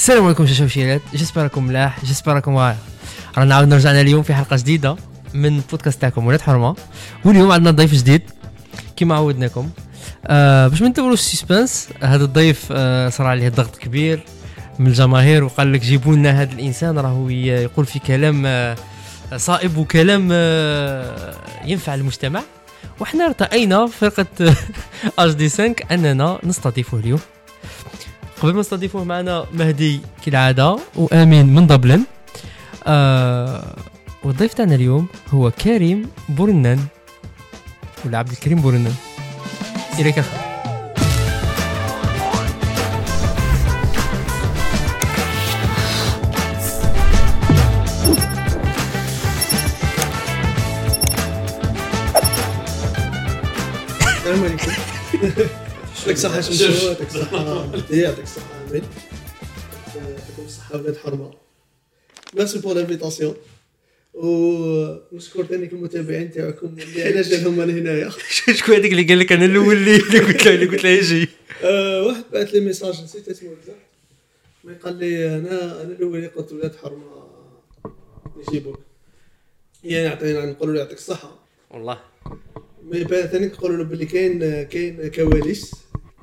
السلام عليكم شاشوشيلات j'espère راكم ملاح j'espère راكم واعر. رانا عاودنا رجعنا اليوم في حلقة جديدة من بودكاست تاعكم ولاد حرمة. واليوم عندنا ضيف جديد كما عودناكم. آه باش ما ندوروا ال suspense هذا الضيف آه صار عليه ضغط كبير من الجماهير وقال لك جيبوا لنا هذا الإنسان راهو يقول في كلام آه صائب وكلام آه ينفع المجتمع. وحنا ارتأينا فرقة اش دي 5 أننا نستضيفه اليوم. قبل ما نستضيفوه معنا مهدي كالعادة وآمين من دبلن آه والضيف تاعنا اليوم هو كريم بورنان ولا عبد الكريم بورنان إليك أخي. السلام عليكم. يعطيك الصحة شمسو يعطيك الصحة مهدي يعطيك الصحة أمين يعطيكم الصحة ولاد حرمة. merci pour l'invitation ونشكر ثاني المتابعين تاعكم. اللي علاش جابهم أنا هنايا شكون هذيك اللي قال لك أنا الأول اللي قلت له اللي قلت له يجي؟ آه، واحد بعث لي message نسيت اسمه بزاف. mais قال لي أنا أنا الأول اللي قلت ولاد حرمة يجيبوك يعني عطينا نقول له يعطيك الصحة. والله. mais بعد ثاني نقولوا له باللي كاين كاين كواليس.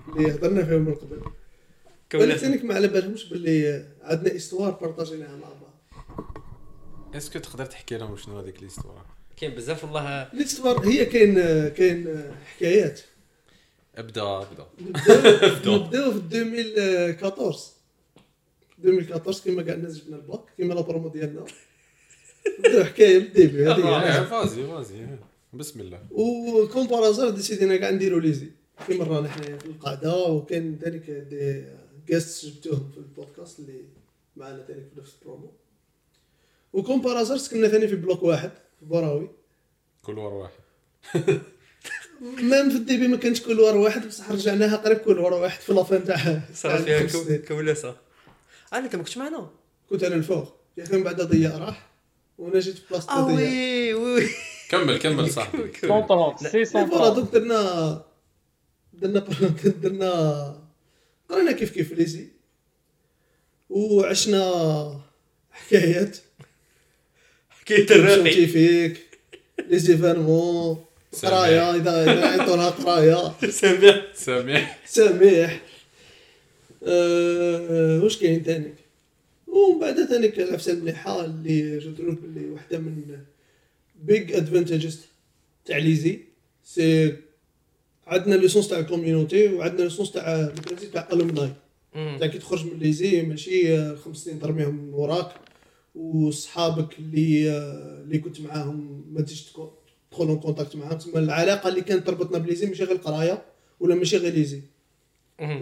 اللي هضرنا فيهم من قبل بالك ثاني ما على بالهمش باللي عندنا histoires بارطاجيناها مع بعض. est-ce que تقدر تحكي لهم شنو هذيك les histoires كاين بزاف والله. ال histoire هي كاين كاين حكايات. ابدا ابدا. نبدأو نبدأو في 2014 2014 كيما كاع الناس جبنا الباك كيما la promo ديالنا. نبدأو حكاية من ال début هذه. vas-y vas-y. بسم الله. وكون par hasard ديسيدينا كاع نديرو l'ESI. كيما رانا حنايا في القاعده وكاين ذلك des guests جبتوهم في البودكاست اللي معنا ثاني في نفس البرومو وكون par hasard سكننا ثاني في bloc واحد في بوراوي couloir واحد même في ال début ما كانش couloir واحد بصح رجعناها قريب couloir واحد في la fin تاع صار فيها الخمس كو- سنين. كولاسه أنا انت ما كنتش معنا كنت أنا الفوق يا أخي من بعد ضياء راح وأنا جيت في بلاصه آه ضياء وي وي كمل كمل صاحبي 130 سي فوالا 130 دوك درنا درنا درنا قرينا كيف كيف ليزي وعشنا حكايات. حكاية الراقي سيانتيفيك لي زيفينمون قراية إذا إذا عيطولها قراية. سامع سامح سميح. أه واش كاين تاني؟ ومن بعد ثاني العفسه المليحه اللي je trouve باللي واحدة من big advantages تاع l'ESI c'est عندنا le sens تاع ال community وعندنا le sens تاع تاع ال alumni تاع كي تخرج من l'ESI ماشي آه، خمس سنين ترميهم من وراك وصحابك اللي آه، اللي كنت معاهم ما تجيش تدخل en contact معاهم. تسمى العلاقة اللي كانت تربطنا ب l'ESI ماشي غير القراية ولا ماشي غير l'ESI.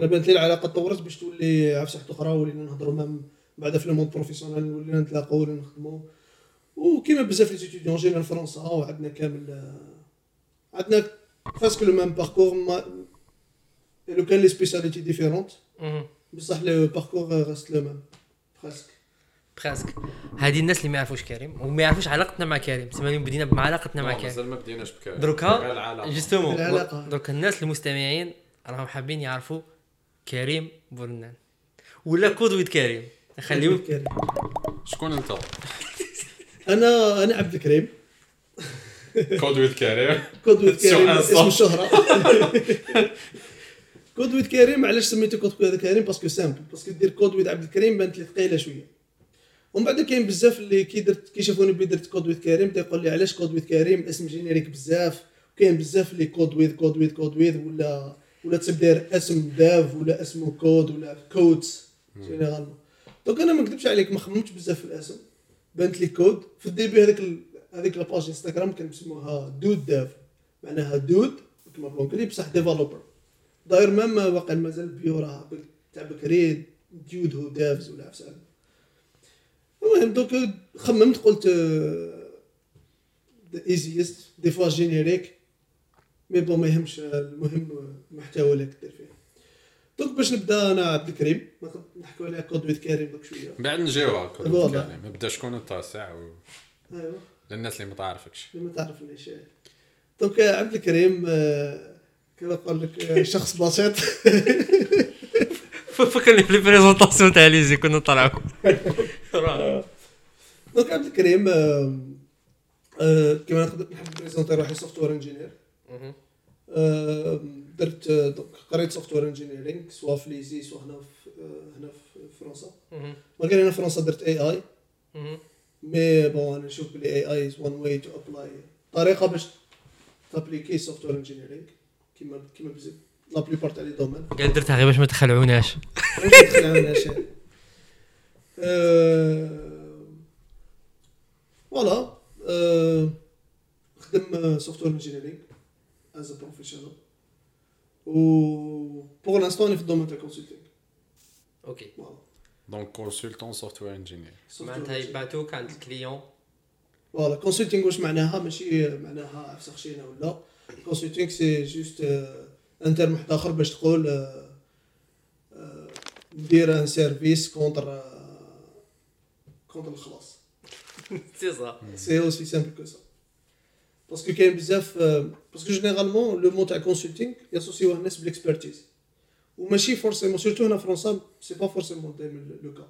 بانت لي العلاقة تطورت باش تولي عفسة حتى أخرى ولينا نهضروا même بعد في ال monde professionnel ولينا نتلاقاو ولينا نخدموا. وكيما بزاف les étudiants جينا لفرنسا وعندنا كامل آه، عندنا presque le même parcours même لو كان les spécialités différentes بصح le parcours reste le même presque presque هذه الناس اللي ما يعرفوش كريم وما يعرفوش علاقتنا مع كريم. سما اليوم بدينا مع علاقتنا مع كريم. مازال ما بديناش بكاري دروكا. justement العلاقة. دروك الناس المستمعين راهم حابين يعرفوا كريم بورنان ولا كريم. خليو كريم. شكون أنت؟ أنا أنا عبد الكريم. Code with كريم Code with كريم اسم الله. الشهرة كود ويد كريم علاش سميتو Code with كريم parce que simple parce que دير Code with عبد الكريم بانت لي ثقيلة شوية. ومن بعد كاين بزاف اللي كي درت كي شافوني بلي درت Code with كريم تيقول لي علاش Code with كريم اسم générique بزاف. كاين بزاف اللي كود ويد كود ويد كود ويد ولا ولا تسب داير اسم داف ولا اسمه كود ولا كودز جينيرالمون دونك أنا ما نكذبش عليك ما خممتش بزاف في الاسم. بانت لي كود في الديبي هذاك هذيك لاباج انستغرام كان مسموها دود داف معناها دود كما بالونجلي بصح ديفلوبر داير مام واقع مازال بيو راه تاع بكري ديود هو دافز ولا عفسه المهم دوك خممت قلت ça existe des fois générique mais bon ما يهمش المهم المحتوى اللي كدير فيه donc باش نبدا أنا عبد الكريم. نحكوا على Code with كريم دوك شوية. بعد نجيوها Code. with كريم نبدا شكون ساعة و... ايوا للناس اللي ما تعرفكش. اللي ما تعرفنيش donc عبد الكريم آه، كما نقول لك آه، شخص بسيط؟ فكرني في ال présentation تاع l'ESI كنا نطلعوا. donc عبد الكريم آه، كما نقدر نحب présenter روحي software engineer درت donc قريت software engineering soit في l'ESI soit هنا في هنا في فرنسا. malgré هنا في فرنسا درت AI mais bon أنا نشوف بلي AI is one way to apply طريقه باش ت appliquer software engineering كيما كيما بزاف la plupart تاع les domaines قال درتها غير باش ما تخلعوناش voilà نخدم software engineering as professional و pour l'instant في ال domaine تاع consulting OK donc consultant software engineer معناتها يبعثوك عند ال client voilà consulting واش معناها ماشي معناها عفسه خشينه ولا consulting c'est juste un terme واحد اخر باش تقول آه، آه، ندير un service contre contre الخلاص سي صا سي اوسي simple que ça parce que كاين بزاف parce que généralement le mot تاع consulting ي associer وه الناس بال expertise وماشي forcément surtout هنا في فرنسا c'est pas forcément دائما le cas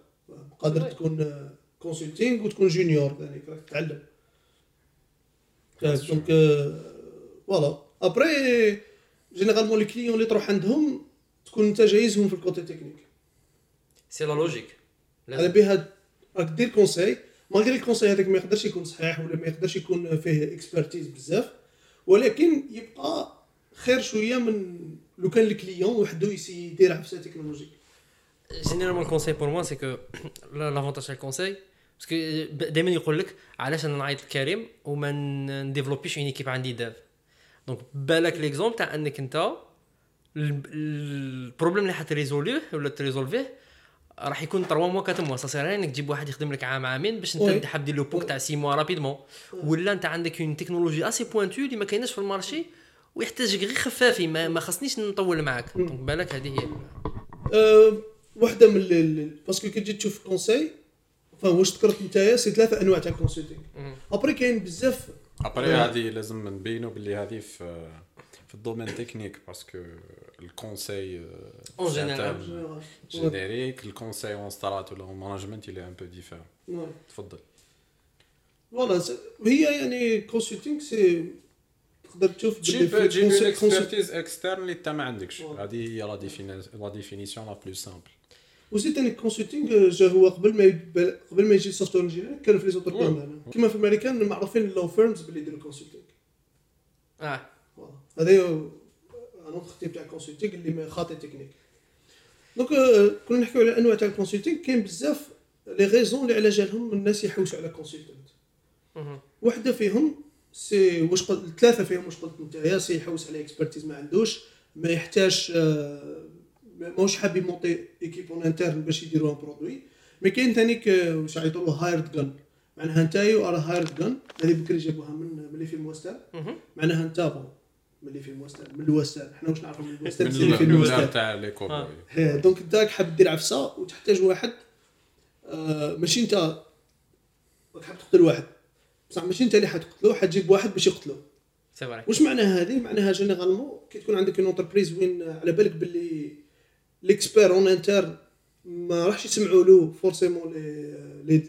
قادر. تكون consulting وتكون junior يعني راك تتعلم. donc voilà après généralement les clients اللي تروح عندهم تكون انت جايزهم في ال côté technique c'est la logique على بها راك دير conseil malgré ال conseil هذاك ما يقدرش يكون صحيح ولا ما يقدرش يكون فيه expertise بزاف. ولكن يبقى خير شوية من لو كان ال client وحده ي essayer يدير عفسة technologique. généralement ال conseil pour moi c'est que l'avantage تاع ال conseil parce que دائما يقول لك علاش أنا نعيط لكريم وما ن développer يش une équipe عندي devs donc بالك l'exemple تاع انك انت ال- ال problème اللي حتريزوليه ولا تريزولفيه راح يكون 3 mois 4 mois ça انك تجيب واحد يخدم لك عام عامين باش. انت حاب دير le POC تاع 6 mois rapidement ولا انت عندك une technologie assez pointue اللي ما كايناش في ال marché ويحتاجك غير خفافي ما, ما خصنيش نطول معاك. donc بالك هذه هي. أه واحدة من ال- ال- parce que كي تجي تشوف conseil فواش ذكرت نتايا c'est ثلاثة أنواع تاع ال consulting après كاين بزاف. après هذه لازم نبينوا باللي هذه في في ال domaine technique parce que ال conseil En général. générique ال conseil en stratégie ولا en management un peu différent. Ouais. تفضل voilà هي يعني consulting c'est تقدر تشوف تجيب تجيب ال expertise externe اللي انت ما عندكش. هذه هي la défini- la définition la plus simple وزيد ثاني ال consulting جا هو قبل ما يب- قبل ما يجي software engineer كان في les. domaines كيما في الامريكان معروفين ال law firms باللي يديروا consulting آه هذا هي un autre type تاع ال consulting اللي ما خاطي technique donc كنا نحكيو على أنواع تاع ال consulting كاين بزاف les raisons اللي على جالهم الناس يحوسوا على consultant مهم. واحدة فيهم c'est واش قلت ثلاثة فيهم واش قلت نتايا c'est يحوس على expertise ما عندوش ما يحتاج آه، ماهوش حاب ي monter équipe en interne باش يديروا un produit mais كاين ثاني واش يعيطوا له hired gun معناها نتايا a hired gun هذه بكري جابوها من من les films western مهم. معناها أنت bon من les films western من ال western حنا واش نعرفوا من ال western من ces films الولاد western تاع les cow-boys donc أنت حاب دير عفسة وتحتاج واحد آه ماشي أنت راك حاب تقتل واحد. بصح ماشي انت اللي حتقتلو حتجيب واحد باش يقتلو. c'est vrai واش معناها هذه؟ معناها généralement كي تكون عندك une entreprise وين على بالك باللي l'expert en interne ما راحش يسمعوا له forcément les les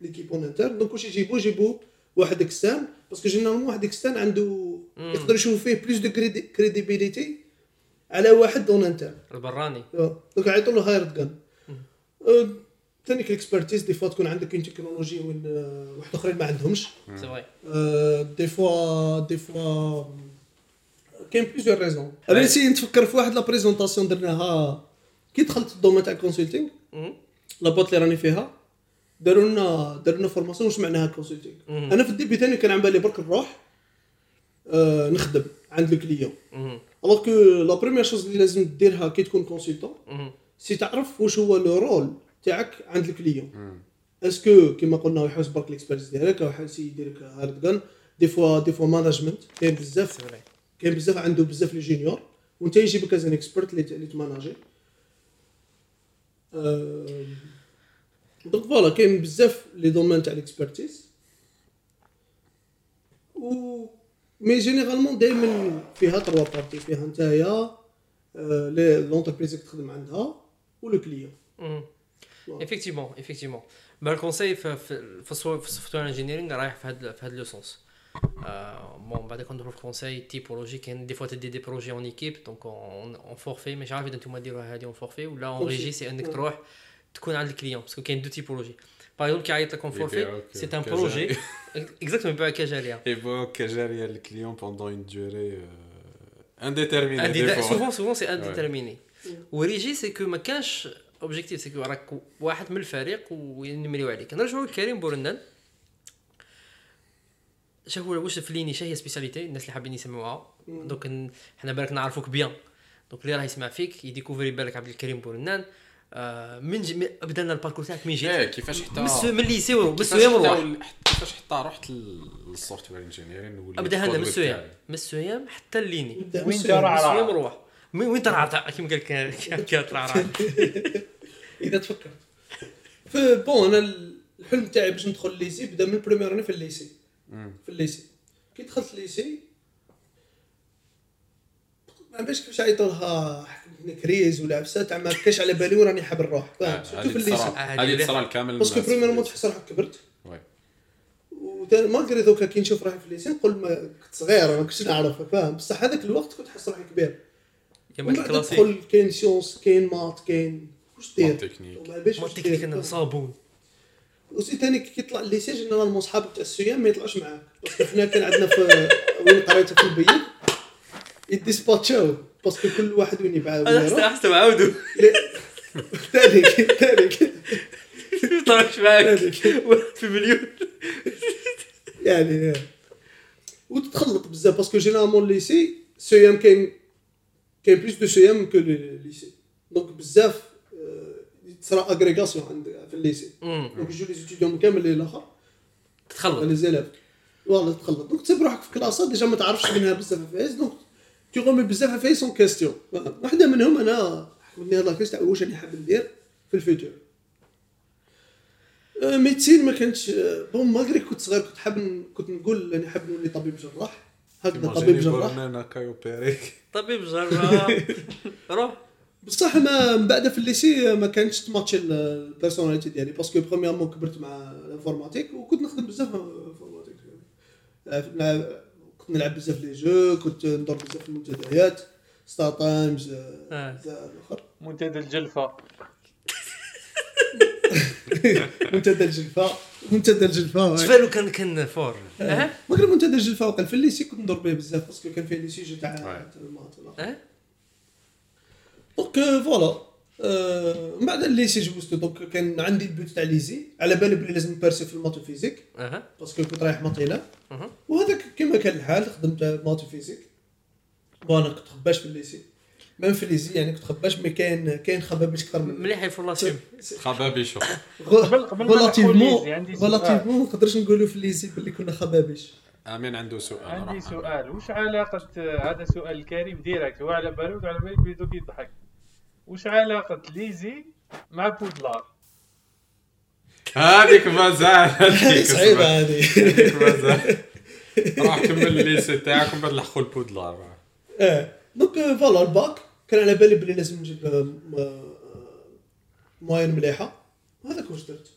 l'équipe en interne donc واش يجيبوا يجيبوا واحد externe parce que généralement واحد externe عنده. يقدر يشوف فيه plus de crédibilité على واحد en interne البراني. donc يعيطوا له hired ثاني ال expertise des fois تكون عندك une technologie وين واحد آخرين ما عندهمش c'est vrai آه، des fois des fois كاين plusieurs raisons أنا نتفكر في واحد la présentation درناها كي دخلت ال domaine تاع ال consulting مهم. la boîte اللي راني فيها داروا لنا داروا لنا formation واش معناها consulting مهم. أنا في ال début ثاني كان عن بالي برك نروح آه، نخدم عند ال client مهم. alors que la première chose اللي لازم ديرها كي تكون consultant. c'est تعرف واش هو le rôle تاعك عند ال client. est-ce que كيما قلنا يحوس برك ال expérience ديالك أو حاسي يديرك hired gun des fois des fois management كاين بزاف كاين بزاف عنده بزاف les juniors وانت يجيبك as an expert اللي ت manager. donc voilà كاين بزاف les domaines تاع ال expertise و mais généralement دائما فيها trois parties فيها نتايا l'entreprise اللي تخدم عندها و le client Voilà. effectivement effectivement bah ال conseil في في في ال software engineering رايح في هذا في هذا le sens bon بعد كندخلوا في ال conseil typologie كاين des fois تدي des projets en équipe donc en forfait مش عارف اذا أنتم ديروها هذه en forfait ولا en Forfait. régie c'est أنك Ouais. تروح تكون عند ال client parce que كاين deux typologies باغ اكزومبل كيعيط لك اون فورفي يبيعوك سي ان كجاري. بروجي اكزاكتومون يبيعوك كجاريه Évoque كجارية الكليون pendant une durée euh, indéterminée. des fois. سوفون سوفون سي انديترميني وريجي سي كو ما كانش اوبجيكتيف سي كو راك واحد من الفريق وينمريو عليك نرجعوا لكريم بورنان شافوا واش في ليني شنو هي سبيساليتي الناس اللي حابين يسمعوها دونك حنا بالك نعرفوك بيان دونك اللي راه يسمع فيك يديكوفري بالك عبد الكريم بورنان آه من ج... من- بدا لنا ال parcours تاعك من جيت إيه كيفاش حتى من ال lycée من كيفاش ال CEM كيفاش حتى رحت لل software engineering ابدا هنا من ال CEM من ال CEM حتى l'INI وين جا. من ال CEM من وين ترعرع كيما قال لك كيطلع إذا تفكرت. في bon أنا الحلم تاعي باش ندخل ال lycée بدا من première année في ال lycée في ال lycée كي دخلت ال lycée ما باش كيفاش عيطوا لها كريز ولا عفسة تاع ما كاش على بالي وين راني حاب نروح. فاهم؟ سيرتو في الليسي هذه تصرى الكامل باسكو بريمير مون. تحس روحك كبرت. وثاني مالغري دوكا كي نشوف روحي في الليسي نقول ما كنت صغير ما كنتش نعرف فاهم؟ بصح هذاك الوقت كنت نحس روحي كبير يا ومن ماك بعد كلاسيك تدخل كاين سيونس كاين مات كاين واش دير؟ تكنيك. وما باش ما واش تكنيك أنا صابون. وسي ثاني كي يطلع الليسي جينيرالمون صحابك تاع السيام ما يطلعوش معاك باسكو حنا كان عندنا في وين قريت في البيت يديسباتشاو باسكو كل واحد وين يبعث أنا حسيت حسيت معاودو. ثاني ثاني طلعش معاك. في مليون. يعني وتتخلط بزاف باسكو جينيرالمون الليسي سيام كاين كاين بلوس دو سيام كو الليسي دونك بزاف آه، تصرا اغريغاسيون عند في الليسي. دونك يجوا لي ستوديون كامل اللي الآخر تتخلط. لي زيلاف والله تخلط دونك تسيب روحك في كلاسات ديجا ما تعرفش منها بزاف فايز دونك تي غومي بزاف فايز سون كيستيون واحدة منهم أنا حكمتني هاد لاكيس تاع واش راني حاب ندير في الفيتور آه، ميدسين ما كانتش آه، بون مالغري كنت صغير كنت حاب كنت نقول راني حاب نولي طبيب جراح. هكذا طبيب جراح. طبيب جرا روح بصح ما من بعد في الليسي ما كانتش تماتشي ال- البيرسوناليتي ديالي. باسكو برومييرمون كبرت مع الانفورماتيك وكنت نخدم بزاف انفورماتيك آه، نلعب- كنت نلعب بزاف les jeux كنت ندور بزاف في المنتديات ستار تايمز آه. الأخر. منتدى الجلفة. منتدى الجلفة. منتدى الجلفه شفالو كان كان fort. أه. ما كان منتدى الجلفه وقال في ال lycée كنت ندور به بزاف parce que كان فيه les sujets تاع. تاع ال maths والآخر. أه. donc voilà. آه، من بعد ال lycée جبوستو donc كان عندي ال but تاع l'ESI على بالي بلي لازم ن passer في ال math physique باسكو كنت رايح مطيله أها. وهذاك كما كان الحال خدمت ماتو فيزيك. وأنا كنت خباش في الليسي ميم في الليسي يعني كنت خباش مي كاين كاين خبابيش أكثر من مليح يفورلاسيون خبابيشو قبل- قبل ما ليزي، فولاتيفمون ما نقدرش نقولوا في الليسي باللي كنا خبابيش امين عنده سؤال عندي راح. سؤال وش علاقة هذا سؤال الكريم ديريكت؟ هو على بالو وعلى بالك بيدوك يضحك. وش علاقة ليزي مع Poudlard هذيك مازال هذيك صعيبة هذه. هذيك مازال راح كمل ال lycée تاعك ومن بعد لحقوا ال Poudlard آه donc voilà ال bac كان على بالي بلي لازم نجيب آه، م- آه، moyenne مليحة. وهذاك واش درت.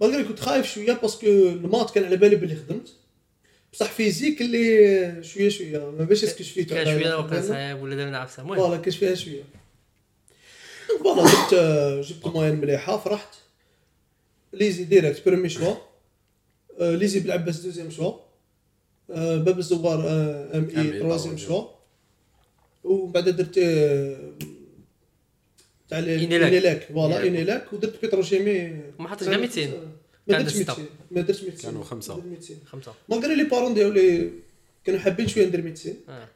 malgré كنت خايف شوية parce que ال maths كان على بالي بلي خدمت. بصح physique اللي شوية شوية ما باش est-ce que شفيتو كان شوية وقع صعيب ولا دارنا عفسه المهم. voilà كاش فيها شوية. donc voilà جبت آه، جبت moyenne مليحة فرحت. l'ESI direct premier choix. l'ESI بالعباس deuxième choix. باب الزوار MI troisième choix. ومن بعد درت آه، تاع. INELEC voilà INELEC. INELEC ودرت pétrochimie ما حطيتش كاع 200 ما درتش ستة. 200 ما درتش 200 كانوا 200 خمسة. malgré les parents ديالي كانوا حابين شوية ندير 200 آه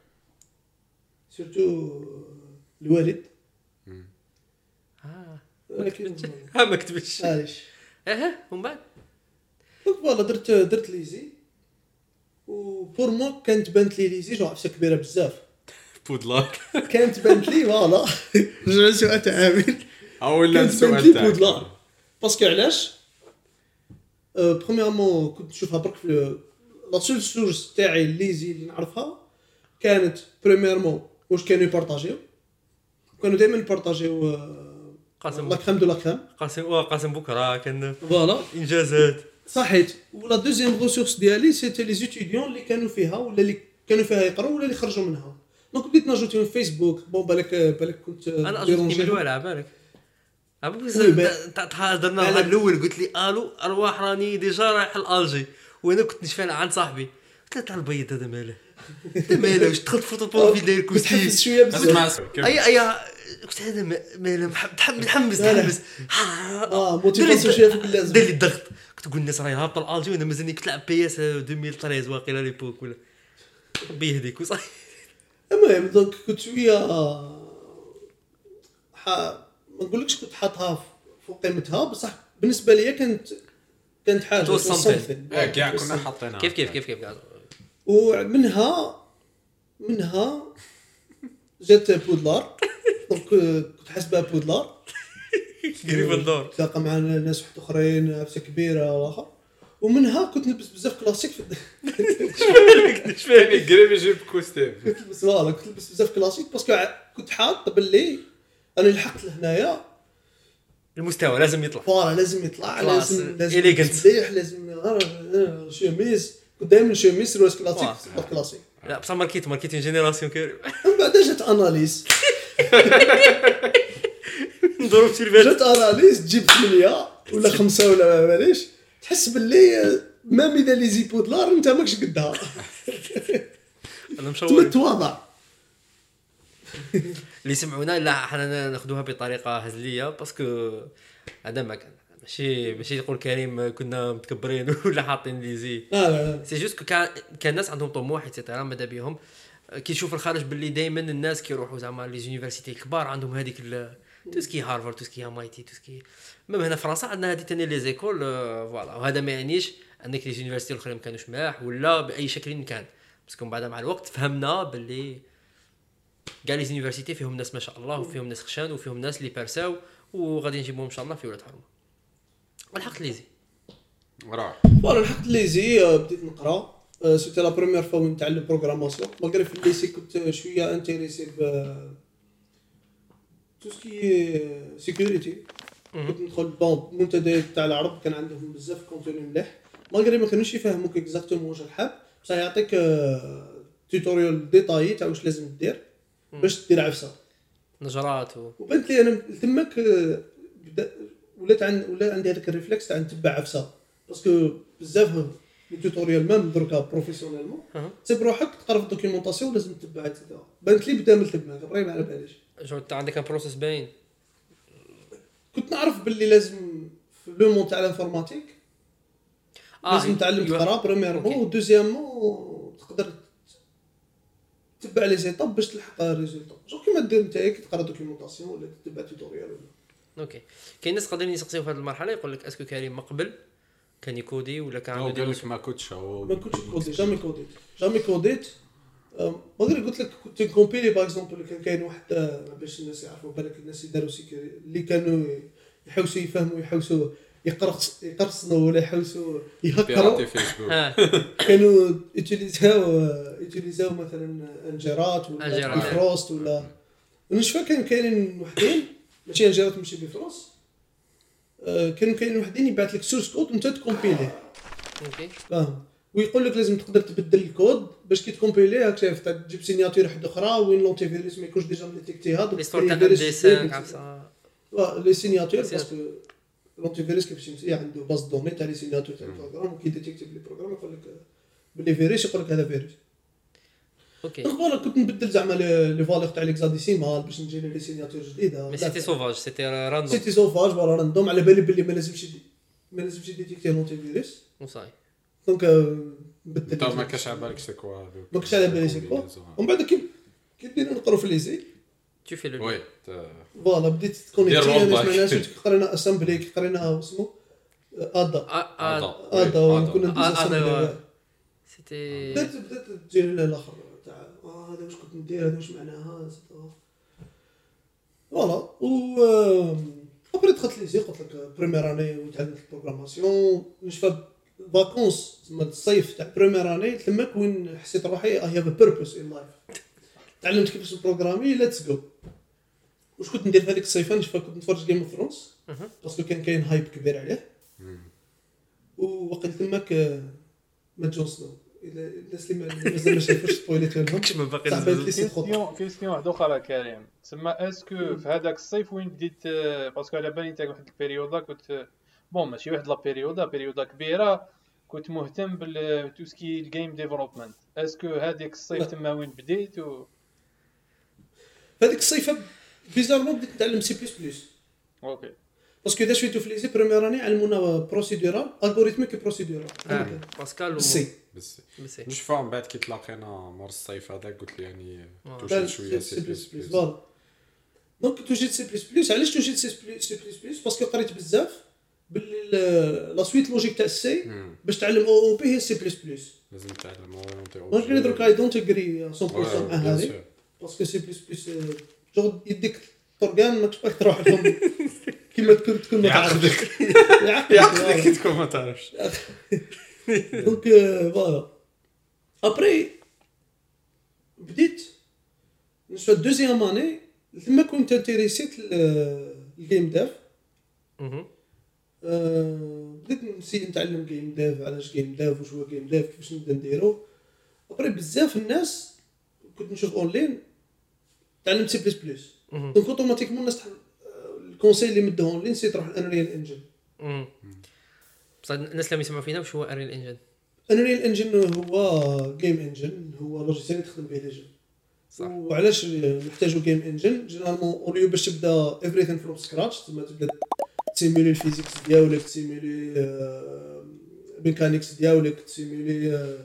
surtout الوالد آه ولكن ها ما كتبتش معليش آه ومن بعد donc voilà درت درت l'ESI و pour moi كانت بانت لي l'ESI genre عفسه كبيره بزاف Poudlard كانت بانت لي voilà. رجع لسؤال تاع عامل. أو ولا كانت بانت لي السؤال تاعك Poudlard parce que علاش؟ أه premièrement كنت نشوفها برك في la seule source تاعي l'ESI اللي نعرفها كانت premièrement واش كانوا يبارطاجيو. كانوا دائما يبارطاجيو آه، قاسم. la crème de la crème قاسم قاسم بكره كان فوالا. إنجازات. صحيت. و la deuxième ressource ديالي c'était les étudiants اللي كانوا فيها ولا اللي كانوا فيها يقراو ولا اللي خرجوا منها. donc بديت ناجوتيهم في فيسبوك bon بالك بالك كنت أنا dérangé. اجوتني من على بالك تهضرنا النهار الأول قلت لي ألو ارواح راني déjà رايح لالجي وأنا كنت نشفى عند صاحبي قلت له تاع البيض هذا ماله هذا ماله واش دخلت photo profil حفز ال costume شوية بزاف اي اي قلت هذا ما- ماله متحمس متحمس آه motivation شوية فوق اللازم دار لي الضغط كنت نقول الناس راهي هابطه لالجي وأنا مازالني كنت لعب PES 2013 واقيلا l'époque ولا ربي يهديك وصافي المهم donc كنت شوية ح... ما نقولكش كنت حاطها فوق قيمتها بصح بالنسبة لي كانت كانت حاجة. آه كاع كنا. حاطينها. كيف كيف كيف كيف؟ ومنها منها جات Poudlard. donc كنت حاسبها Poudlard. Gryffondor تلاقى معنا ناس واحد أخرين عفسة كبيرة وآخر. ومنها كنت نلبس بزاف كلاسيك في يعني قريب يجيب costume كنت نلبس voilà كنت نلبس بزاف classique parce que كنت حاط باللي أنا لحقت لهنايا المستوى لازم يطلع. voilà لازم يطلع لازم لازم مليح لازم آه، شوميز. كنت دائما شوميز سروال كلاسيك واو. sport classique. لا بصح ماركيت ماركيت génération كريم من بعد جات analyse. نضرب في البال جات analyse تجيب 8 ولا خمسة ولا ما باليش. تحس باللي même اذا l'ESI Poudlard انت ماكش قدها. أنا مشوق. تواضع. اللي يسمعونا لا حنا ناخذوها بطريقة هزلية parce que هذا ما كان. ماشي ماشي يقول كريم كنا متكبرين ولا حاطين l'ESI. لا لا لا. c'est juste كان كان الناس عندهم طموح et cetera ماذا بهم؟ كي تشوف الخارج باللي دائما الناس كيروحوا زعما les universités الكبار عندهم هذيك تو سكي هارفارد تو سكي ام آي تي تو سكي ميم هنا في فرنسا عندنا هذه ثاني les écoles آه، voilà. وهذا ما يعنيش أنك les universités الأخرين ما كانوش ملاح ولا بأي شكل كان. parce que من بعد مع الوقت فهمنا باللي كاع les universités فيهم ناس ما شاء الله وفيهم ناس خشان وفيهم ناس اللي بارساو وغادي نجيبهم إن شاء الله في ولاد حرمه الحق l'ESI. راح voilà لحقت l'ESI آه، بديت نقرا. c'était la première fois نتعلم programmation malgré في ال lycée كنت شوية intéressé ب tout ce qui est sécurité كنت ندخل bon المنتديات تاع العرب كان عندهم بزاف contenu مليح. malgré ما كانوش يفهموك exactement واش الحاب بصح يعطيك tutoriel détaillé تاع واش لازم دير باش دير عفسة. نجرات و... وبانت لي أنا تماك آه، ولات عن ولا عندي هذاك ال réflexe تاع نتبع عفسة. parce que بزاف les tutoriels même دركا professionnellement. تسيب روحك تقرا في ال documentation لازم تتبع. بانت لي بدا من تما قبري ما على باليش. عندك un process باين. كنت نعرف باللي لازم في le monde تاع ال informatique. لازم تعلم. تقرا premièrement. و deuxièmement تقدر تتبع les étapes باش تلحق ال résultat genre كيما دير انت كي تقرأ documentation ولا تتبع tutoriel ولا. OK. كاين ناس قادرين يسقسيو في هذه المرحلة يقول لك est-ce que كريم ما قبل كان يكودي ولا كان عنده قال دي لك ما كنتش هو ما كنتش كودي jamais كوديت. jamais كوديت. ما أدري قلت لك كنت كومبيلي par exemple كان كاين واحد آه، باش الناس يعرفوا بالك الناس اللي داروا اللي كانوا يحوسوا يفهموا يحوسوا يقرص يقرصنوا ولا يحوسوا يهكروا. ها كانوا يوتيليزاو يوتيليزاو مثلا njRAT ولا. Bifrost ولا نشفى كان كاينين وحدين. ماشي njRAT ماشي Bifrost آه، كانوا كاينين وحدين يبعث لك source code وأنت تكومبيليه. أوكي. فاهم؟ ويقول لك لازم تقدر تبدل الكود باش كي تكومبيلي راك شايف تجيب سيناتور واحدة أخرى وين لونتي فيروس ما يكونش ديجا مديتيكتيها دوك ليستوار تاع ام دي 5 عفسه لي سيناتور سي- باسكو لونتي فيروس كيفاش يمشي عنده باز دوني تاع لي سيناتور تاع البروغرام وكي ديتيكتي بلي بروغرام يقول لك بلي فيروس يقول لك هذا فيروس أوكي دونك فوالا كنت نبدل زعما لي لي فالور تاع ليكزاديسيمال باش نجي لي سيناتور جديدة. مي سيتي سوفاج سيتي راندوم سيتي سوفاج فوالا راندوم على بالي بلي ما لازمش ما لازمش ديتيكتي لونتي فيروس وصاي دونك انت ما كاش على بالك سي كوا ما كنتش على بالي سي كوا ومن بعد كي كي بدينا نقرو في ليزي تو في لو وي فوالا بديت كي قرينا اسامبلي قرينا اسمه ادا هذا. ادا هذا. كنا ندوز سيتي بدات بدات تجيني الآخر تاع هذا واش كنت ندير هذا واش معناها. فوالا و ابري دخلت ليزي قلت لك بريمير اني وتعلمت البروغراماسيون نشفى فاكونس تسمى الصيف تاع بريمير اني تماك وين حسيت روحي اي هاف بيربوس ان لايف تعلمت كيفاش نبروغرامي ليتس جو واش كنت ندير في هذيك الصيفة؟ نشوف كنت نتفرج جيم اوف ثرونز. باسكو كان كاين هايب كبير عليه. ووقت تماك آه، ما جون سنو الناس اللي ما- مازال ما شافوش سبويليت لهم كنتش ما باقي كيستيون كيستيون واحدة أخرى كريم. تسمى اسكو في هذاك الصيف وين بديت آه، باسكو على بالي أنت واحد البيريودا كنت آه، بون ماشي واحد لا بيريودا بيريودا كبيره كنت مهتم بال تو سكي الجيم ديفلوبمنت اسكو هذيك الصيف. تما وين بديت و... في هذيك الصيفه بيزارمون بديت نتعلم سي بلس بلس أوكي باسكو اذا شفيتو في ليزي بروميير اني علمونا بروسيدورال الغوريثميك بروسيدورال باسكال و سي بس بالسي نشوفها من بعد كي تلاقينا مور الصيف هذاك قلت لي يعني. توجد شوية سي بلس بلس دونك توجد سي بلس بلس علاش توجد سي بلس بلس باسكو قريت بزاف لا سويت لوجيك تاع السي. باش تعلم أو أو بي هي سي بلس بلس لازم تعلم اورينتي دونك أنا درك اي دونت اغري 100% مع هذه باسكو سي بلس بلس يديك طرقان ماكش باغي تروح لهم كيما تكون تكون ما تعرفش يعقدك تكون ما تعرفش دونك فوالا ابري بديت نشوف دوزيام اني ثم كنت انتريسيت الجيم. آه، بديت نسي نتعلم جيم ديف علاش جيم ديف واش هو جيم ديف كيفاش نبدا نديرو. ابري بزاف الناس كنت نشوف اونلاين تعلمت سي بلس بلس. دونك اوتوماتيكمون الناس آه، الكونساي اللي مدوه اونلاين سي تروح الانريال انجن. بصح الناس اللي يسمعوا فينا واش هو اريل انجن انريال انجن هو جيم انجن هو لوجيسيال تخدم به لي جو صح. وعلاش نحتاجو جيم انجن جينيرالمون اوليو باش تبدا everything فروم سكراتش تما تبدا تسيمولي الفيزيكس ديالك تسيمولي ميكانيكس ديالك تسيمولي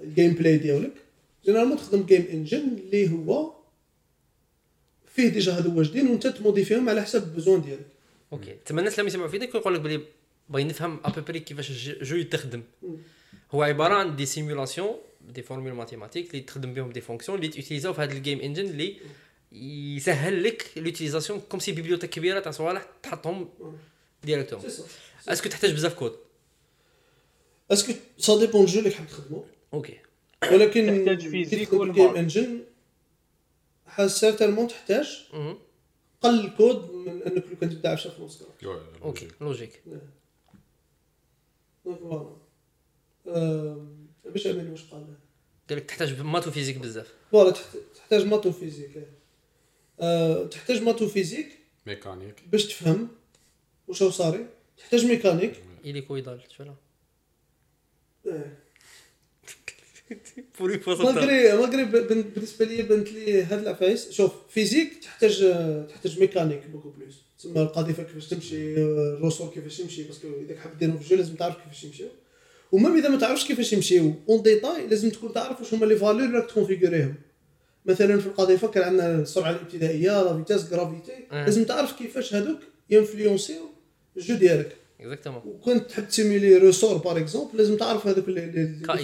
الجيم بلاي ديالك. جينيرالمون تخدم جيم انجن اللي هو فيه ديجا هادو واجدين وانت تموديفيهم على حسب البوزون ديالك. أوكي تما الناس اللي يسمعوا فينا يقول لك بلي باغي نفهم ابوبري كيفاش الج- جو يتخدم. مم. هو عبارة عن دي سيمولاسيون دي فورمول ماتيماتيك اللي تخدم بهم دي فونكسيون اللي تيوتيليزاو في هذا الجيم انجن اللي يسهل لك لوتيليزاسيون كوم سي بيبليوتيك كبيرة تاع صوالح تحطهم ديريكتوم اسكو تحتاج بزاف كود اسكو سا ديبون الجو اللي حاب تخدمو أوكي ولكن تحتاج فيزيك والماث. جيم انجن سيرتالمون تحتاج. قل كود من أنك لو كان تبدأ عشرة فلوس أوكي لوجيك دونك فوالا باش امين واش قال. قال لك تحتاج مات وفيزيك بزاف. فوالا تحت- تحتاج ماتو فيزيك. آه، تحتاج ماتو فيزيك ميكانيك. باش تفهم واش هو صاري. تحتاج ميكانيك. إليكويدال شفنا آه. بوري مالغري مالغري ب- بن- بالنسبة لي بنت لي هاد العفايس شوف فيزيك تحتاج تحتاج ميكانيك بوكو بلوس. تسمى القذيفة كيفاش تمشي الرسول كيفاش يمشي باسكو إذا حاب ديرهم في الجو لازم تعرف كيفاش يمشيو ومام إذا ما تعرفش كيفاش يمشيو اون ديتاي لازم تكون تعرف واش هما لي فالور اللي راك تكونفيغوريهم. مثلا في القذيفه كان عندنا السرعة الابتدائية لا فيتاس غرافيتي آه. لازم تعرف كيفاش هذوك ينفلونسيو الجو ديالك. إكزاكتومون. وكنت تحب تسيميلي روسور باغ اكزومبل لازم تعرف هذوك لي تاع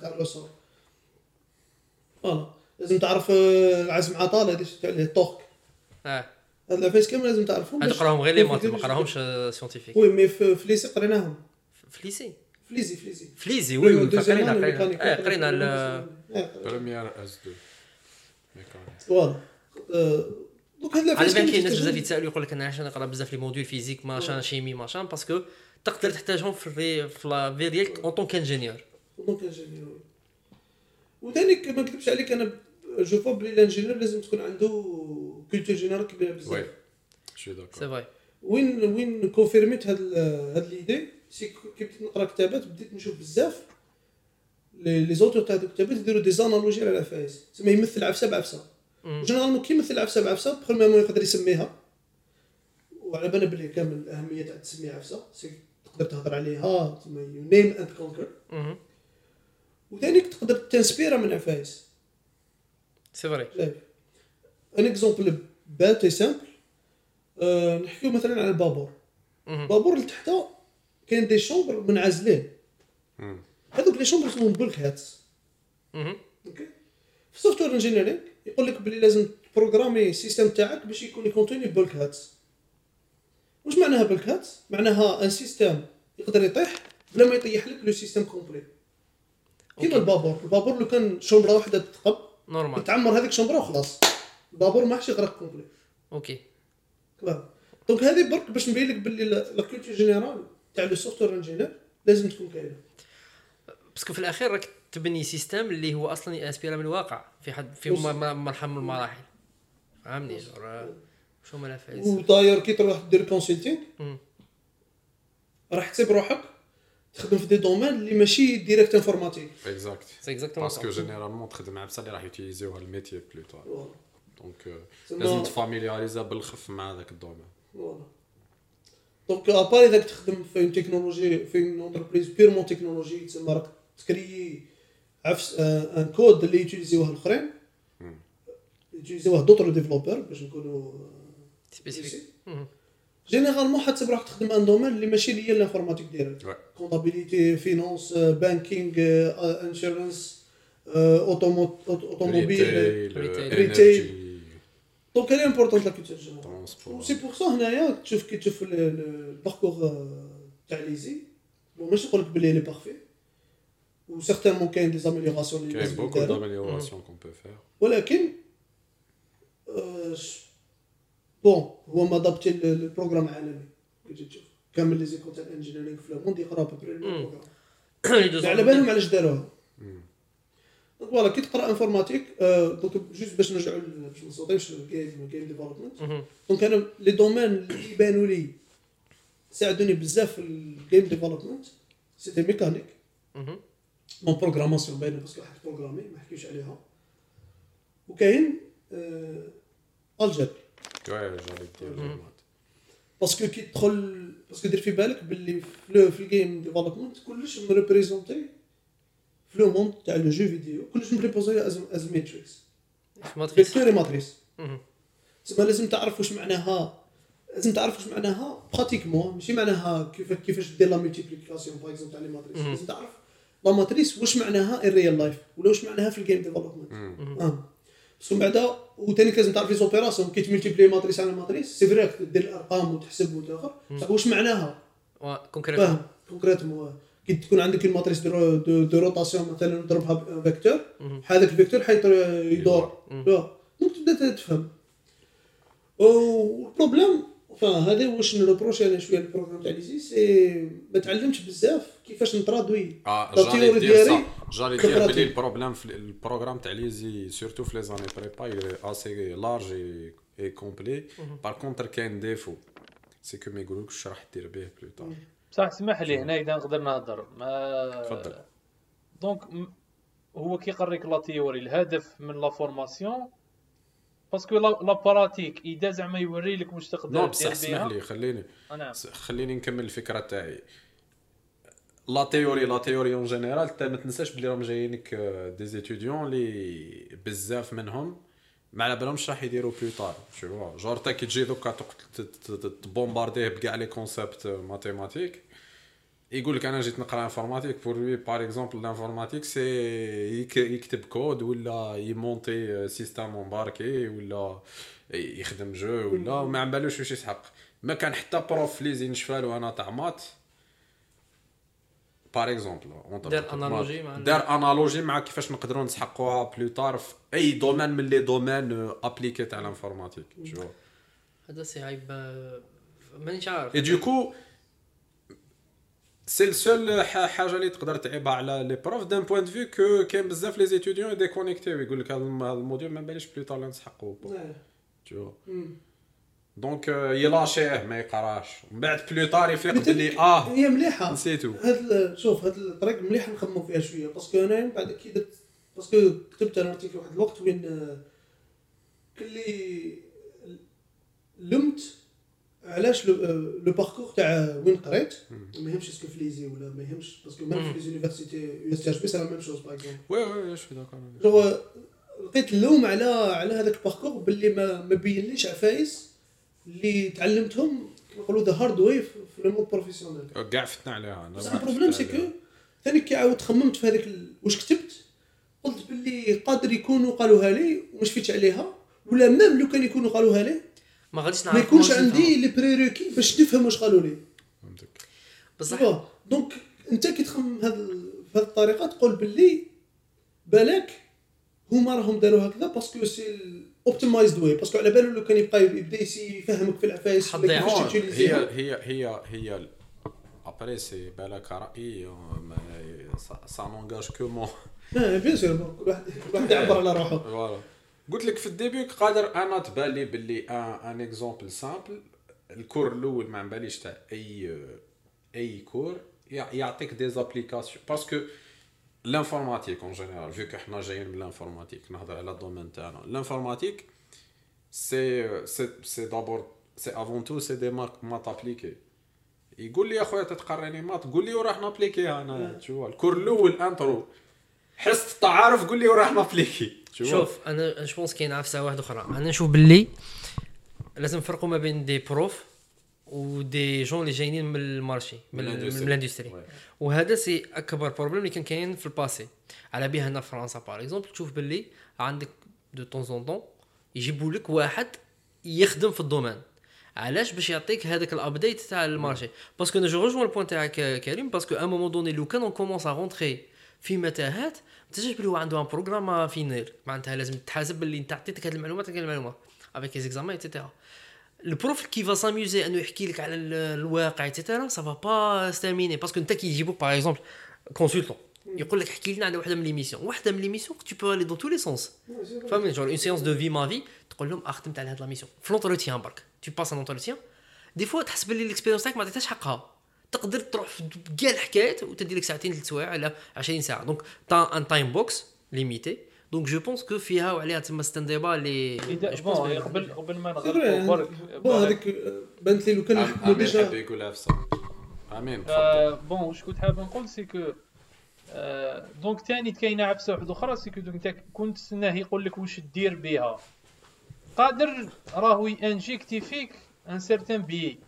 تاع الروسور فوالا. لازم تعرف آه، العزم عطاله هذه تاع لي طوك آه هاد العفايس كامل لازم تعرفهم تقراهم غير لي مات ما قراهمش سيونتيفيك وي مي في ليسي قريناهم. في ليسي؟ في ليزي في ليزي في ليزي وي وي دوزيام قرينا قرينا قرينا ال- بريمير اس 2 ميكانيك فوالا آه، دوك هاد على بالك كاين ناس بزاف. يتسالوا يقول لك أنا عشان نقرأ بزاف لي موديول فيزيك ماشان شيمي ماشان باسكو تقدر تحتاجهم في الري في لا في ديالك اون طون كانجينيور دونك انجينيور وثاني ما نكذبش عليك أنا جو فوا بلي الانجينيور لازم تكون عنده كولتور جينيرال كبيرة وي بزاف شوي سي داكور فاي وين وين كونفيرميت هاد هاد ليدي سي كي بديت نقرأ كتابات بديت نشوف بزاف لي زوتور تاع هاد الكتابات يديروا دي زانالوجي على العفايس تسمى يمثل عفسه بعفسه. جينيرالمون كي يمثل عفسه بعفسه بخيمون يقدر يسميها. وعلى بالنا بلي كامل الأهمية تاع تسميه عفسه تقدر تهضر عليها تسمى you name and conquer مهم. وثاني تقدر تنسبيرا من عفايس c'est vrai. un exemple bête et simple أه نحكيو مثلا على البابور. البابور اللي تحته كاين des chambres منعزلين. les chambres اسمهم bulkheads. OK؟ في ال software engineering يقول لك بلي لازم تبروغرامي ال système تاعك باش يكون يكونتيني bulkheads واش معناها bulkheads معناها un système يقدر يطيح بلا ما يطيح لك le système complet كيما. البابور. البابور لو كان شومبره واحدة تثقب normal. يتعمر هذيك شومبره وخلاص. البابور ما حش يغرق complet OK. donc هذه برك باش نبين لك باللي la culture générale تاع le software engineer لازم تكون كاينة. parce que في الأخير راك تبني système اللي هو أصلا ينسبيرا من الواقع في حد في مرحلة من المراحل. فهمني؟ جور شو ملا فايز وداير كي تروح دير consulting. راح تسيب روحك تخدم في des domaines اللي ماشي direct informatique exact c'est exactement parce que généralement تخدم مع بصح اللي راح يوتيليزيوها ال métier plus tard voilà. donc لازم تفاميلياريزا بالخف مع ذاك ال domaine donc à part اذا تخدم في تكنولوجي في une entreprise purement technologie تسمى راك تكري عفس en code اللي يوتيليزيوه الأخرين. يوتيليزيوه d'autres développeurs باش نكونوا spécifiques. généralement حتسب راك تخدم un domaine اللي ماشي lié à l'informatique ديالك. comptabilité finance banking insurance automobile retail donc هذه importante la culture générale c'est pour ça هنايا تشوف كي تشوف ال- ال- ال parcours تاع l'ESI bon ماشي نقول لك بلي il est parfait و certainement كاين des améliorations اللي كاين beaucoup d'amélioration qu'on peut faire. ولكن bon هو mais adapté لل programme عالمي كي تجي تشوف كامل les écoles تاع ال engineering في ال monde يقراو à peu près même. ال programme على بالهم علاش داروها. donc voilà كي تقرا informatique donc juste باش نرجعوا ل- باش ما نصوتيوش ال game game development donc أنا les domaines اللي يبانوا لي ساعدوني بزاف في ال game development c'était mécanique bon programmation باينه parce que حد بروغرامي ما نحكيوش عليها وكاين الجبر. parce que كي تدخل parce que دير في بالك باللي في ال game development كلش مريبريزونتي في le monde تاع le jeu vidéo كلش مريبوزي as as matrix matrice vecteur matrice مهم. تسمى لازم تعرف واش معناها لازم تعرف واش معناها pratiquement ماشي معناها كيف كيفاش دير la multiplication par exemple تاع les matrices مهم. لازم تعرف la matrice واش معناها in real life ولا واش معناها في ال game development. آه. parce que بعدا وثاني لازم تعرف les opérations كي تملتيبلي matrice على matrice c'est vrai دير الأرقام وتحسب وتاخر بصح واش معناها؟ كونكريتوم فاهم كونكريتمون كي تكون عندك الماتريس دو, دو, دو روتاسيون مثلا نضربها بفيكتور مهم. هذاك الفيكتور حيطر يدور. دونك تبدأ تفهم. والبروبليم فان هذا واش نروبروشي أنا شوية البروغرام تاع ليزي سي ما تعلمتش بزاف كيفاش نترادوي آه لا جالي تيوري دير جالي دير. بلي البروبليم في البروغرام تاع ليزي سورتو في لي زاني بريبا اسي لارج اي كومبلي par contre كاين défaut c'est que ما يقولوكش اش راح دير به plus tard بصح اسمح لي هنا إذا نقدر نهضر. ما تفضل. donc هو كيقريك la théorie الهدف من la formation parce que la la pratique اذا زعما يوري لك واش تقدر بصح اسمح لي خليني آه، نعم س- خليني نكمل الفكرة تاعي. la théorie la théorie en général ما تنساش بلي راهم جايينك des étudiants اللي بزاف منهم ما على بالهمش راح يديروا plus tard je vois جور تا كي تجي دوكا تبومبارديه بكاع les concepts mathématiques يقول لك أنا جيت نقرأ informatique pour lui par exemple l'informatique c'est يك- يكتب كود ولا يمونتي système embarqué ولا يخدم jeux ولا ما على بالوش واش يسحق ما كان حتى prof l'ESI نشفالو أنا تاع maths. par exemple دار analogie مع دار analogie مع كيفاش نقدروا نسحقوها plus tard في أي domaine من les domaines appliqués تاع l'informatique هذا c'est عيب مانيش عارف. اي du coup c'est la seule حاجة اللي تقدر تعيبها على les profs d'un point de vue que كاين بزاف les étudiants déconnectés يقول لك هذا الم- هذا ال module ما باليش plus tard نسحقو tout donc يلاشيه ما يقراش ومن بعد plus tard يفيق بلي آه هي مليحه نسيتو هاد شوف هاد الطريق مليح نخدموا فيها شوية parce que أنا من بعد كي درت parce que كتبت أنا في واحد الوقت وين كلي لمت علاش le, آه، parcours تاع وين قريت؟ ما يهمش est-ce que في l'ESI ولا ما يهمش parce que même في les universités USTHB c'est la même chose par exemple oui oui je suis d'accord je لقيت اللوم على على هذاك ال parcours باللي ما ما بينليش عفايس اللي تعلمتهم نقولوا the hard way في le monde professionnel كاع فتنا عليها أنا بصح ال problème c'est que. ثاني كي عاود خممت في هذاك ال- واش كتبت قلت باللي قادر يكونوا قالوها لي وما شفيتش عليها ولا même لو كان يكونوا قالوها لي ما غاديش نعرف ما يكونش عندي. les prérequis باش نفهم واش قالوا لي فهمتك. بصح صح donc أنت كي تخمم هذا بهذه الطريقة تقول باللي بالك هما راهم داروا هكذا parce que c'est optimized way parce que على بالو لو كان يبقى يبدأ يسي يفهمك في العفايس هي هي هي هي après c'est بالك رايي ça n'engage que moi bien sûr bon، كل واحد كل واحد يعبر على روحه. voilà قلت لك في ال début قادر أنا تبان لي باللي un exemple simple ال cours الأول ما باليش تاع أي أي cours. يع- يعطيك des applications parce que l'informatique en général فيك إحنا جايين من l'informatique نهضر على ال domaine تاعنا. l'informatique c'est c'est c'est d'abord c'est avant tout c'est des maths maths appliquées يقول لي يا خويا تتقريني maths قول لي وراح نابليكيها أنا تشوف ال cours الأول intro حس التعارف قول لي وراح نابليكي. شوف أنا je pense كاين عفسه واحدة أخرى. أنا نشوف باللي لازم نفرقوا ما بين des profs و des gens اللي جايين من ال marché من من ال- ال industry. وهذا c'est أكبر problème اللي كان كاين في ال passé على بها هنا في فرنسا par exemple تشوف باللي عندك de temps en temps يجيبوا لك واحد يخدم في ال domaine. علاش؟ باش يعطيك هذاك ال update تاع ال marché. parce que je rejoins ال point تاعك كريم parce que à un moment donné لو كان on commence à rentrer في متاهات. ما تنساش بلي هو عنده un programme à finir معناتها لازم تحاسب باللي انت عطيتك هذه المعلومات هذه المعلومة. avec les examens et cetera ال prof qui va s'amuser انه يحكي لك على ال- الواقع et cetera ça va pas se terminer parce que انت كي يجيبوك par exemple consultant يقول لك احكي لنا على وحده من les missions وحده من les missions tu peux aller dans tous les sens. فهمني genre une séance de vis ma vie تقول لهم آه خدمت على هاد la mission في l'entretien برك tu passes un entretien des fois تحس باللي ال expérience تاعك ما عطيتهاش حقها تقدر تروح في كاع الحكايات وتدي لك ساعتين ثلاث سوايع على 20 ساعة. دونك تا ان تايم بوكس ليميتي دونك جو بونس كو فيها وعليها تما c'est un débat اللي قبل قبل ما نغلقوا bon هذيك بانت لي لو كان يحكموا امين déjà يقولها في صوت امين bon واش كنت حاب نقول c'est que donc ثاني كاينة عفسه واحدة أخرى c'est que donc انت كنت تسناه يقول لك واش دير بها قادر راهو ينجيكتي فيك un certain biais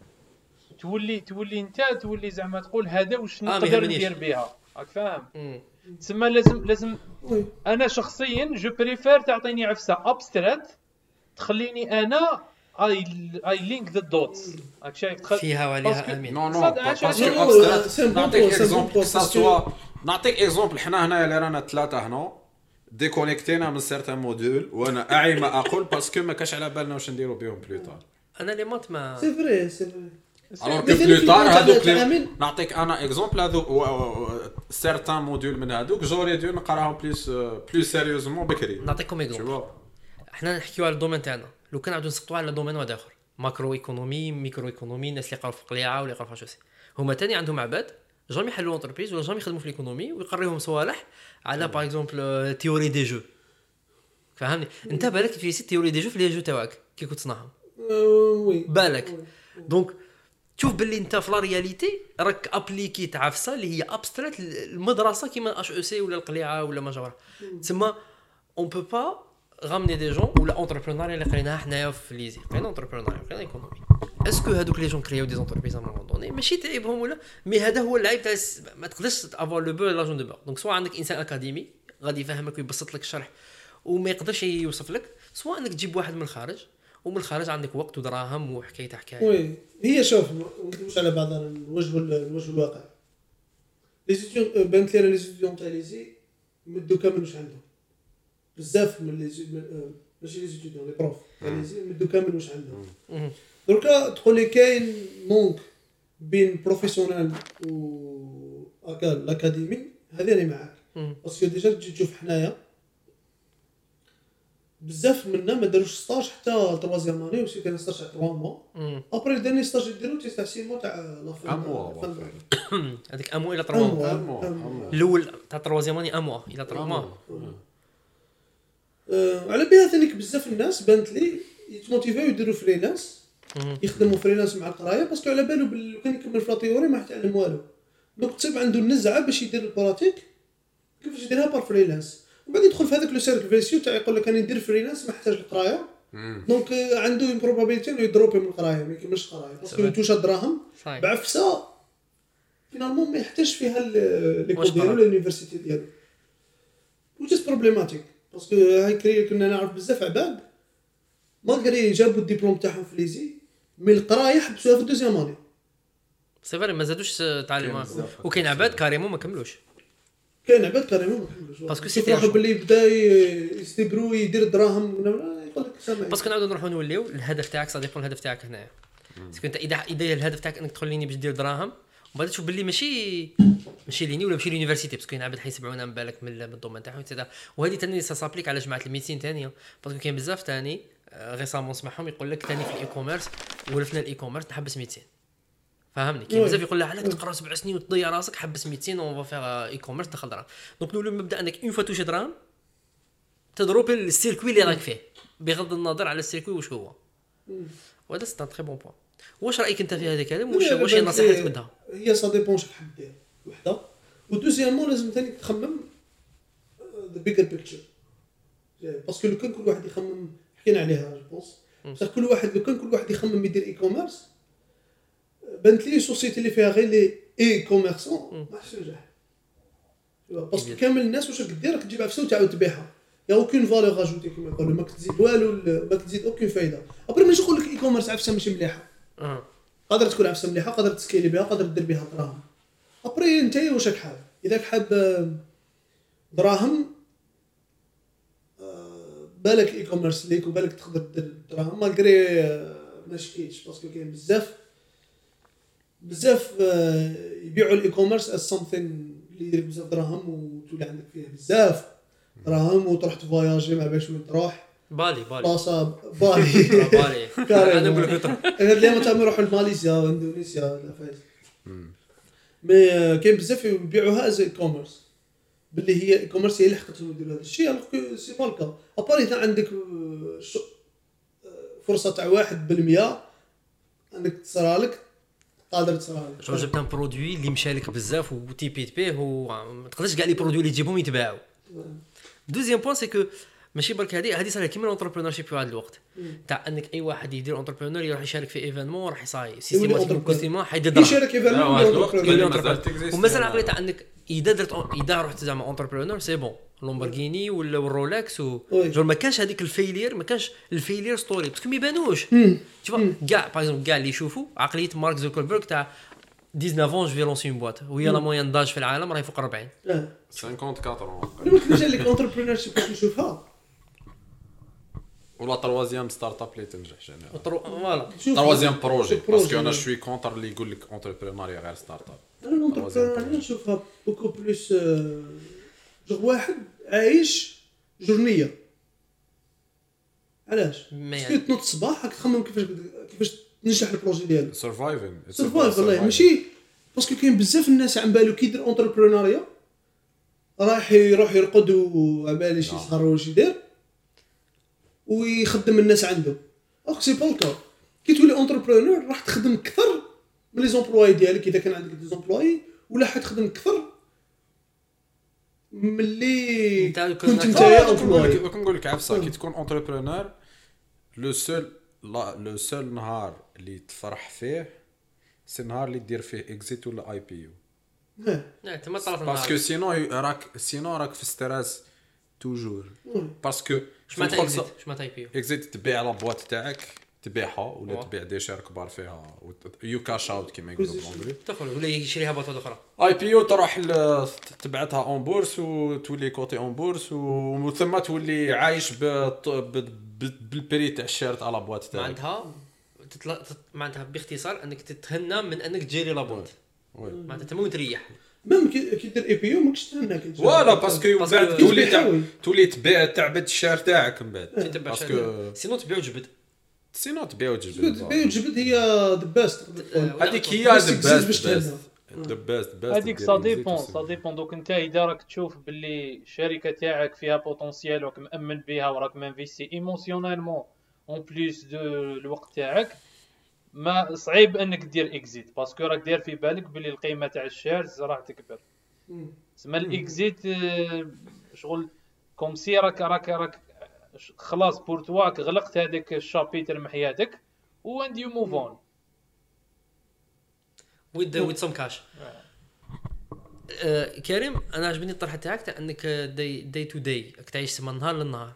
تولي تولي انت تولي زعما تقول هذا واش آه، نقدر. ندير بها. راك فاهم. تسمى لازم لازم أنا شخصيا je préfère تعطيني عفسة abstract تخليني أنا I I link the dots راك شايف. فيها وعليها أمين. non non نعطيك exemple soit نعطيك exemple حنا هنايا اللي رانا ثلاثة هنا. ديكونيكتينا من certains modules وأنا اعي ما أقول parce que ما كاش على بالنا واش نديرو بهم plus tard أنا les maths mais c'est vrai c'est vrai alors que plus tard ال plus tard هذوك. نعطيك أنا exemple هذوك certains modules من هذوك j'aurais dû نقراهم plus plus sérieusement بكري نعطيكم exemple إحنا نحكيو على ال domaine تاعنا. لو كان عاودو نسقطوا على domaine واحد آخر. macro économie micro économie الناس اللي يقراو في القليعة ولا يقراو في HEC هما تاني عندهم عباد jamais يحلوا entreprise ولا jamais يخدموا في ال économie ويقريهم صوالح على par exemple théorie des jeux فهمني؟ انت بالك في cette théorie des jeux في les jeux تاعك. كي كنت تصنعهم oui بالك. donc تشوف باللي انت في la réalité راك appliquer عفسه اللي هي abstract المدرسة كيما HEC ولا القليعة ولا ما جرى تسمى on peut pas ramener des gens ولا entrepreneurs اللي قريناها حنايا في l'ESI. قرينا entrepreneur قرينا économie est-ce que هذوك les gens كرياو des entreprises à un moment donné ماشي تعيبهم ولا؟ mais هذا هو العيب تاع ما تقدرش avoir le beurre l'argent du beurre donc سواء عندك إنسان اكاديمي غادي يفهمك ويبسط لك الشرح وما يقدرش يوصف لك سواء انك تجيب واحد من الخارج ومن الخارج عندك وقت ودراهم وحكاية حكاية. oui هي شوف نكذبوش على بعضنا الوجه الوجه الواقع. les étudiants بانت لي les étudiants تاع l'ESI مدوا كامل واش عندهم بزاف من les من- ماشي les étudiants les profs تاع l'ESI مدوا كامل واش عندهم. دركا تقول لي كاين manque بين professionnel و هكا الاكاديمي هذه أنا معاك. parce que déjà تجي تشوف حنايا. بزاف منا ما داروش stage حتى troisième année aussi كان stage تاع 3 mois. après ال dernier stage يديرو تاع 6 موا تاع لا fin. هذيك امو إلى Un 3 mois. mois. الأول تاع troisième année un mois إلى 3 mois آه، على بها ثانيك بزاف الناس بانت لي يتموتيفاو يديروا freelance. يخدموا freelance مع القراية parce que على بالو بال- لو كان يكمل في la théorie ما يتعلم والو donc تصيب عنده النزعة باش يدير ال pratique كيفاش يديرها par freelance بعد يدخل في هذاك le cercle vicieux تاع يقول لك أنا ندير freelance ما يحتاج القراية. donc آه، عنده probabilité إنه يدروبي من القراية ما يكملش القراية. parce que. يتوشا دراهم بعفسة finalement ما يحتاجش فيها ال- لي واش كود ديالو؟ ولا ال université ديالو is problematic باسكو هاي كري كنا نعرف بزاف عباد malgré جابوا الدبلوم تاعهم في l'ESI mais القراية حبسوها في ال deuxième année c'est vrai ما زادوش بزاف. وكاين عباد carrément ما كملوش. كاين عباد كملوش parce que c'était واحد. باللي بدا يستبرو يدير دراهم. يقول نقول لك سامعين parce que نعاودو نروحو نوليو الهدف تاعك ça dépend الهدف تاعك هنايا. parce que انت اذا اذا الهدف تاعك انك تدخل l'INI باش دير دراهم ومن بعد تشوف باللي ماشي ماشي ليني ولا ماشي l'université parce que كاين عباد حيسمعونا من بالك من ال domaine تاعهم وهذه ثاني ça s'applique على جماعة ال médecine ثانية parce que كاين بزاف ثاني récemment سمعهم يقول لك ثاني في ال e-commerce ولفنا ال e-commerce نحبس médecine. فهمني؟ كاين. بزاف يقول لها علاش تقرا سبع سنين وتضيع راسك حبس médecine on fait e-commerce دخل دراهم. donc نولو مبدأ إنك une fois toucher دراهم تضرب ال circuit اللي راك فيه بغض النظر على ال circuit واش هو. وهذا c'est un très bon point واش رأيك أنت في هذا الكلام؟ واش واش النصيحة اللي تمدها هي ça dépend شحال حاب دير وحدة. و deuxièmement لازم ثاني تخمم the bigger picture parce que لو كان كل واحد يخمم حكينا عليها je pense كل واحد لو كان كل واحد يخمم يدير e-commerce بانت لي société اللي فيها غير les e-commerçants ما حش تنجح parce que. كامل الناس واش راك دير راك تجيب عفسه وتعاود تبيعها y'a aucune valeur ajoutée كيما يقولوا ماك تزيد والو ماك تزيد aucune فايده après ماشي نقول لك e-commerce عفسه ماشي مليحه قادر تكون عفسه مليحه قادر ت scaler بها قادر دير بها دراهم. après أنت واش راك حاب إذا حاب آه، دراهم آه، بالك e-commerce ليك وبالك تقدر دير دراهم. malgré آه، ما شكيتش parce que كاين بزاف. بزاف آه، يبيعوا ال e-commerce as something اللي يدير بزاف دراهم وتولي عندك فيه بزاف دراهم وتروح تفواياجي ما باش وين تروح. بالي بالي. باهي بالي. carrément. أنا نقول لك أنا اليوم تاع نروحوا لماليزيا واندونيسيا لا فايز mais آه، كاين بزاف يبيعوها as e-commerce باللي هي e-commerce هي اللي حقتهم يديروا هذا الشيء. alors c'est pas le cas à part إذا عندك آه، فرصة تاع واحد بالمية انك تصرالك قادر تصرالك شو جبت un produit اللي مشى لك بزاف وتيبيت به وما تقدرش كاع les produits اللي تجيبهم يتباعوا. deuxième point c'est que ماشي برك هذه هذه صار كيما ال entrepreneurship في واحد الوقت. تاع انك أي واحد يدير entrepreneur يروح يشارك في événement راح يصاي entrepreneur. justement حيدير يشارك événement. اللي ومثلا عقلي تاع انك إذا درت إذا رحت زعما entrepreneur c'est bon لومبرغيني ولا والرولكس و. جور ما كانش هذيك ال failure ما كانش ال failure story. parce que ما يبانوش. شوف كاع par exemple كاع اللي يشوفوا عقلية مارك زوكربيرغ تاع 19 je vais lancer une boîte وهي la moyenne d'âge في العالم راهي فوق 40 آه 54 أنا ما كنتش لك entrepreneurship باش نشوفها ولا troisième startup اللي تنجح général و trois- voilà troisième projet. parce que أنا je suis contre اللي يقول لك entrepreneuriat غير startup أنا نشوفها beaucoup plus que واحد عايش journée علاش؟ parce que تنوض الصباح راك تخمم كيفاش كيفاش تنجح ال projet ديالك surviving survive والله ماشي parce que كاين بزاف الناس عم بالو كي يدير entrepreneuriat رايح يروح يرقد وعبالي شي. سهر واش يدير ويخدم الناس عنده. OK c'est pas le cas كي تولي entrepreneur راح تخدم أكثر من les employés ديالك. إذا كان عندك des employés ولا حتخدم أكثر من اللي أنت كنت أنت. employé نقول لك عفسة. كي تكون entrepreneur le seul là le seul نهار اللي تفرح فيه c'est النهار اللي دير فيه exit ولا IPO parce que sinon راك sinon راك في stress toujours parce que معناتها exit اش معناتها IP exit تبيع la boîte تاعك تبيعها ولا. تبيع des shares كبار فيها you cash out كيما يقولوا ب l'anglais تدخل ولا يشريها boîte أخرى. IPO تروح تبعتها en bourse وتولي coté en bourse وثم تولي عايش بال prix تاع ال share تاع la boîte تاعك. معناتها تطلع تط- معناتها باختصار أنك تتهنى من أنك ت gérer la boîte oui. معناتها تموت تريح. même كي دير IPO ماكش تجي. voilà parce que من بعد تولي. تولي تبيع تعبد ال share تاعك من بعد. تتبع parce que. sinon تبيع وجبد. sinon تبيع جبد وتجبد بيو جبد هي the best هذيك هي the best. the best best هذيك ça dépend ça dépend دوك أنت إذا راك تشوف باللي الشركة تاعك فيها potentiel وراك مأمن بها وراك m'investi émotionnellement en plus de الوقت تاعك ما صعيب انك دير exit parce que راك داير في بالك باللي القيمة تاع ال shares راح تكبر. تسمى ال exit آه، شغل comme si راك راك راك خلاص pour toi غلقت هذاك ال chapitre من حياتك and you move on with with some كاش كريم أنا عجبني الطرحه تاعك تاع إنك day day to day راك تعيش من نهار للنهار.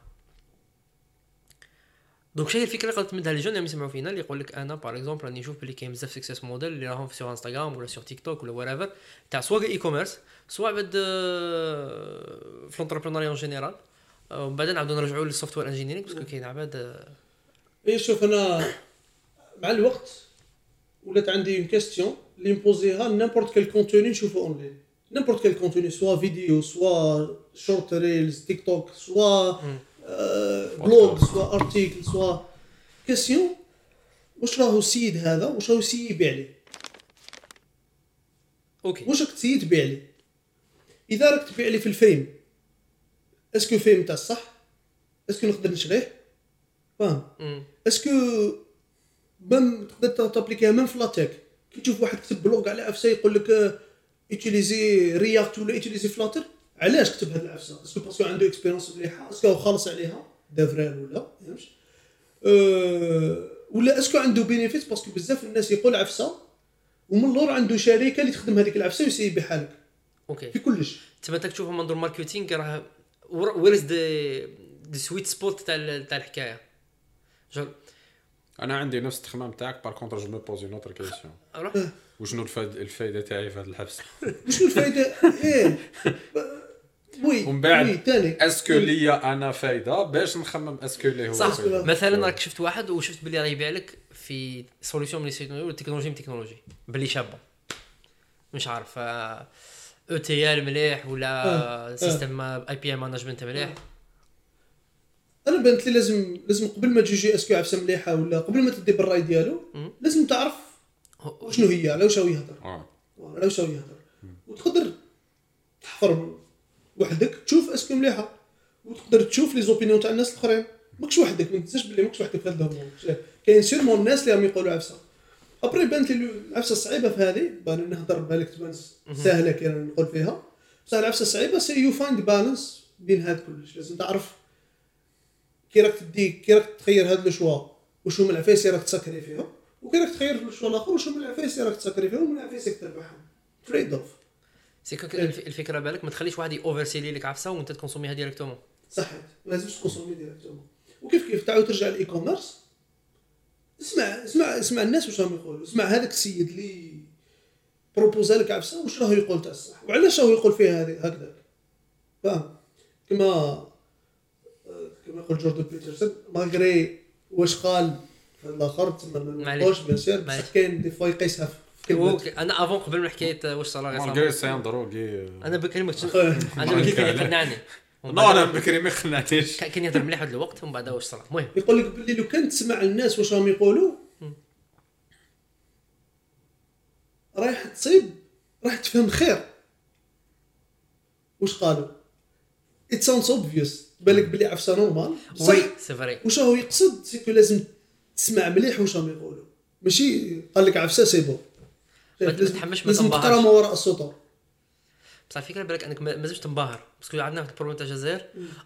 donc شنو هي الفكرة اللي قدرت تمدها لل jeunes اللي يسمعوا فينا اللي يقول لك أنا par exemple راني نشوف بلي كاين بزاف success model اللي راهم في sur انستغرام ولا sur تيك توك ولا wherever تاع سواء e-commerce سواء بعد آه، في ال entrepreneuriat en général ومن بعد نعاودو نرجعوا لل software engineering parce que كاين عباد آه، اي شوف أنا مع الوقت ولات عندي une question اللي ن poser ها n'importe quel contenu نشوفو online n'importe quel contenu soit فيديو soit short reels تيك توك soit آه، blog soit article soit question واش راهو السيد هذا؟ واش راهو السيد يبيع لي؟ OK واش راك ت essayer تبيع لي؟ إذا راك تبيع لي في الفيم est-ce que فيم تاع الصح est-ce que نقدر نشريه؟ فاهم. est-ce que même تقدر ت appliquer ها même في l'article. كي تشوف واحد كتب blog على عفسه يقول لك utiliser React ولا utiliser Flutter علاش كتب هاد العفسه est-ce que parce que عنده expérience مليحه est-ce que هو خالص عليها referral ولا فهمتش أه ولا est-ce que عنده benefit parce que بزاف الناس يقول عفسة ومن اللور عنده شركة اللي تخدم هذيك العفسة ويسيي يبيعها لك OK في كلش. تما انت تشوف منظور marketing راه where is the sweet spot تاع تاع الحكاية؟ je أنا عندي نفس التخمام تاعك par contre je me pose une autre question وشنو الفايده الفايدة تاعي في هذا الحبس؟ وشنو الفائده إيه. oui ومن بعد est-ce que ليا أنا فايدة باش نخمم est-ce que لي هو صح فايدة. مثلا راك شفت واحد وشفت باللي راه يبيع لك في solution من ولا تكنولوجي من تكنولوجي باللي شابة. مش عارف ETL مليح آه، ولا système API management مليح؟ أنا بانت لي لازم لازم قبل ما تجوجي est-ce que عفسة مليحة ولا قبل ما تدي بالرأي ديالو. لازم تعرف شنو هي على واش هو يهضر آه. على واش هو يهضر وتقدر تحفر وحدك تشوف est-ce que مليحة وتقدر تشوف les opinions تاع الناس الأخرين. ماكش وحدك ما تنساش بلي ماكش وحدك في هذا ال domaine كاين sûrement الناس اللي راهم يقولوا عفسة. après بانت لي العفسه الصعيبه في هذه بان نهضر بالك تبان سهلة كي نقول فيها. بصح العفسة الصعيبه c'est to find balance بين هاد كلش. لازم تعرف كي راك تدي كي راك تخير هاد le choix واش هما العفايس اللي راك تسكري فيهم وكي راك تخير le choix الآخر واش هما العفايس اللي راك تسكري فيهم ومن العفايس اللي تربحهم. تريد ouf c'est que الف- الفكرة بالك ما تخليش واحد اوفر سيلي لك عفسه وانت تكونسوميها directement صحيت ما لازمش تكونسومي directement وكيف كيف تعاود ترجع لل e-commerce اسمع اسمع اسمع الناس واش راهم يقولوا؟ اسمع هذاك السيد اللي بروبوزا لك عفسة واش راهو يقول تاع الصح؟ وعلاش راهو يقول فيها هذه هكذاك؟ فاهم؟ كما آه، كما يقول جوردن بيترسون malgré واش قال في الآخر تما ما. نقولش bien sûr. بصح كاين des fois يقيسها في أنا avant قبل من حكايه واش صار malgré c'est un drogué أنا بكري ما كنتش. أنا بكري كان يقنعني non أنا بكري ما خنعتيش كان يهضر مليح واحد الوقت ومن بعد واش صرا المهم. يقول لك باللي لو كان تسمع الناس واش راهم يقولوا؟ رايح تصيب راح تفهم خير. واش قالوا؟ it sounds obvious بالك بلي عفسه normal oui c'est vrai. واش راهو يقصد؟ c'est que لازم تسمع مليح واش راهم يقولوا. ماشي؟ قال لك عفسه c'est bon ما لازم, تحمش ما لازم تنبهرش. تقرا ما وراء السطور بصح الفكرة بالك إنك ما ما لازمش تنبهر. parce que عندنا واحد ال problème تاع الجزائر.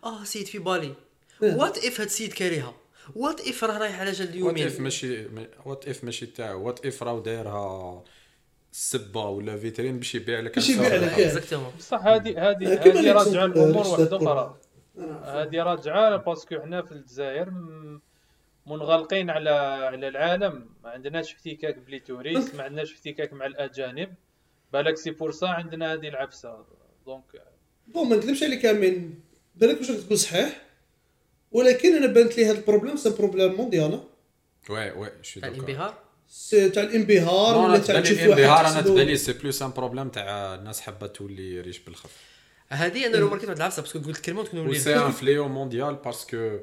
آه سيد في بالي. إيه. what if هاد السيد كاريها؟ what if راه رايح على جال what اليومين if ماشي what if ماشي تاعو؟ what if راهو دايرها سبة ولا vitrine باش يبيع لك باش يبيع لك، إيه. exactement بصح هذه هذه هذه راجعه de واحدة أخرى. هذه راجعة parce que حنا في الجزائر م- منغلقين على على العالم. ما عندناش احتكاك ب les touristes ما عندناش احتكاك مع الأجانب. بالك c'est pour ça عندنا هذه العفسه donc bon ما نكذبش عليك أمين. بالك واش راك تقول صحيح؟ ولكن أنا بانت لي هذا ال problème c'est problème mondial. oui oui شو تاع الانبهار؟ c'est تاع الانبهار أنا ولا تاع تبان تشوف لي الانبهار واحد أنا تبان لي سي plus un problème تاع الناس حابة تولي riche بالخف. هذه أنا لو ماركت واحد العفسه parce que قلت كلمة وتكون و c'est un fléau mondial parce que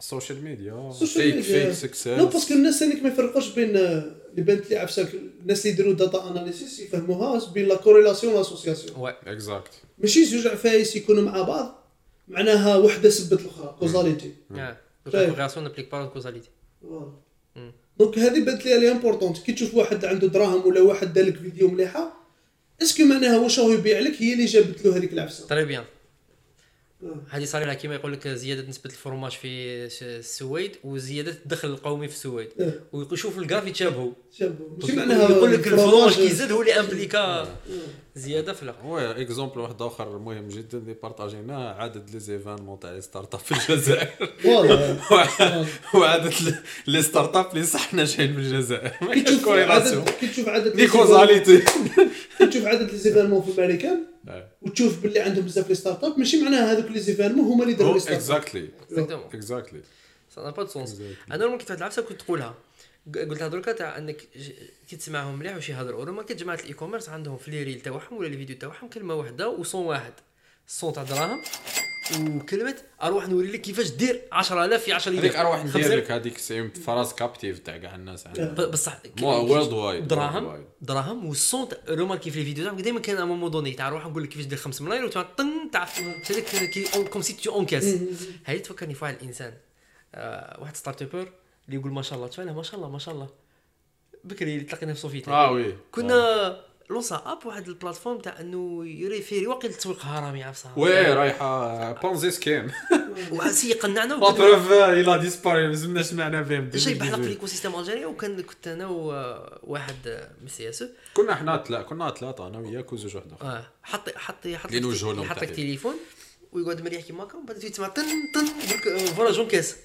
ال social media fake. fake success non parce que الناس هذيك ما يفرقوش بين آه، اللي بانت لي عفسه الناس اللي يديروا data analysis يفهموها بين la corrélation l'association oui exact ماشي زوج عفايس يكونوا مع بعض معناها وحدة سبت الأخرى causalité طيب. corrélation n'implique pas causalité. donc هذه بانت لي اللي importante كي تشوف واحد عنده دراهم ولا واحد دار لك فيديو مليحة est-ce que معناها واش راهو يبيع لك؟ هي اللي جابت له هذيك العفسة. très bien. هذه صار لها كيما يقول لك زيادة نسبة الفرماج في السويد وزيادة الدخل القومي في السويد. إيه. ويشوف ال graphe يتشابهوا يقول لك ال fromage ال fromage- كي يزيد هو اللي امبليكا زيادة في الأخر. oui exemple واحد آخر مهم جدا اللي بارطاجيناه عدد les événements تاع les start-up في الجزائر. وعدد les start-up اللي صح ناجحين في الجزائر. ما كي تشوف عدد كي تشوف عدد ني causalité كي تشوف عدد les événements في الامريكان وتشوف باللي عندهم بزاف les start-up ماشي معناها هذوك les événements هما اللي داروا les start-up. exactly exactly ça pas de sens أنا normal كنت واحد العفسة كنت تقولها ق- قلتها دركا تاع إنك ج- كي تسمعهم مليح واش يهضروا normal كي جماعة ال e-commerce عندهم في لي ريل تاعهم ولا les vidéos تاعهم كلمة واحدة و son واحد. ال son تاع دراهم وكلمه أروح نوري لك كيفاش دير 10000 في 10 هذيك أروح ندير لك هذيك phrase captive تاع كاع الناس بصح worldwide دراهم دراهم وال son تاع- normal كيف les vidéos تاعهم ديما كان à moment donné تاع نروح نقول لك كيفاش دير 5 ملاير وتاع طن تاع هذاك كي كوم سي تو اونكاس هاي تفكرني في واحد الانسان آه واحد ستارت ابر اللي يقول ما شاء الله تفعله ما شاء الله ما شاء الله. بكري اللي تلاقينا في صوفيتي آه وي. كنا لونسا أب واحد البلاتفورم تاع إنه يريفيري واقع التسويق هرمي عفسها وي رايحة بونزي سكيم وسي قنعنا لا بروف إلى ديسباري مازلنا سمعنا بهم جاي بحلق في الايكو سيستم الجيري وكان كنت أنا وواحد من السي اس كنا إحنا ثلاثة كنا ثلاثة أنا وياك وزوج واحد آخر. آه حط حط حط يحط لك. تليفون ويقعد مريح كيما هكا ومن بعد تسمع طن طن يقول لك آه، voilà j'encaisse.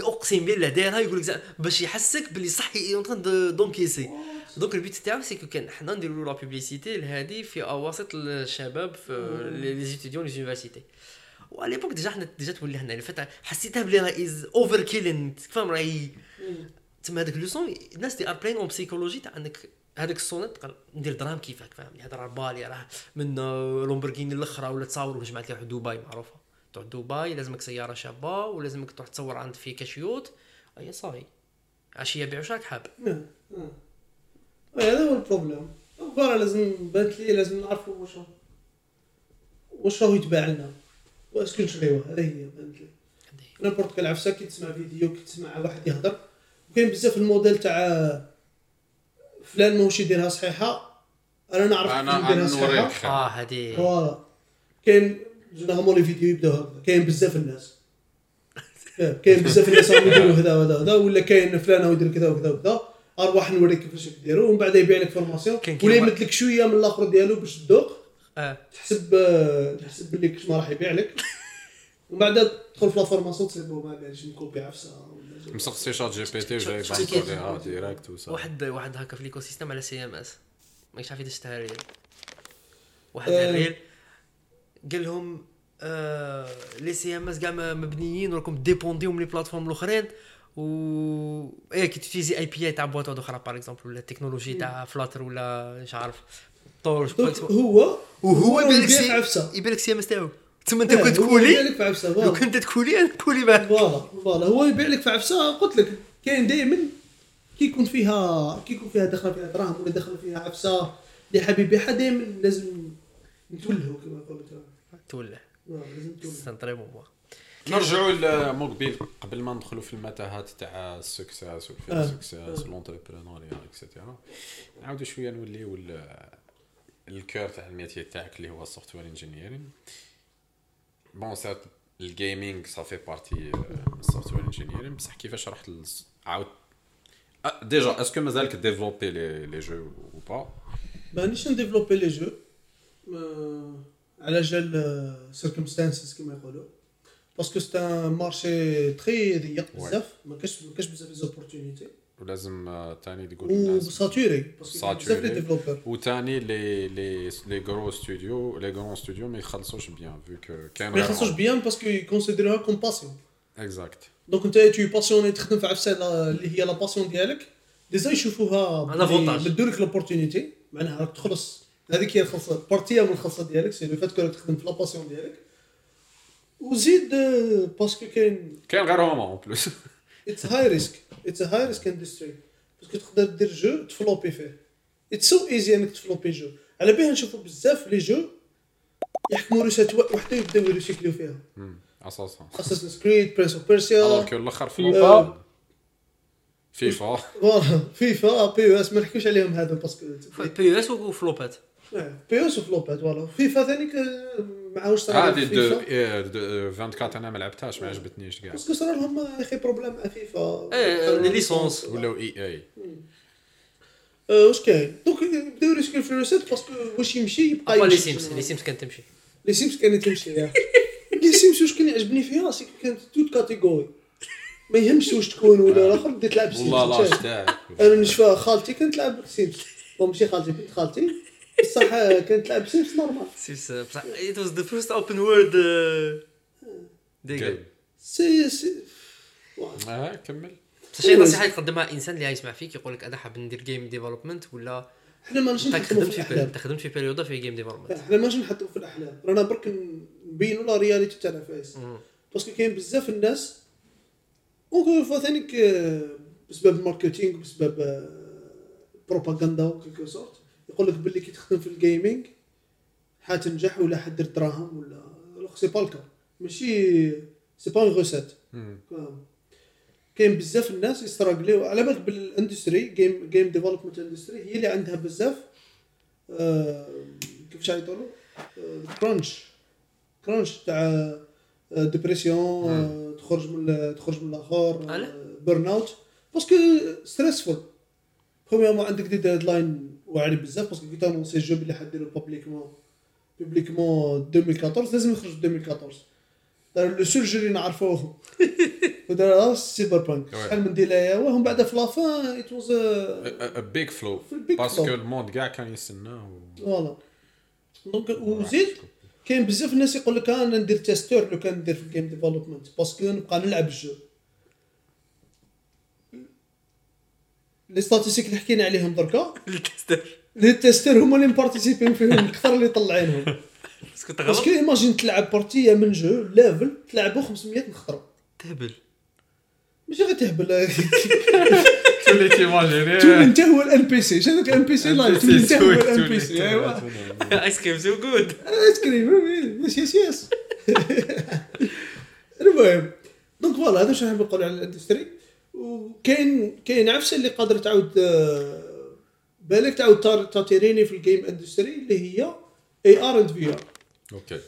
أقسم بالله دايرها يقول لك زعما باش يحسك باللي صح en train d'encaisser donc ال but تاعو c'est que كان حنا نديروا la publicité لهادي في أواسط الشباب في les étudiants les universités و à l'époque déjà حنا déjà تولي حنا الفترة حسيتها بلي راه is overkilling فاهم راهي تما هذاك لو سون الناس they are playing on psychologie تاع إنك هذاك تقال ندير دراهم كيفك فاهم؟ هذا راه بالي راه من لومبرغيني الأخرى ولا تصاور جمعت لي دبي معروفة. تروح دبي لازمك سيارة شابة ولازمك تروح تصور عند في كاشيوت اي صاي عشية بيع واش راك حاب. هذا هو ال problème. برا لازم بانت لي لازم نعرفوا واش واش راهو يتباع لنا. و est-ce que نشريوه هذه هي بانت لي. n'importe quelle عفسه كي تسمع فيديو كي تسمع واحد يهضر. وكاين بزاف الموديل تاع فلان ماهوش يديرها صحيحة أنا نعرف أنا يديرها صحيحة. آه هذه. voilà. كاين généralement les vidéos يبداو هكذا. كاين بزاف الناس. كاين بزاف الناس راهم يديروا هذا وهذا وهذا ولا كاين فلان هو يدير كذا وكذا وكذا. أرواح نوريك كيفاش ديروا ومن بعد يبيع لك formation. ولا يمد لك شوية من الآخر ديالو باش تذوق آه. تحسب آه، تحسب باللي كش ما راح يبيع لك. ومن بعد تدخل في la formation تصيب ما باليش نكوبي عفسة. مسقسي ChatGPT وجاي بعثوا direct وصافي. واحد واحد هكا في l'écosystème على CMS. مانيش عارف اذا شفتها reel واحد آه. ال reel قال لهم آه les CMS كاع مبنيين وراكم ديبونديو من les plateformes الأخرين. و إيه كي تيزي API تاع بواطات أخرى par exemple ولا التكنولوجي تاع Flutter ولا مش عارف طور هو وهو يبيع لك عفسه يبيع لك CMS تاعو تما انت كنت كولي لو كنت تكولي أنا كولي معاه فوالا فوالا هو يبيع لك في عفسه قلت لك كاين دائما كي يكون فيها كي يكون فيها دخل فيها دراهم ولا دخل فيها عفسه اللي حاب يبيعها دائما لازم نتولهوا كما قلت. تولع آه، لازم نتولهوا سان تري بون نرجعوا لمقبل قبل ما ندخلوا في المتاهات تاع السكساس والفيل آه. سكساس لونتربرونوريا اكسيتيرا نعاودوا شوية نوليو ال cœur تاع ال métier تاعك اللي هو ال software engineering bon سات ال gaming ça fait partie من ال software engineering بصح كيفاش رحت عاود déjà est-ce que مازالك développer les les jeux ou pas مانيش نديفلوبي les jeux على جال circumstances كما يقولوا. parce que c'est un marché très ضيق بزاف ما كاش ما كاش بزاف les opportunités ولازم آه، تاني تقول للناس و saturé parce que كاين بزاف les saturés. développeurs وثاني les les les gros studios les grands studios ما يخلصوش bien vu que كاين ما يخلصوش bien parce que يكونسيديروها comme passion exact donc انت t'es passionné تخدم في عفسه لا- اللي هي la passion ديالك déjà يشوفوها Un avantage. مدوا لك l'opportunité معناها راك تخلص هذيك هي الخلصه partie من الخلصه ديالك c'est le fait que راك تخدم في la passion ديالك وزيد parce que كاين كاين غير هما en plus it's high risk it's high risk industry parce que تقدر دير jeu تفلوبي فيه it's so easy انك تفلوبي jeu على بالها نشوفوا بزاف les jeux يحكموا recette وحده يبداو يريسيكليو فيها أساسا Assassin's Creed Prince of Persia alors que الآخر فيفا. فيفا voilà فيفا PES ما نحكيوش عليهم هذا parce que PES وفلوبات PES وفلوبات voilà فيفا ثاني معاوش صرا هذه دو فيفا. إيه، دو- 24 أنا ما لعبتهاش ما عجبتنيش كاع. parce que صرا لهم يا أخي problème مع فيفا إيه les licences ولاو EA. آه، واش كاين donc بداو يريسكيو في ال recette parce que واش يمشي يبقى ابا لي يمشي. سيمز les سيمز كانت تمشي. les سيمز كانت تمشي les سيمز واش كان يعجبني فيها؟ c'est كانت toute catégorie ما يهمش واش تكون ولا الآخر بديت تلعب سيمز والله لا أنا نشفى خالتي كانت تلعب bon ماشي خالتي بنت خالتي. بصح كانت تلعب سيمس normal سيس بصح it was the first open world uh, déjà game. si si. آه كمل. بصح شي نصيحة يقدمها إنسان اللي يسمع فيك يقول لك أنا حاب ندير game development ولا إحنا ما نجمش خدمت في في الأحلام. انت خدمت في période في game development إحنا ما نجمش نحطو في الأحلام. رانا برك نبينوا la réalité تاعنا فايس parce que كاين بزاف الناس encore fois ثانيك آه، بسبب ال marketing بسبب بروباغندا quelque sorte يقول لك باللي كي تخدم في ال gaming حتنجح ولا حدير دراهم ولا alors c'est pas le cas ماشي c'est pas une recette. كاين بزاف الناس يستراغليو. على بالك بال industry game game development industry هي اللي عندها بزاف آه كيفاش يقولوا crunch crunch تاع dépression آه تخرج من تخرج من الآخر؟ burn out parce que stressful premièrement عندك des deadlines واعرين بزاف parce que كي تانونسي jeu بلي حديرو publiquement publiquement 2014 لازم يخرج 2014 دار le seul jeu اللي نعرفوه. ودار Cyberpunk. شحال من ديلايا وهم بعد في la fin it was big flop parce que. الموند كاع كان يستناه voilà donc وزيد كاين بزاف الناس يقول لك أنا ندير testeur لو كان ندير في ال game development parce que نبقى نلعب ال jeu. les statistiques اللي حكينا عليهم دركا؟ ال tester. les testeurs هما اللي مبارتيسيبين فيهم أكثر اللي طلعينهم. parce que تغلط parce que imagine تلعب partie من jeu level تلعبوا 500 نخطره تهبل. ماشي غير تهبل. تولي تيماجيني تولي انت هو ال NPC شنو ال NPC live تولي انت هو ال NPC ايوا ice cream so good ice cream yes yes yes المهم donc voilà هذا شنو نحب نقول على ال industry وكاين كاين عفسه اللي قادر تعاود آه، بالك تعاود تار- تاتيريني في ال game industry اللي هي AR and VR okay.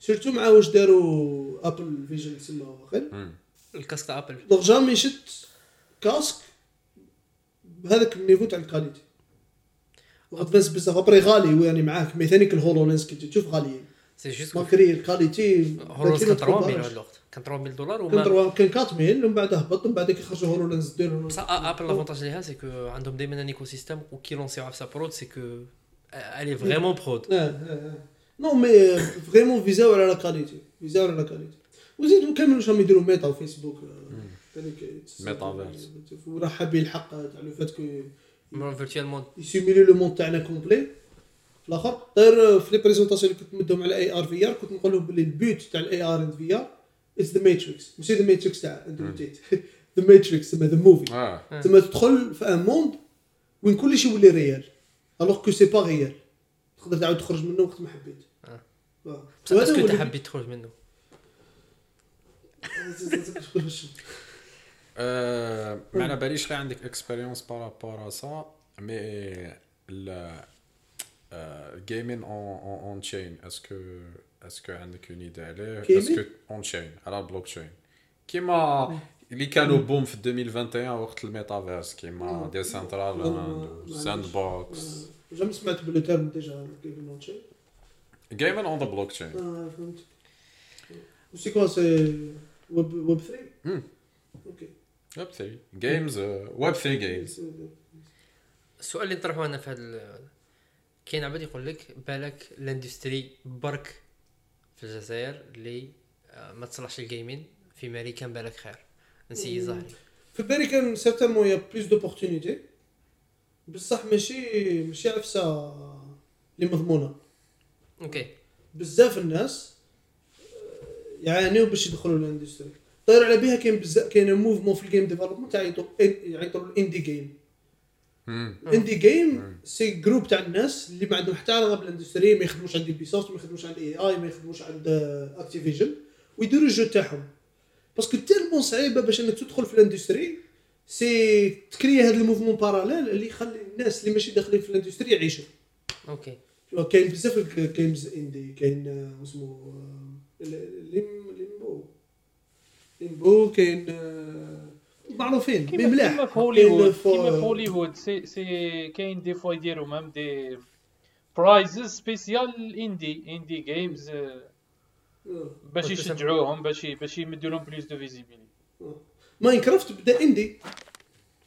surtout مع واش داروا Apple Vision تسمى خير ال casque تاع Apple donc jamais شفت casque بهذاك ال niveau تاع ال qualité. وغتبان بزاف après غالي يعني معاك mais ثانيك ال HoloLens كي تشوف غاليين. c'est juste malgré ال qualité HoloLens كان 3000 كان هذا الوقت. كان 3000 دولار كان وما تروا- كان 4000 ومن بعد هبط ومن بعد كي خرجوا HoloLens دير بصح Apple l'avantage ليها c'est que عندهم دائما un écosystème وكي لونسيو عفسه pro c'est que elle est vraiment pro آه آه non mais vraiment فيزاو على la qualité فيزاو على la qualité وزيد كامل واش راهم يديروا ميتا وفيسبوك آه، ثاني ميتافيرس. وراه حاب يلحق تاع le fait que virtual mode يسيميلي le monde تاعنا complet في الآخر. داير في les présentations اللي كنت مدهم على AR VR كنت نقول لهم بلي ال but تاع ال AR and VR it's the matrix ماشي the matrix تاع اندرو the matrix تسمى the movie آه. تسمى تدخل في un monde وين كل شيء يولي réel alors que c'est pas réel تقدر تعاود تخرج منه وقت ما حبيت. آه. آه. بصح est-ce que انت اللي- حبيت تخرج منه. آه، ما على باليش لا عندك اكسبيريونس بارابور سا مي الجيمين اون اون تشين اسكو اسكو عندك une idée عليه Gaming? est-ce que on chain على البلوك تشين كيما اللي كانوا boom في 2021 وقت الميتافيرس كيما آه. Decentraland Sandbox jamais سمعت ب le terme déjà كيف نوتشي gaming on the blockchain آه فهمت و c'est quoi c'est web web 3 مم. okay web 3 games web 3 games السؤال اللي نطرحه أنا في هذا كاين عباد يقول لك بالك ال industry برك في الجزائر اللي آه، ما تصلحش ال gaming في امريكان بالك خير. نسي ظهري في بالي كان certainement y'a plus d'opportunités بصح ماشي ماشي عفسة اللي مضمونة. okay بزاف الناس آه، يعانيو باش يدخلوا ال industry طير على بها كاين بزاف كاين mouvement في ال game development يعيطوا يعيطوا الاندي جيم الاندي جيم سي جروب تاع الناس اللي ما عندهم حتى علاقة بال industry ما يخدموش عند Ubisoft ما يخدموش عند EA ما يخدموش عند Activision ويديروا ال jeu تاعهم. parce que tellement صعيبه باش إنك تدخل في ال industry c'est تكري هذا ال mouvement parallèle اللي يخلي الناس اللي ماشي داخلين في ال industry يعيشوا. okay كاين بزاف ال games indie كاين آه، اسمه آه، ليم Limbo Limbo كاين آه، معروفين mais كيما ملاح كيما في هوليوود كيما في هوليوود si si كاين des fois يديروا même des prizes spécial indie indie games. باش يشجعوهم باش باش يمدوا لهم plus de visibilité Minecraft بدا indie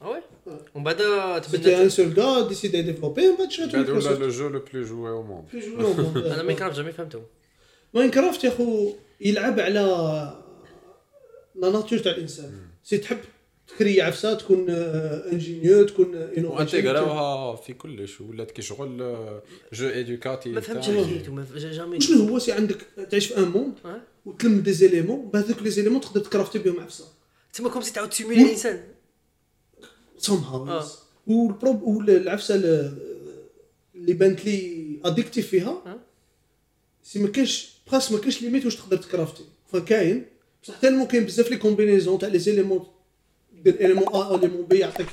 oui. آه. ومن بعد تبنى un seul qu'a décidé développer ومن بعد بعد ولا لو جو لو بلو جوي أو موند أنا Minecraft jamais فهمته. Minecraft يا أخو يلعب على la nature تاع الإنسان. si تحب تكري عفسة تكون ingénieur تكون وانتيغراوها في كلش ولات كي شغل آه، jeu éducatif ما فهمتش jamais شنو هو c'est عندك؟ تعيش في un monde آه. وتلم des éléments بهذوك les éléments تقدر تكرافتي بهم عفسة. تسمى comme si تعاود تسيمولي الإنسان. آه. هاو والبروب والعفسه ال- اللي بانت لي addictive فيها آه. c'est ما كاينش براس ما كاينش limite واش تقدر تكرافتي فكاين بصح tellement كاين بزاف les combinaisons تاع les éléments دير élément A élément B يعطيك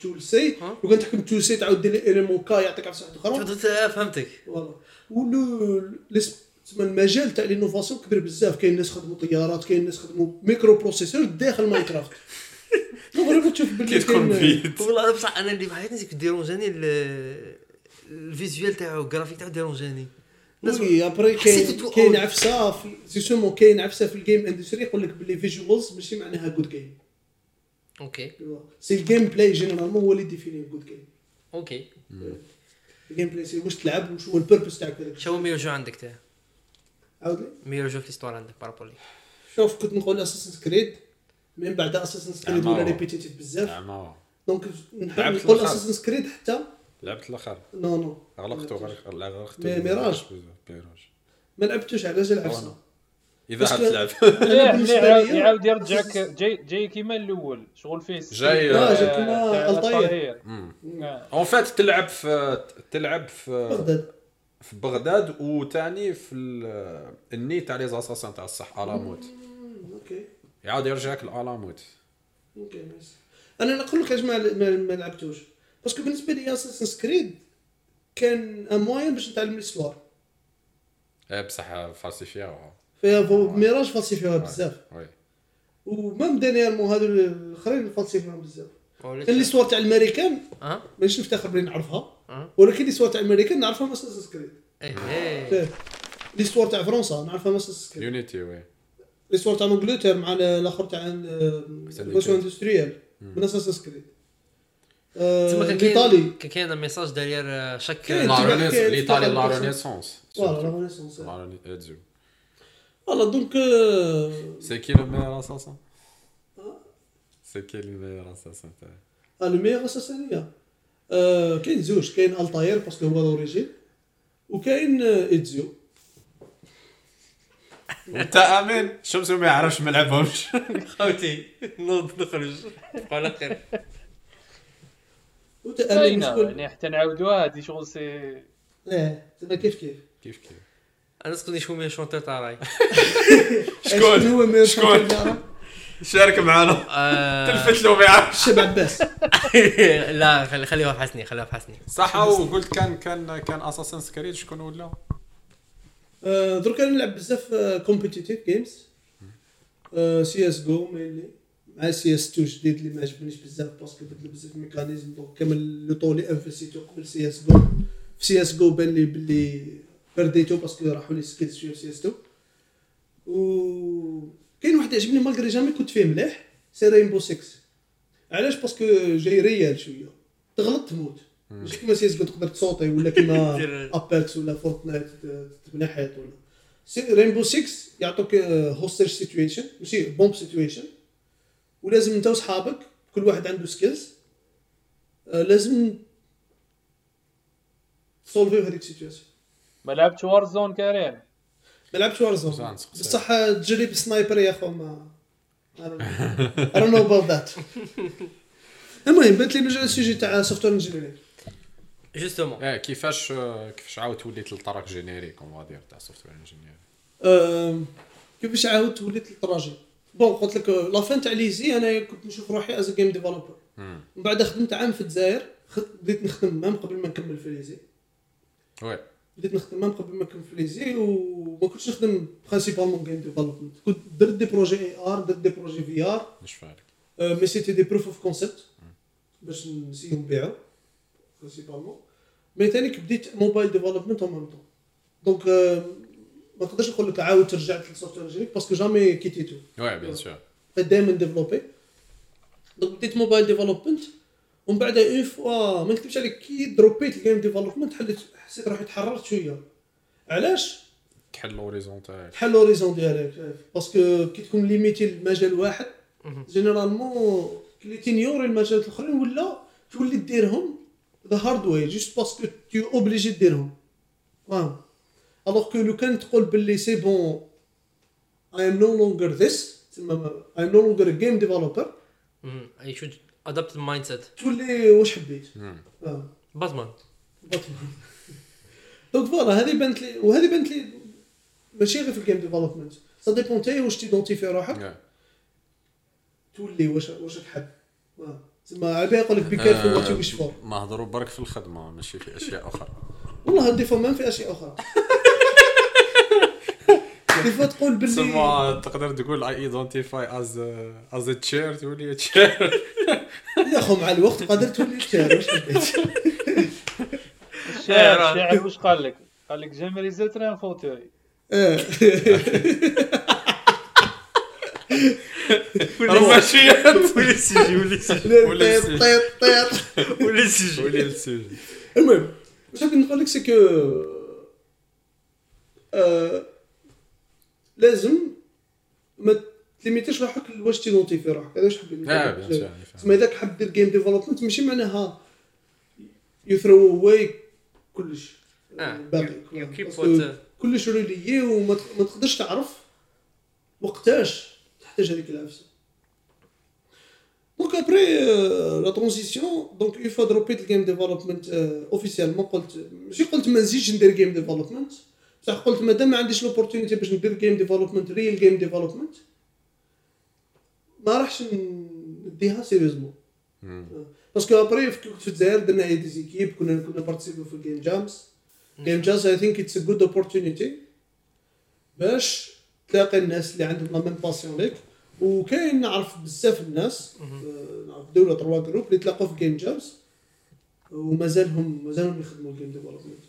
tool C. لو كان تحكم tool C تعاود دير élément K يعطيك عفسه واحدة أخرى فهمتك. voilà. ولو لس- تسمى المجال تاع l'innovation كبير بزاف. كاين ناس خدموا طيارات كاين ناس خدموا microprocesseur داخل Minecraft vraiment تشوف باللي كاين فيت والله بصح أنا اللي بحياتي كنت ديرونجاني ال- ال visuel تاعو الجرافيك تاعو ديرونجاني oui après كاين كاين. عفسة في سي سومون كاين عفسة في ال game industry يقول لك باللي visuals ماشي معناها good game okay c'est ال gameplay généralement هو اللي définit good game okay ال gameplay c'est واش تلعب واش هو ال purpose تاعك شو هو meilleur jeu عندك تاع عاود لي meilleur jeu في l'histoire عندك بارابولي شوف كنت نقول Assassin's Creed من بعد Assassin's Creed. ولا répétitif بزاف donc نقول. Assassin's Creed حتى لعبت الآخر non non غلقتو غلقتو مي- Mirage. Mirage ما لعبتوش على جال عفسه إذا حاب تلعب. يعاود يرجعك جاي جاي كيما الأول شغل فيه جاي- style جاي كيما الطاير. آه. en fait تلعب في تلعب في بغداد. في بغداد وثاني في ال- الني تاع les Assassins تاع الصح آلاموت. OK. يعاود يرجعك الآلاموت. OK أنا نقول لك علاش ما, لعبتوش. parce que بالنسبة لي Assassin's Creed كان un moyen باش نتعلم l'histoire إيه بصح فالسيفياوها فيها ميراج فالسيفيوها بزاف. oui. و même dernièrement هادو الاخرين فالسيفيوهم بزاف. كان l'histoire تاع الأمريكان آه؟ ماشي نفتخر بلي نعرفها آه. ولكن l'histoire تاع الأمريكان نعرفها من Assassin's Creed إيه. إيه l'histoire تاع فرنسا نعرفها من اساسن Creed Unity oui. l'histoire تاع إنجلترا مع الآخر تاع révolution industrielle من Assassin's Creed تسمى كان كاين الايطالي كان كاين ميساج دارير آه، شك. لا تبع لا فوالا لا رينيسونس لا روني- ادزو فوالا دونك آه، سي كي لو ميور اساسان سي كي لو ميور اساسان تاعي آه، لو ميغ اساسانيه آه كاين زوج كاين الطاير باسكو هو الاوريجين وكاين آه، ايتزيو انت امين شمس ما يعرفش ما لعبهمش خوتي نوض نخرج على خير وتامين باينه شكون يعني حتى نعاودوها هذه شغل سي آه تما كيف كيف كيف كيف أنا سكوني شو مي شونتور تاع راي شكون؟ هو ميغ شكون؟ شكون شارك معنا آه، تلفت له ما يعرفش الشاب عباس لا خلي خليها في حسني خليها في حسني. صح وقلت كان كان كان اساسن سكريد شكون ولا؟ آه، درك أنا نلعب بزاف competitive games CS:GO mainly مع CS 2 جديد اللي ما عجبنيش بزاف parce que بدل بزاف mécanismes donc كامل le temps اللي انفستيتو قبل سي اس جو في سي اس جو بان لي بلي برديتو parce que راحوا les skills شوية في CS 2 و كاين واحد يعجبني malgré jamais كنت فيه مليح c'est Rainbow 6 علاش؟ parce que جاي réel شوية. تغلط تموت. ماشي كيما سي إس جو تقدر تصوتي ولا كيما Apex ولا Fortnite تبني حيط ولا. c'est- Rainbow 6 يعطوك hostage situation ماشي bomb situation ولازم انت وصحابك كل واحد عنده skills لازم تسولفيو هذيك ال situation ما لعبتش Warzone كريم ما لعبتش Warzone زين، سقسي. بصح تجرب sniper يا اخو I don't know about that. المهم بانت لي نرجع لل sujet تاع software engineering justement إيه كيفاش كيفاش عاود وليت للطرق générique on va dire تاع software engineer أم، كيفاش عاودت وليت لل trajet؟ bon قلت لك la fin تاع l'ESI أنا كنت نشوف روحي as game developer من بعد خدمت عام في الجزائر بديت نخدم même قبل ما نكمل في ليزي. وي. بديت نخدم قبل ما نكمل في l'ESI وما كنتش نخدم principalement game development كنت درت des projets AR درت des projets VR mais c'était des proof of concept باش نسيو نبيعو principalement mais تانيك بديت mobile development en même temps donc ما نقدرش نقول لك عاود رجعت لل software engineer parce que jamais كيتيتو oui bien sûr دائما développer donc بديت mobile development ومن بعد une fois ما نكتبش عليك. كي دروبيت ال game development حليت حسيت روحي تحررت شوية. علاش؟ تحل l'horizon تاعك. تحل l'horizon ديالك. parce que كي تكون limité لمجال واحد. généralement كي تينيوري المجالات الاخرين ولا تولي ديرهم the hard way juste parce que t'es obligé ديرهم. فاهم؟ alors que لو كان تقول باللي c'est bon I am no longer this تسمى I am no longer game developer. I should adapt ال mindset تولي واش حبيت؟ باتمان باتمان donc voilà هذه بانت لي وهذه بانت لي ماشي غير في ال game development ça dépend تاي واش تيدونتيفي روحك. Yeah. تولي واش واش تحب. تسمى على بالي يقول لك be careful what you wish for ما هضروا برك في الخدمة ماشي في أشياء أخرى. والله des fois في أشياء أخرى. des fois تقول باللي تسمى تقدر تقول I identify as as chair تولي chair يا خو مع الوقت قادر تولي chair واش الشاعر الشاعر واش قال لك؟ قال لك جيمري زيتر ان ماشي ولي سيجي ولي سيجي ولا طيط طيط طيط ولي سيجي ولي السوجي المهم واش نقول لك سي كو لازم ما تليميتيش روحك واش تيدونتيفي روحك. هذا واش سور تسمى إذا حاب دير game development ماشي معناها you throw away كلش. باقي. keep parce que what كلش relié وما تق- ما تقدرش تعرف وقتاش تحتاج هذيك العفسة. donc après la transition donc une fois دروبيت ال game development officiellement قلت ماشي قلت ما نزيدش ندير game development بصح قلت مادام ما عنديش l'opportunité باش ندير game development real game development ما راحش نديها sérieusement parce que après في- كنت في الجزائر درنا des équipes كنا كنا participer في ال game jams game jams I think it's a good opportunity باش تلاقي الناس اللي عندهم la même passion like. وكاين نعرف بزاف الناس آه، نعرف deux ولا trois groupes اللي تلاقوا في game jams ومازالهم مازالهم يخدموا ال game development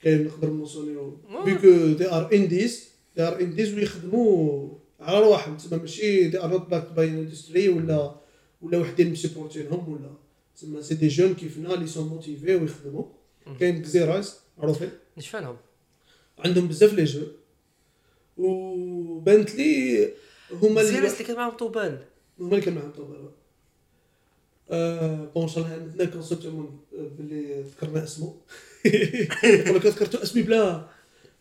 كاين نقدر نوصلوا because they are indies they are indies ويخدموا على رواحهم تسمى ماشي they are not backed by industry ولا ولا وحدين مسيبورتينهم ولا. تسمى c'est des jeunes كيفنا اللي sont motivés ويخدموا كاين كزيرايز معروفين. نشفى عندهم بزاف les jeux وبانت لي هما اللي اللي كان معاهم طوبال هما اللي كان معاهم طوبال آه bon ان شاء الله عندنا Concept باللي ذكرنا اسمه. لك ذكرتوا اسمي بلا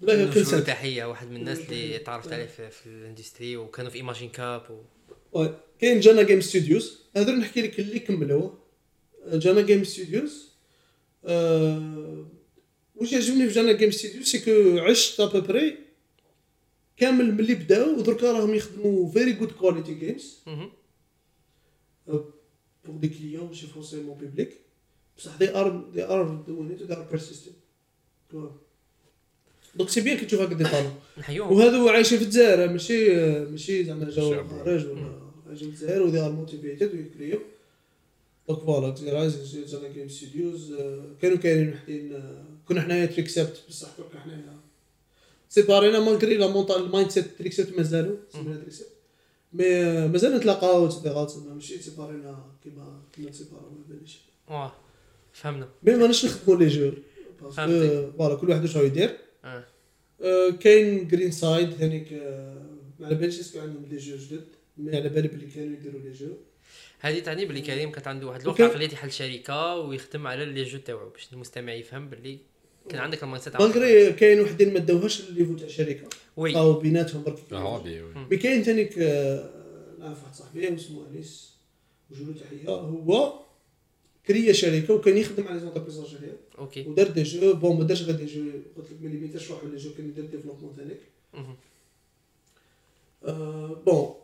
بلا Concept تحية واحد من الناس اللي تعرفت عليه في, في ال industry وكانوا في Imagine Cup و... كاين جانا Game Studios هذا نحكي لك اللي كملوه جانا Game Studios آه واش يعجبني في جانا Game Studios c'est que عشت à peu près كامل ملي بداو ودركا راهم يخدموا very good quality games pour des clients chez forcément public. بصح they are they are doing it they are persistent. donc c'est bien كي تشوف هكا des talents نحيوهم وهذو عايشين في الجزائر ماشي ماشي زعما جاو. الخارج ولا عايشين في الجزائر و they are motivated ويكريو. donc voilà الجزائر زعما game studios كانوا كاينين وحدين آه، كنا حنايا Trixpt بصح درك حنايا سيبارينا malgré la mental ال mindset Trixpt مازالوا سمينا Trixpt mais مازال نتلاقاو تسمى ماشي سيبارينا كيما كيما تسيبارا ما باليش. واه فهمنا. mais ماناش نخدموا les jeux parce que فهمتك. voilà كل واحد واش راه يدير. آه. آه، كاين Green Side ثانيك آه، ما على باليش est-ce que عندهم des jeux جدد mais على بالي بلي كانوا يديروا les jeux هذه تعني باللي كريم كانت عنده واحد الوقت عقليه يحل شركة ويخدم على les jeux تاعو باش المستمع يفهم باللي كان عندك ال mindset malgré كاين وحدين ما داوهاش الليفو تاع الشركة Oui. أو بيناتهم برك. mais كاين ثانيك آه، نعرف واحد صاحبي اسمه انيس وجولو تحية هو كريا شركة وكان يخدم على des entreprises algériennes okay. ودار des jeux bon ما دارش غير des jeux قلت لك ما ليميتاش روحو les jeux كان يدير développement مهم. آه، bon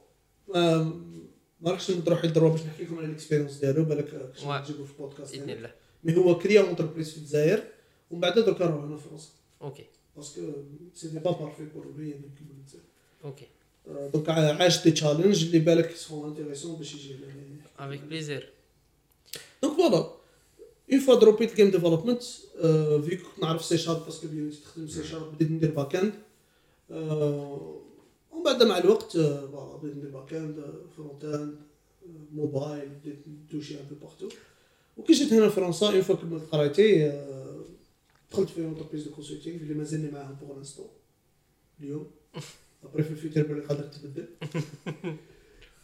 ما راحش نروح يضروا باش نحكي لكم على ال expérience ديالو بالك آه،. نجيبو في بودكاست بإذن. الله. mais هو كريا entreprise في الجزائر ومن بعد درك راه هنا في فرنسا. okay. parce que c'était pas parfait pour lui okay. donc عاش des challenges اللي بالك sont intéressants باش يجي. avec plaisir donc voilà une fois droppit game development فيك كنت نعرف C sharp parce que bien تخدم C sharp بديت ندير back end ومن بعد مع الوقت voilà بديت ندير back end front end mobile بديت toucher un peu partout وكي جيت هنا لفرنسا une fois كملت قرايتي دخلت في entreprise de consulting اللي مازلني معاهم pour l'instant اليوم après في ال future بالي قادر تبدل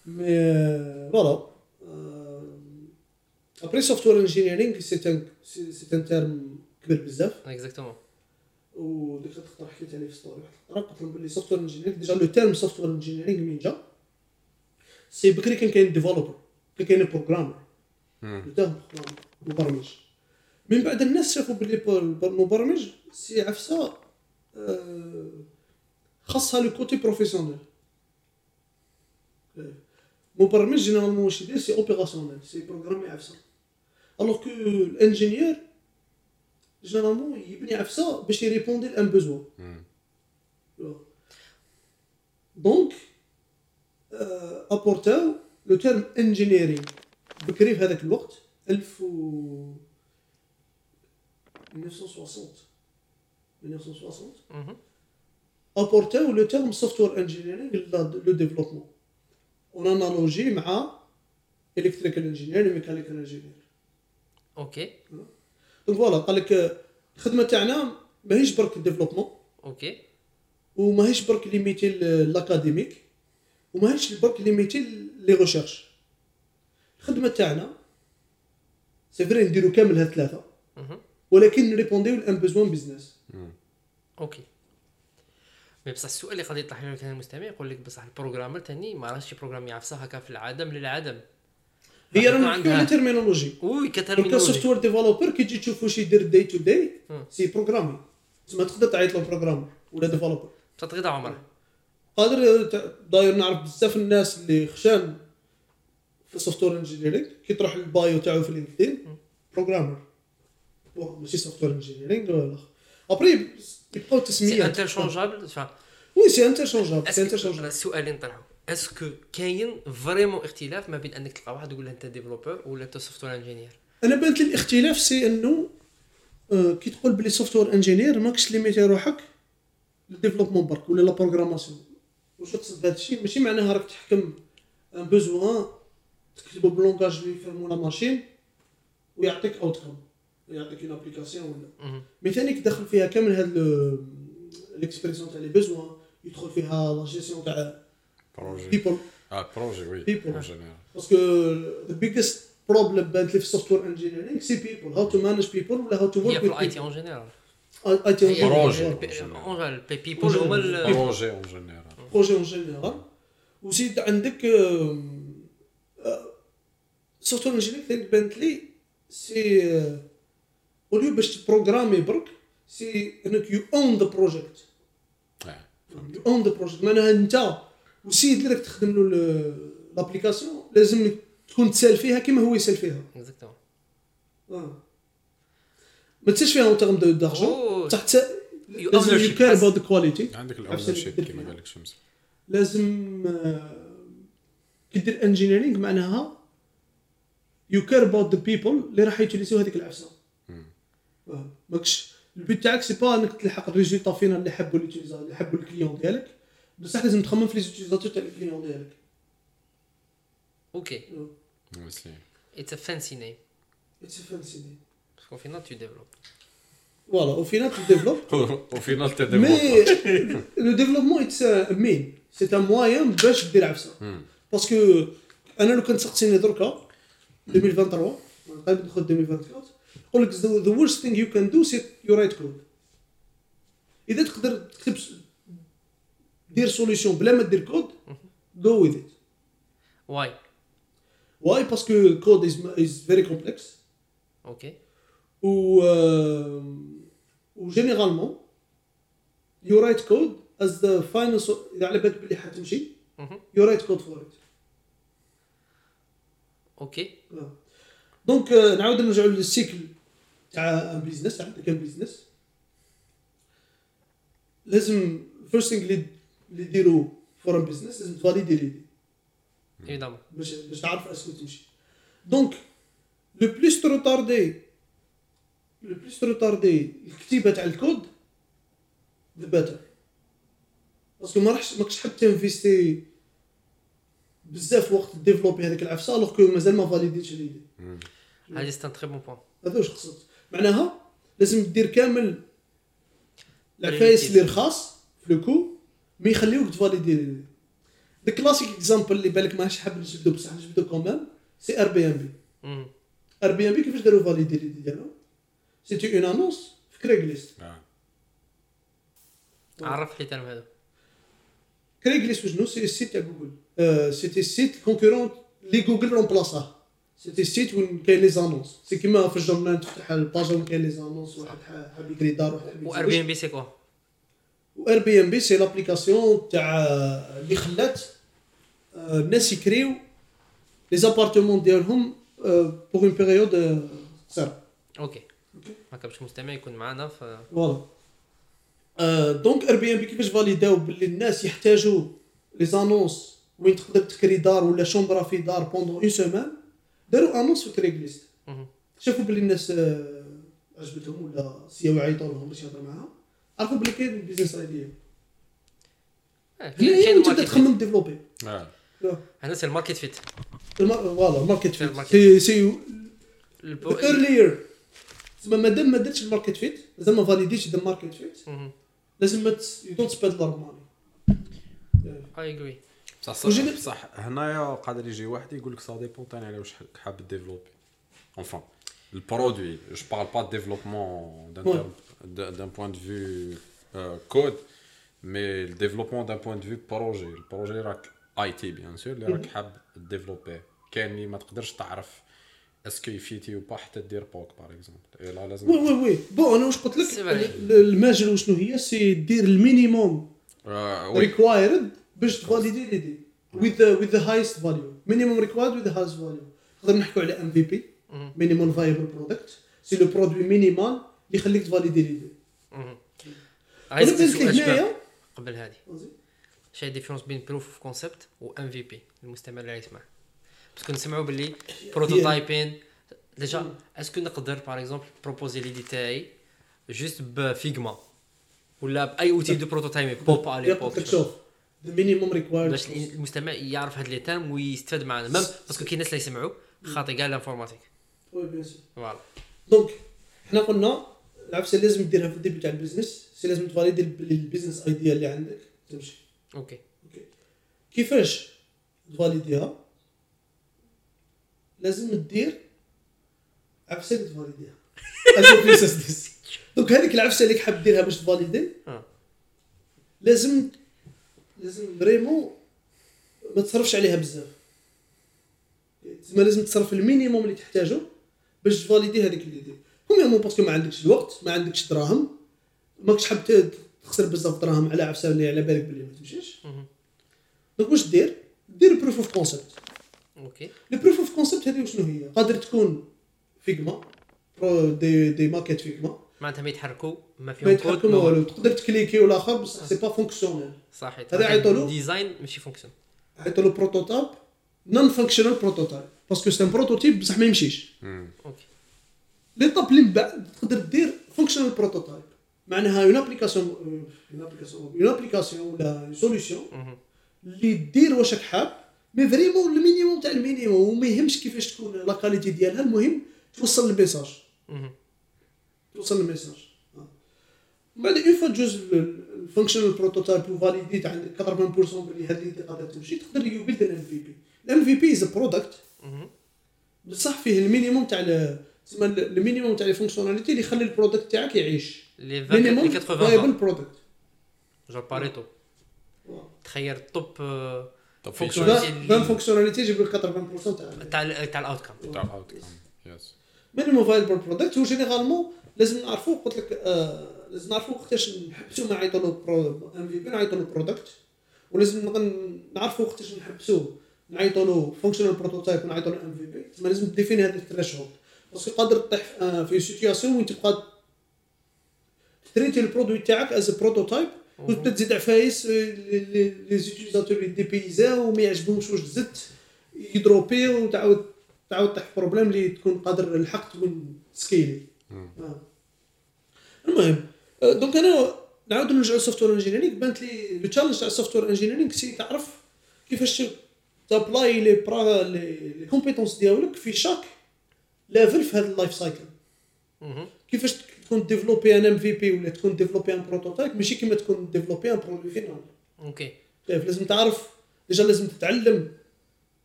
mais voilà après software engineering c'est un c'est un terme كبير بزاف. exactement وديك تقدر حكيت عليه في story واحد القطره قلت لهم باللي software engineering déjà le terme software engineering من جا c'est بكري كان كاين developer كان كاين programmer programmer مبرمج. من بعد الناس شافوا باللي المبرمج c'est عفسة آه، خاصها le côté professionnel مبرمج généralement واش يدير c'est opérationnel c'est programmer عفسة. alors que ال ingénieur généralement يبني عفسه باش يريبوندي l'un besoin donc ابورتاو le terme engineering بكري في هذاك الوقت 1000 و 1960 1960 ابورتاو le terme software engineering le développement en analogie مع electrical engineer mechanical engineer okay. donc voilà قال لك الخدمه تاعنا ماهيش برك développement okay. وماهيش برك limité l'académique وماهيش برك limité les recherches الخدمه تاعنا c'est vrai نديرو كامل هاد ثلاثة. ولكن نريبونديو l'un besoin business okay. mais بصح السؤال اللي قد يطرح لك المستمع يقول لك بصح ال programmer تاني ما راهش programmer عفسه هكا في العدم للعدم. هي نحكيو عندها- terminologie oui كـ terminologie. software developer كي تجي تشوف واش يدير day to day. c'est programmer تسمى تقدر تعيط له programmer ولا developer تغيض عمره قادر داير نعرف بزاف الناس اللي خشان في ال software engineering كي تروح لل bio تاعو في LinkedIn programmer ماشي software engineering ولا après يبقاو c'est تسميات interchangeables oui c'est interchangeable c'est interchangeable السؤال اللي نطرحه est-ce que كاين vraiment اختلاف ما بين أنك تلقى واحد يقول له أنت developer ولا أنت software engineer أنا بانت لي الاختلاف c'est أنه آه، كي تقول بلي software engineer ماكش limiter روحك لل développement برك ولا la programmation واش تقصد بهذا الشيء؟ ماشي معناها راك تحكم un besoin تكتبو ب langage اللي يفهمو la machine ويعطيك outcome يعطيك une application ولا. mais ثاني كدخل فيها كامل هاد l'expression تاع les besoins يدخل فيها لا جيستيون تاع projet people آه projet oui people. en général. parce que the biggest problem بانت لي في ال software engineering c'est people how to manage people ولا how to he work في ال IT en général IT projet. un people هما ال- projet en général. projet en général وزيد عندك software engineering ثاني بانت لي c'est au lieu باش تprogrammer برك c'est انك you own the project. you own the project معناها انت والسيد اللي راك تخدم له l'application لازم تكون تسال فيها كيما هو يسال فيها exactement آه. ما تسالش فيها en termes d'argent أوه. تحت لازم. you care about the quality عندك اللي كما فيها. قال لك شمس لازم كي دير engineering معناها you care about the people اللي راح يutilisيو هذيك العفسة. آه، ماكش ال but تاعك c'est pas انك تلحق ال résultat final اللي حبوا اللي حبوا ال client ديالك بصح لازم تخمم في les utilisateurs تاع ال client ديالك okay c'est- it's a fancy name it's fancy parce que au final tu développes voilà au final tu développes. Au final, t'es mais développeur. le développement it's a mean c'est un moyen باش دير عفسه. parce que أنا لو كنت سقسيني دركا 2023 قريب ندخل 2024 نقول لك the worst thing you can do c'est you write code. اذا تقدر تكتب دير solution بلا ما دير code go with it. واي que code is is very complex. okay و و write code as the final so- إذا على بالك بلي حتمشي you write code for it. okay donc نعاود نرجعوا لل cycle تاع un business تاع كان business لازم first thing اللي اللي ديرو for un business لازم تvalider l'idée évidemment باش باش تعرف est-ce que تمشي. donc le plus تretarder le plus تretarder الكتيبة تاع الكود the better parce que ما راحش ماكش حاب تinvestir بزاف وقت développer هذيك العفسة alors que مازال ما validéتش l'idée هذه c'est un très bon point هذا واش خصك. معناها لازم دير كامل العفايس اللي رخاص في le كو mais يخليوك تvalider l'idée the classic example اللي بالك ماهيش حاب نجبدو بصح نجبدو كومام سي ار بي ام بي ار بي ام بي كيفاش داروا validé l'idée ديالهم c'était une annonce في Craigslist آه. عرف حيت أنا هذا Craigslist وشنو؟ c'est ال site تاع جوجل آه، c'était ال site concurrent اللي Google remplaçaه c'était ال site وين كاين les annonces c'est كيما في ال journal تفتح ال page وين كاين les annonces واحد حاب يقري دار واحد حاب و. Airbnb c'est quoi و Airbnb c'est l'application تاع اللي خلات آه، الناس يكريو les appartements ديالهم pour une période قصيره okay هكا باش المستمع يكون معنا ف voilà donc Airbnb كيفاش validاو باللي الناس يحتاجوا les annonces وين تقدر تكري دار ولا chambre في دار pendant une semaine داروا annonce في Craigslist مهم. شافوا باللي الناس آه، عجبتهم ولا essayاو عيطوا لهم باش يهضر معاهم. عرفوا باللي كاين business idea هنا كاين تبدا تخمم développer. هذا c'est ال market fit voilà market في fit ال market. c'est c'est earlier تسمى مادام ما درتش ال market fit مازال ما validéش the market fit. لازم ما you don't spend your money اي اجري بصح صح بصح هنايا قادر يجي واحد يقول لك ça dépend تاني على واش حاب développer enfin ال produit je parle pas développement Ouais. D'un point de vue euh, code mais le développement d'un point de vue projet. ال projet اللي راك IT bien sûr اللي راك حاب développer كاين اللي ما تقدرش تعرف est-ce que يfitي ou pas حتى دير POC par exemple لا لازم oui oui oui bon أنا واش قلت لك c'est vrai. ال- الماجل وشنو هي c'est دير ال minimum آه، oui required باش تvalider l'idée with the with the highest value. Minimum required with the highest value. نقدر نحكوا على MVP مهم. minimum viable product. c'est le produit minimal اللي يخليك تvalider l'idée. عايز هنايا. قبل هذه. شاي différence بين proof of concept و MVP المستمع اللي يسمع. parce que نسمعوا باللي prototyping déjà est-ce que نقدر par exemple proposer l'idée تاعي juste ب Figma ولا بأي outil de prototype بوب على لك شوف minimum required. باش المستمع يعرف هاد les termes ويستفاد معنا même parce que كاين ناس اللي يسمعوا خاطي كاع ال informatique. oui bien sûr voilà donc حنا قلنا العفسه لازم ديرها في ال début تاع ال business. c'est لازم تvalider الب- ال business idea اللي عندك. تمشي. okay. كيفاش تvaliderها؟ لازم دير عفسة اللي تvaliderها. donc هذيك العفسة اللي حاب ديرها باش تvalider آه. لازم لازم vraiment ما تصرفش عليها بزاف. تسمى لازم تصرف ال minimum اللي تحتاجه باش ت valider هذيك اللي دير كوميامون parce que ما عندكش الوقت ما عندكش دراهم. ماكش حاب تخسر بزاف دراهم على عفسة اللي على بالك بلي ما تمشيش. donc واش دير؟ دير proof of concept okay. ال proof of concept هذه شنو هي؟ قادر تكون Figma برو des des maquettes Figma معناتها ما يتحركوا ما ما فيهم كود يتحكم ما والو. تقدر ت cliquer والاخر بس c'est pas fonctionnel صحيح. هذا يعيطولو؟ design ماشي fonction عيطوا له prototype non functional prototype parce que c'est un prototype بصح ما يمشيش. okay. l'étape اللي من بعد تقدر دير functional prototype معناها une application une application une application ولا solution. اللي دير واش راك حاب mais vraiment ال minimum تاع ال minimum وما يهمش كيفاش تكون la qualité ديالها المهم توصل ال message. توصل ال message. من بعد une fois تجوز ال functional prototype و validé ت عندك 80% بلي هذه اللي تمشي تقدر you build an MVP ال MVP is product. بصح فيه ال minimum تاع تسمى ال minimum تاع ال fonctionnalités اللي يخلي ال product تاعك يعيش. les 20 minimum les 80 viable product genre Pareto تخير توب طب في fonction- شوية اللي- 20 fonctionnalités يجيب لك 80% تاع تاع تاع ال outcome تاع ال outcome yes minimum viable product هو généralement لازم نعرفوا قلت لك آه لازم نعرفوا وقتاش نحبسوا ما نعيطوا له برو MVP نعيطوا له product ولازم نعرفوا وقتاش نحبسوا نعيطوا له functional prototype ونعيطوا له MVP تسمى لازم ت définir هذا ال threshold parce que قادر تطيح آه، في situation وين تبقى traiter ال produit تاعك as prototype وتبدأ تزيد عفايس آه، les- les les utilisateurs اللي ديبيزاو وما يعجبهمش واش زدت ي dropper وتعاود تعاود طيح problème اللي تكون قادر لحقت من scaler. آه. المهم آه، donc أنا نعاود نرجع لل software engineering بانت لي le challenge تاع ال software engineering c'est تعرف كيفاش ت apply les برا les les compétences ديالك في chaque level في هذا ال life cycle. كيفاش تكون développer un MVP ولا تكون développer un prototype ماشي كيما تكون développer un produit final. okay. شايف لازم تعرف déjà لازم تتعلم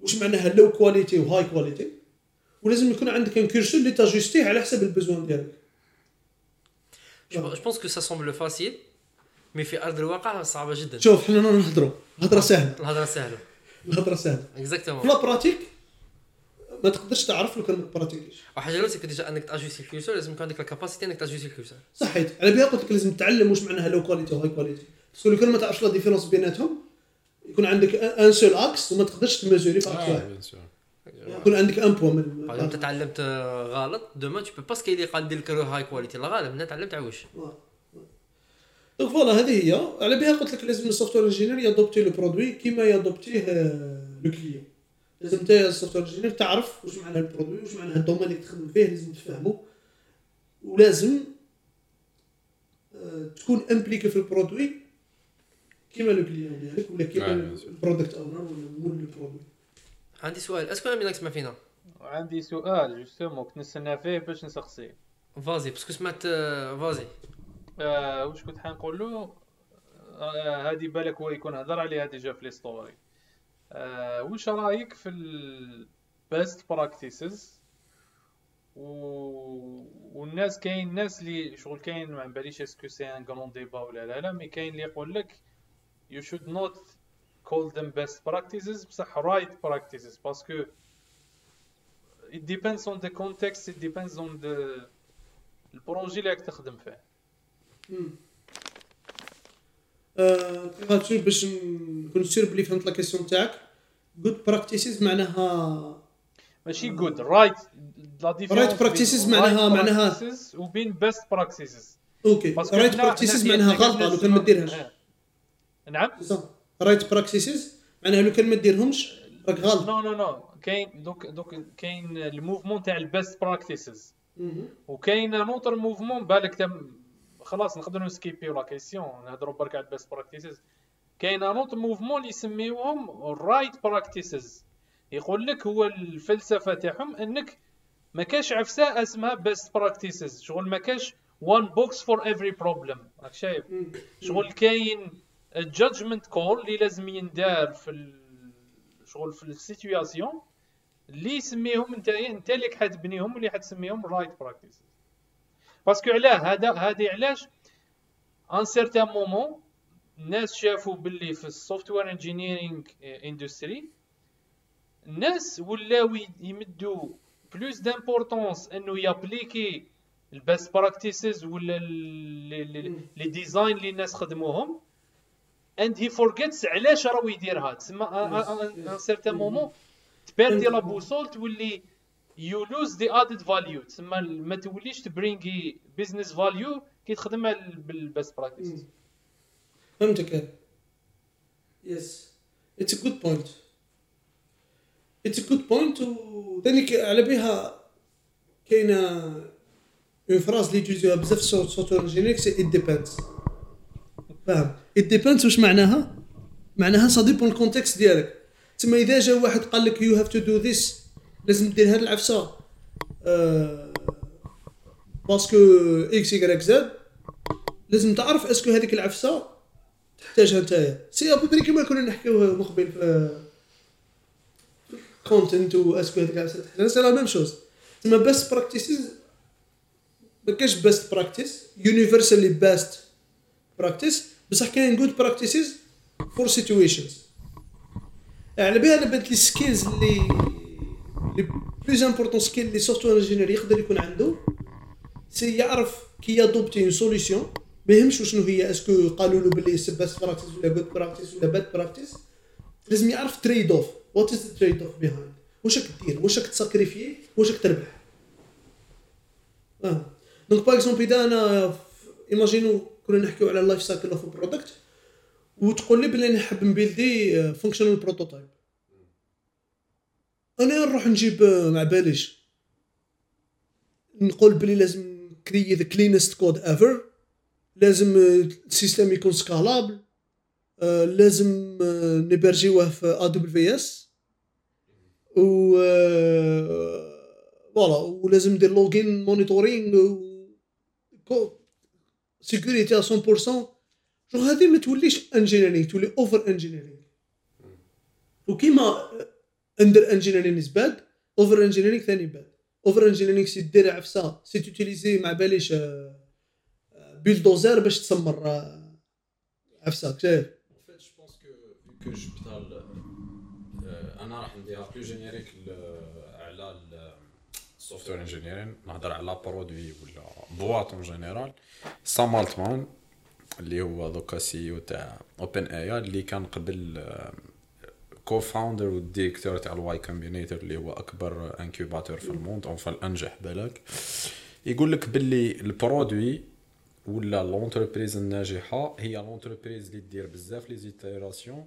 واش معناها low quality و high quality ولازم يكون عندك un curseur اللي ت ajuster ه على حسب ال besoin ديالك. je pense que ça semble facile mais في أرض الواقع صعبة جدا. شوف حنا نهضروا. الهضرة سهلة. الهضرة سهلة. الهضرة سهلة. في exactement la pratique ما تقدرش تعرف لو كان ما pratiquer ش وحاجه الاولى c'est que déjà أنك ت ajuster ال curseur لازم يكون عندك la capacité أنك ت ajuster ال curseur صحيت. على بها قلت لك لازم تتعلم واش معناها low quality و high quality parce que لو كان ما تعرفش la différence بيناتهم يكون عندك un seul axe وما تقدرش ت mesurer في axe آه، واحد. يكون عندك ان بوا من باغ أنت تعلمت آه، غلط demain tu peux pas scaler قال ندير لك high quality لا غالب أنا تعلمت عوج donc voilà هذه هي. على بها قلت لك لازم ال software engineer ي adopter le produit كيما ي adopter ه le client لازم انت ال software engineer تعرف واش معنى ال produit واش معنى ال domaine اللي تخدم فيه لازم تفهمه ولازم آه، تكون impliqué في ال produit كيما le client ديالك ولا كيما آه،. ال product owner ولا مول ال produit. عندي سؤال est-ce que أنا مينك تسمع فينا؟ عندي سؤال justement كنت نستنى فيه باش نسقسي. vas-y parce que سمعت آه، vas-y. آه واش كنت حنقول له آه هذه بالك هو يكون هضر عليها déjà في les stories. آه واش رأيك في ال best practices و... والناس كاين الناس اللي شغل كاين ما باليش est-ce que c'est un grand débat ولا لا لا mais كاين اللي يقول لك you should not call them best practices بصح right practices parce que it depends on the context it depends on the ال projet اللي راك تخدم فيه. آه، غاتمشي باش نكون sûr بلي فهمت la question تاعك. good practices معناها ماشي good right لا right practices معناها- معناها- وبين best practices okay right practices معناها غلطة لو كان ما ديرهاش. نعم. right practices معناها لو كان ما ديرهمش راك غلط. non non non كاين دوك دوك كاين ال mouvement تاع ال best practices وكاين un autre mouvement بالك خلاص نقدروا ن skipper و la question نهضروا برك على ال best practices كاين un autre mouvement اللي يسميوهم right practices يقول لك هو الفلسفة تاعهم أنك ما كاش عفسة اسمها best practices شغل ما كاش one box for every problem راك شايف؟ شغل كاين ال judgment call اللي لازم يندار في ال- شغل في ال situation اللي يسميهم انت انت اللي حتبنيهم واللي حتسميهم right practice parce que علاه هذا هذه علاش un certain moment الناس شافوا باللي في ال software engineering industry الناس ولاو يمدوا plus d'importance إنه ي appliquer ال best practices ولا les designs اللي الناس خدموهم and he forgets علاش راهو يديرها تسمى un certain moment ت perdre la boussole تولي you lose the added value تسمى ما توليش ت bring ي business value كي تخدم بال best practice فهمتك. yes it's a good point it's a good point وثاني على بها كاينة une phrase اللي يجوزوها بزاف software engineer c'est it depends فاهم. it depends واش معناها؟ معناها ça dépend ال contexte ديالك. تسمى إذا جا واحد قال لك you have to do this لازم دير هاد العفسة. آه، parce que est-ce que راك زاد لازم تعرف est-ce que هذيك العفسة تحتاجها نتايا. c'est à peu près كيما كنا نحكيو مقبل في content و est-ce que هذيك العفسة تحتاجها. c'est la même chose تما best practices ما كاينش best practice universally best practice بصح كاين good practices for situations على بالي بانت les skills اللي les plus importants skill اللي software engineer يقدر يكون عنده c'est يعرف كي ي adopter une solution ما يهمش شنو هي est-ce que قالوا له باللي c'est best practice ولا good practice ولا bad practice لازم يعرف trade-off what is trade-off behind واش راك دير واش راك ت sacrifier واش راك تربح آه donc par exemple إذا أنا imaginons كنا نحكيو على ال life cycle of product وتقول لي بلي نحب ن builder functional prototype أنا نروح نجيب آه، مع باليش. نقول بلي لازم créer the cleanest code ever لازم آه، ال system يكون scalable لازم آه، ن héberger وه في AWS و voilà ولازم دير logging monitoring سيكوريتي 100% جو هذه ما توليش انجينيرينغ تولي اوفر انجينيرينغ وكيما اندر انجينيرينغ باد اوفر انجينيرينغ ثاني باد اوفر انجينيرينغ سي دير عفسه سي توتيليزي ما باليش بيلدوزر باش تسمر عفسه شايف je بتاع أنا راح نديها بلو جينيريك على ال software engineering نهضر على produit ولا boîte en général سام التمان اللي هو دوكا CEO تاع OpenAI اللي كان قبل co-founder وال directeur تاع ال Y Combinator اللي هو أكبر incubateur في ال monde أو الانجح بالك. يقول لك باللي ال produit ولا l'entreprise الناجحة هي l'entreprise اللي دير بزاف les itérations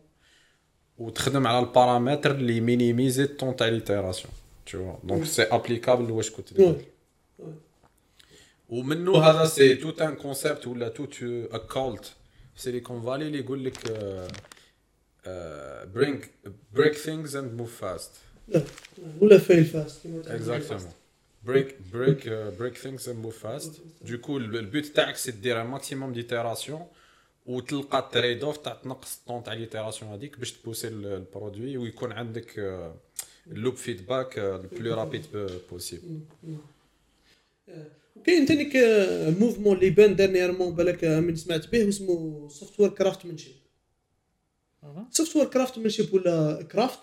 وتخدم على البارامتر اللي minimiser ال temps تاع l'itération tout donc c'est applicable واش كنت تقول ومنه هذا c'est tout un concept ولا tout un culte في Silicon Valley اللي يقول لك bring break things and move fast لا ولا fail fast exactement break break break things and move fast donc ال but تاعك c'est دير un maximum d'itérations وتلقى ال trade-off تاع تنقص الطون تاع l'itération هذيك باش ت pousser ال produit ويكون عندك ال loop feedback ال plus rapide possible وكاين ثاني mouvement اللي بان dernièrement بالك من سمعت به اسمه سوفت وير كرافت منشيب سوفت وير كرافت منشيب ولا craft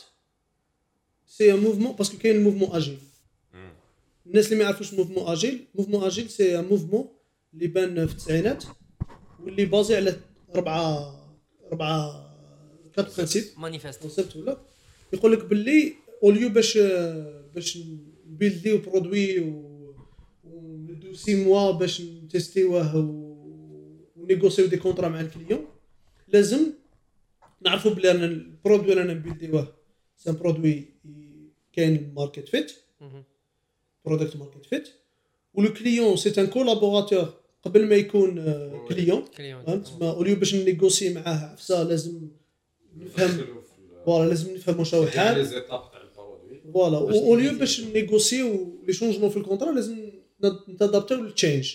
c'est mouvement parce que كاين mouvement agile الناس اللي ما يعرفوش mouvement agile mouvement agile c'est mouvement اللي بان في التسعينات واللي basé على اربعه اربعه quatre principes manifeste concept ولا يقول لك باللي au lieu باش باش ن builder و produit و وندو six mois باش ن tester وه و- ون négocier و des contrats مع ال client لازم نعرفوا بلي أنا ال produit اللي أنا ن builder وه c'est un produit كاين market fit. product market fit. و le client c'est un collaborateur. قبل ما يكون آه، client فهمت؟ تسمى au lieu باش ن négocier معاه عفسة لازم نفهم. voilà لازم نفهم واش هو حال voilà. au lieu باش ن négocier و les changements في ال contrat لازم نت adapter و لل change.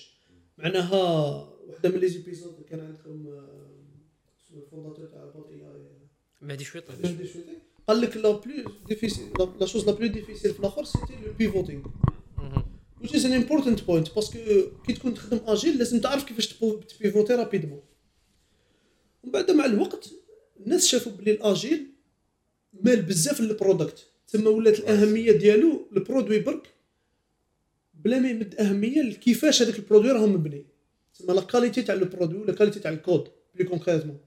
معناها وحدة من les épisodes اللي كان عندكم آه، اسمه ال fondateur تاع بطيئه مهدي شويط قال لك la plus difficile la chose la plus difficile في الآخر c'était le pivoting which is an important point parce que كي تكون تخدم agile لازم تعرف كيفاش ت pivoter rapidement ومن بعد مع الوقت الناس شافوا بلي ال agile مال بزاف لل product تما ولات الأهمية ديالو ال produit برك بلا ما يمد أهمية لكيفاش هذاك ال produit راه مبني. تما la qualité تاع ال produit و la qualité تاع الكود بلي concrètement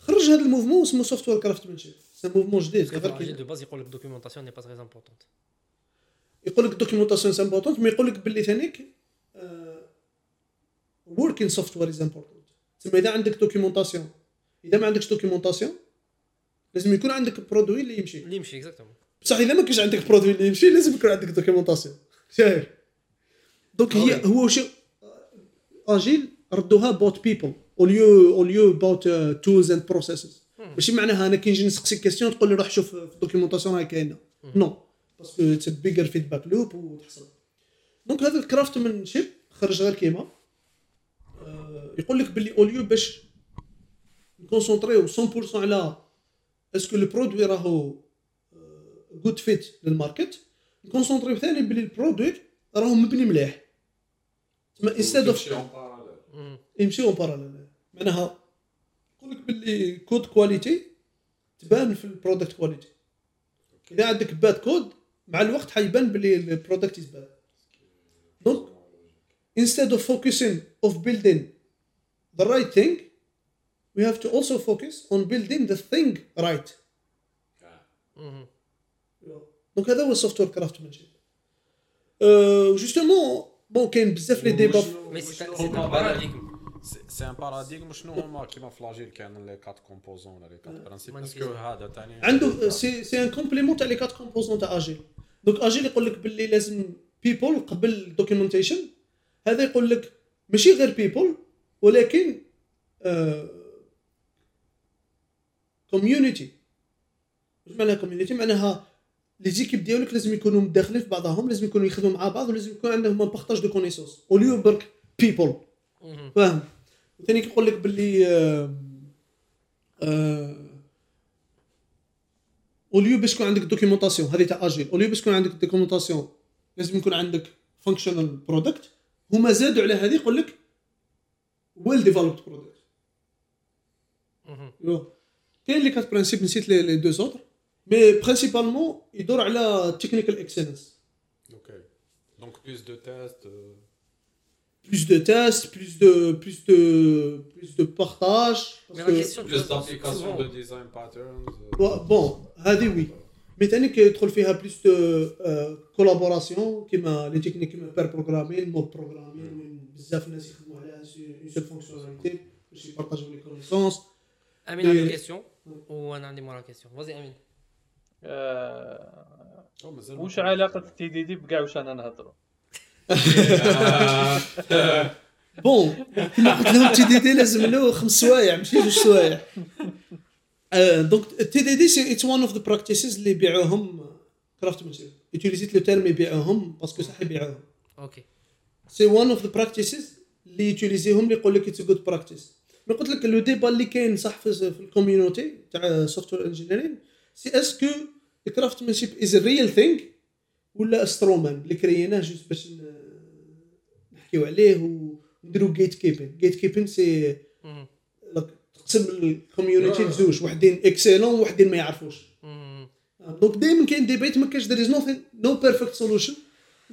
خرج هذا ال mouvement اسمه software craftsmanship c'est mouvement جديد غير de base يقول لك documentation n'est pas très importante يقول لك documentation c'est important mais يقول لك باللي ثانيك working software is important تسمى إذا عندك documentation إذا ما عندكش documentation لازم يكون عندك produit اللي يمشي. اللي يمشي exactement بصح إذا ما كانش عندك produit اللي يمشي لازم يكون عندك documentation شايف؟ donc هي هو شو agile ردوها put people au lieu au lieu put tools and processes ماشي معناها أنا كي نجي نسقسيك question تقول لي روح شوف في ال documentation راهي كاينة non parce que it's bigger feedback loop وتحصل donc هذا ال craftsmanship خرج غير كيما يقول لك باللي au lieu باش نكونسونطريو 100% على est-ce que le produit راهو good fit لل market نكونسونطريو ثاني باللي ال produit راهو مبني مليح تسمى instead of يمشيو en parallèle معناها يقول لك باللي code quality تبان في ال product quality إذا عندك bad code مع الوقت حيبان باللي ال product is bad donc instead of focusing of building the right thing we have to also focus on building the thing right. donc هذا هو ال software craftsmanship justement bon كاين بزاف les débats mais c'est un paradigme c'est un paradigme شنو هما كيما في l'agile كان les quatre composants ولا les quatre principes mais est-ce que هذا ثاني عنده c'est c'est un complément تاع les quatre composants تاع agile donc agile يقول لك باللي لازم people قبل documentation هذا يقول لك ماشي غير people ولكن community واش معناها community معناها les équipes ديالك لازم يكونوا مداخلين في بعضهم لازم يكونوا يخدموا مع بعض ولازم يكون عندهم partage de connaissances au lieu برك مهم. فاهم ثاني كيقول لك باللي آه، آه، au lieu باش يكون عندك documentation هذه تاع agile au lieu باش يكون عندك documentation لازم يكون عندك functional product هما زادوا على هذه يقول لك well developed product. كاين les quatre principes نسيت les deux autres mais principalement يدور على technical excellence Ok. Donc plus de tests. Euh, plus de tests plus de plus de plus de partage Mais parce la que- question, plus tu vois, d'applications souvent- de design patterns. euh, Bon, bon هذه oui mais ثاني كيدخل فيها plus de collaboration كيما les techniques كيما pair programming mob programming وين بزاف الناس يخدموا على une seule fonctionnalité باش يبارطاجيو les connaissances امين عنده إيه. question وأنا عندي مورا question vas-y امين آه، oh, مازال ما وش كانش. علاقة ال TDD بكاع واش أنا نهضروا bon كيما قلت لهم TDD لازم له خمس سوايع ماشي جوج سوايع. آه، donc TDD c'est it's one of the practices اللي يبيعوهم craftsmanship يوتيليزيت le terme يبيعوهم parce que صح يبيعوهم Okay. c'est one of the practices اللي يوتيليزيهم اللي يقول لك it's good practice mais قلت لك le débat اللي كاين صح في, ال community تاع software engineering c'est est-ce que ال craftsmanship is real thing ولا straw man اللي كريناه juste باش نحكيو عليه ونديرو gatekeeping gatekeeping c'est. تقسم ال community لزوج وحدين excellents وحدين ما يعرفوش. donc دائما كاين debate ما كاش there is nothing no perfect solution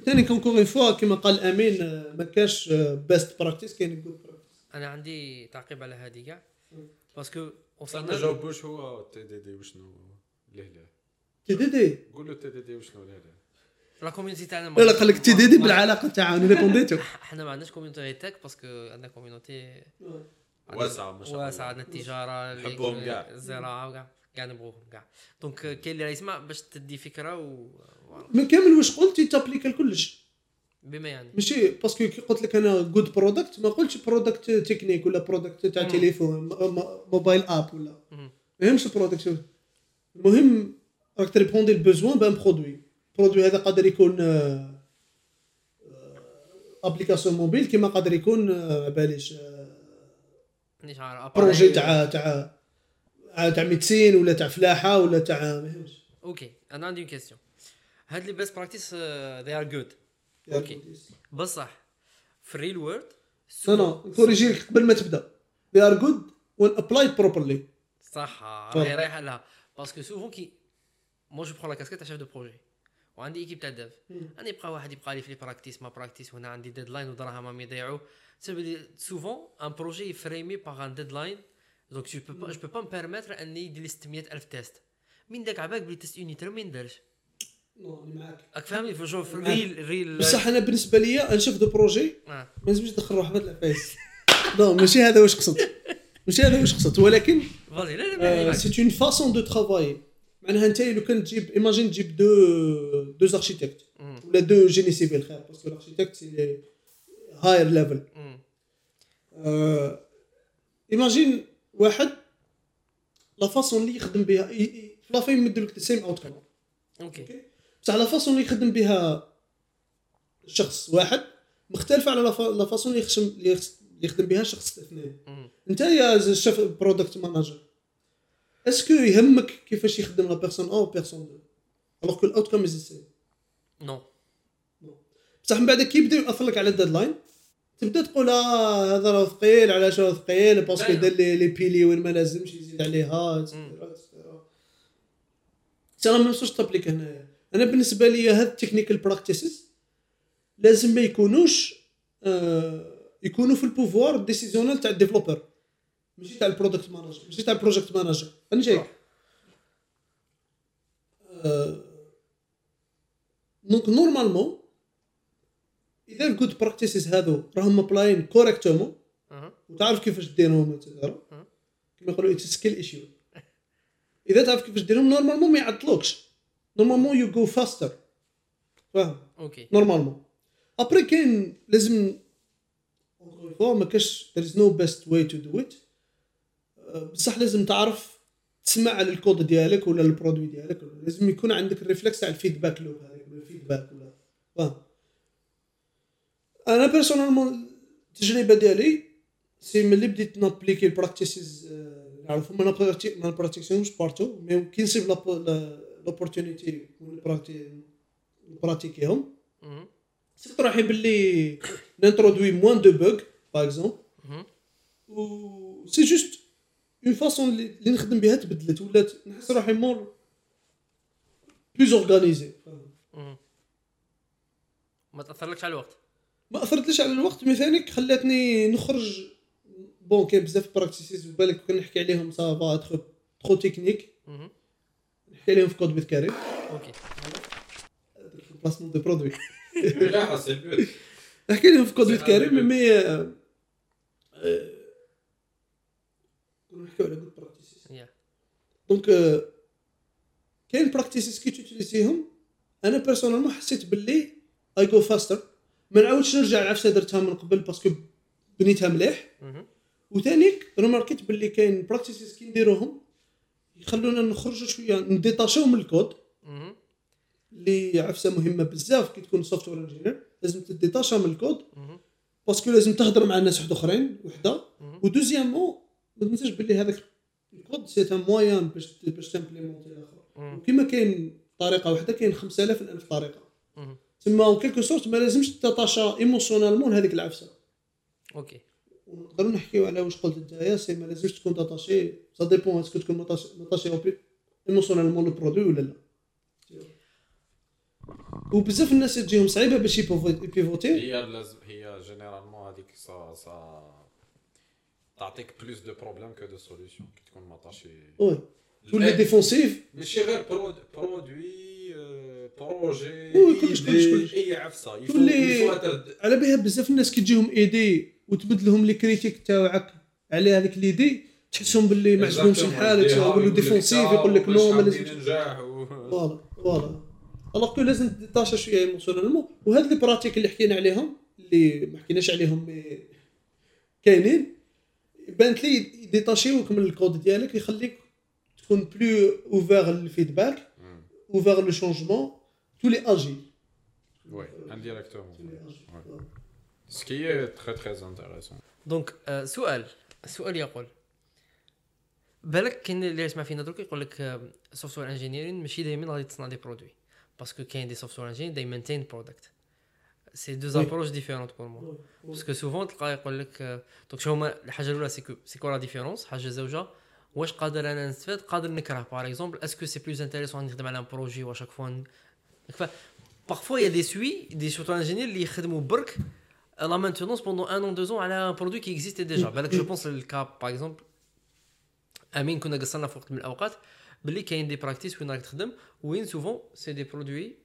ثاني encore une fois كيما قال امين آه، ما كاش best practice كاين good practice أنا عندي تعقيب على هذه كاع. parce que ما وصلنا جاوبوش هو TDD وشنو ليه ليه TDD قول له TDD وشنو ليه ليه la community تاعنا لا لا قال لك TDD بالعلاقه تاعها ريبونديتو إحنا ما عندناش community غير tech parce que عندنا community واسعة ما شاء الله واسعة عندنا التجاره اللي- نحبوهم كاع. الزراعه وكاع كاع نبغوهم كاع donc كاين اللي راه يسمع باش تدي فكره و. من كامل واش قلت تابليكا لكلش بما يعني ماشي parce que كي قلت لك أنا good product ما قلتش product technique ولا product تاع. تليفون mobile app ولا. ما يهمش ال product المهم راك تريبوندي ال besoin un produit produit هذا قادر يكون application mobile كيما قادر يكون آه، ما باليش آه، عارف projet تاع تاع تاع médecine ولا تاع فلاحة ولا تاع okay أنا عندي question هاد les best practices they are good okay. بصح في ال real world no no كوريجيك قبل ما تبدأ. They are good when applied properly. صح. راهي رايحة لها. parce que souvent quand moi je prends la casquette تاع chef de projet وعندي équipe تاع dev أنا يبقى واحد يبقى لي في les practices ما practices وهنا عندي deadline ودراهم راهم يضيعوا سبب سوفون ان بروجي فريمي باغ ان ديدلاين دونك جو بو با جو بو با مبيرميتر اني يدير لي 600 الف تيست من داك عباك بلي تيست يونيتر ما يندرش معاك راك فاهمني في معاك. الريل ريل بصح أنا بالنسبة لي نشوف دو بروجي. ما لازمش ندخل روحي في هاد العفايس نو ماشي هذا واش قصدت. ماشي هذا واش قصدت. ولكن فازي لا لا ما سي اون فاسون دو ترافاي معناها انت لو كان تجيب ايماجين تجيب دو دو اركيتكت. ولا deux génie civil خير parce que ال architecte c'est higher level. imagine واحد la façon اللي يخدم بها في la fin يمدوا لك same outcome okay بصح la façon اللي يخدم بها شخص واحد مختلفه على la fa- la façon اللي يخدم بها شخص اثنين. انت يا chef product manager est-ce que يهمك كيفاش يخدم la personne un personne deux alors que the outcome is same non بصح من بعد كي يبدا ياثر لك على ال deadline تبدا تقول آه هذا راه ثقيل علاش راه ثقيل parce que. دار لي لي بيلي وين ما لازمش يزيد عليها راه ما نمسوش تابليك هنايا أنا بالنسبة لي هاد ال technical practices لازم ما يكونوش آه يكونوا في ال pouvoir décisionnel تاع ال developer ماشي تاع ال product manager ماشي تاع ال project manager فهمت جايك donc normalement اذا ال good practices هادو راهم applied correctement. وتعرف كيفاش ديرهم أه. كيما يقولوا it's skill issue اذا تعرف كيفاش ديرهم normalement ما يعطلوكش normalement you go faster فاهم OK normalement après كاين لازم voilà ما كاش there is no best way to do it. أه، بصح لازم تعرف تسمع على الكود ديالك ولا ال produit ديالك لازم يكون عندك ال réflexe تاع ال feedback loop ال feedback ولا. فاهم. أنا personnellement التجربه ديالي c'est ملي بديت نابليكي ال practices نعرفهم. ما نابراتي- ما نبراتيكسيهمش partout mais كي نصيب l'opportunité نبراتيكيهم. صرت رايحين باللي نانترودوي moins de bugs par exemple. و c'est juste une façon اللي نخدم بها تبدلت ولات نحس روحي more plus organisé. ما تاثرلكش على الوقت ما اثرتليش على الوقت mais ثاني خلاتني نخرج bon كاين بزاف practices بالك كان نحكي عليهم ça va trop trop technique. نحكي عليهم في كود بيت كاري OK في ال placement de produit لا نحكي لهم في كود بيت كاري mais كنا نحكيو على يا donc كاين practices كي تيوتيليزيهم أنا personnellement حسيت باللي I go faster ما نعاودش نرجع العفسه درتها من قبل parce que بنيتها مليح. وثانيك رماركيت باللي كاين practices كي نديروهم. يخلونا نخرجوا شوية نديتاشيو من الكود. اللي عفسة مهمة بزاف كي تكون software engineer لازم تديتاشا من ال code. parce que لازم تهضر مع الناس واحد أخرين وحدة. و deuxièmement ما تنساش باللي هذاك ال code c'est un moyen باش باش تمبليمونتي الآخر. وكما كاين طريقة واحدة كاين 5000 ألف طريقة. تما en quelque sorte ما لازمش تتاشا émotionnellement لهذيك العفسة. OK. ونقدروا نحكيو على واش قلت نتايا c'est ما لازمش تكون attaché. ça dépend est-ce que تكون attaché émotionnellement le produit ولا لا وبزاف الناس تجيهم صعيبة باش يبيفوتي. هي لازم هي généralement هذيك سا سا تعطيك plus de problèmes que de solutions كي تكون مطاشي oui تولي défensif ماشي غير prod- produit projet كلش- كلش-. اي عفسه هذا- على بها بزاف الناس كي تجيهم idée وتبدلهم les critiques تاعك على هذيك l'idée تحسهم باللي ما عجبهمش الحال يديها يقول له ويقول لك défensif يقول لك non ما لازمش voilà voilà alors que لازم تديتاشا شوية émotionnellement وهاد les pratiques اللي حكينا عليهم اللي ما حكيناش عليهم كاينين. بانت لي ديتاشيوك من الكود ديالك يخليك تكون plus ouvert لل feedback مم. ouvert le changement تولي أجي oui indirectement ce qui est très très intéressant donc سؤال السؤال يقول بالك كاين اللي يسمع فينا درك يقول لك software engineering ماشي دائما غادي تصنع des produits parce que كاين des software engineers they maintain product c'est deux Oui. approches différentes pour moi parce que souvent تلقى يقول لك آه، donc شو هما الحاجة الاولى c'est quoi c'est quoi la différence حاجة زوجه واش قادر أنا نستفاد قادر نكره par exemple est-ce que c'est plus intéressant نخدم على un projet و chaque fois parfois y a des soit des software engineers اللي يخدموا برك la maintenance pendant un an deux ans على un produit qui existait déjà بالك je pense le cas par exemple امين كنا قصرنا في وقت من الاوقات باللي كاين des pratiques وين راك تخدم وين souvent c'est des produits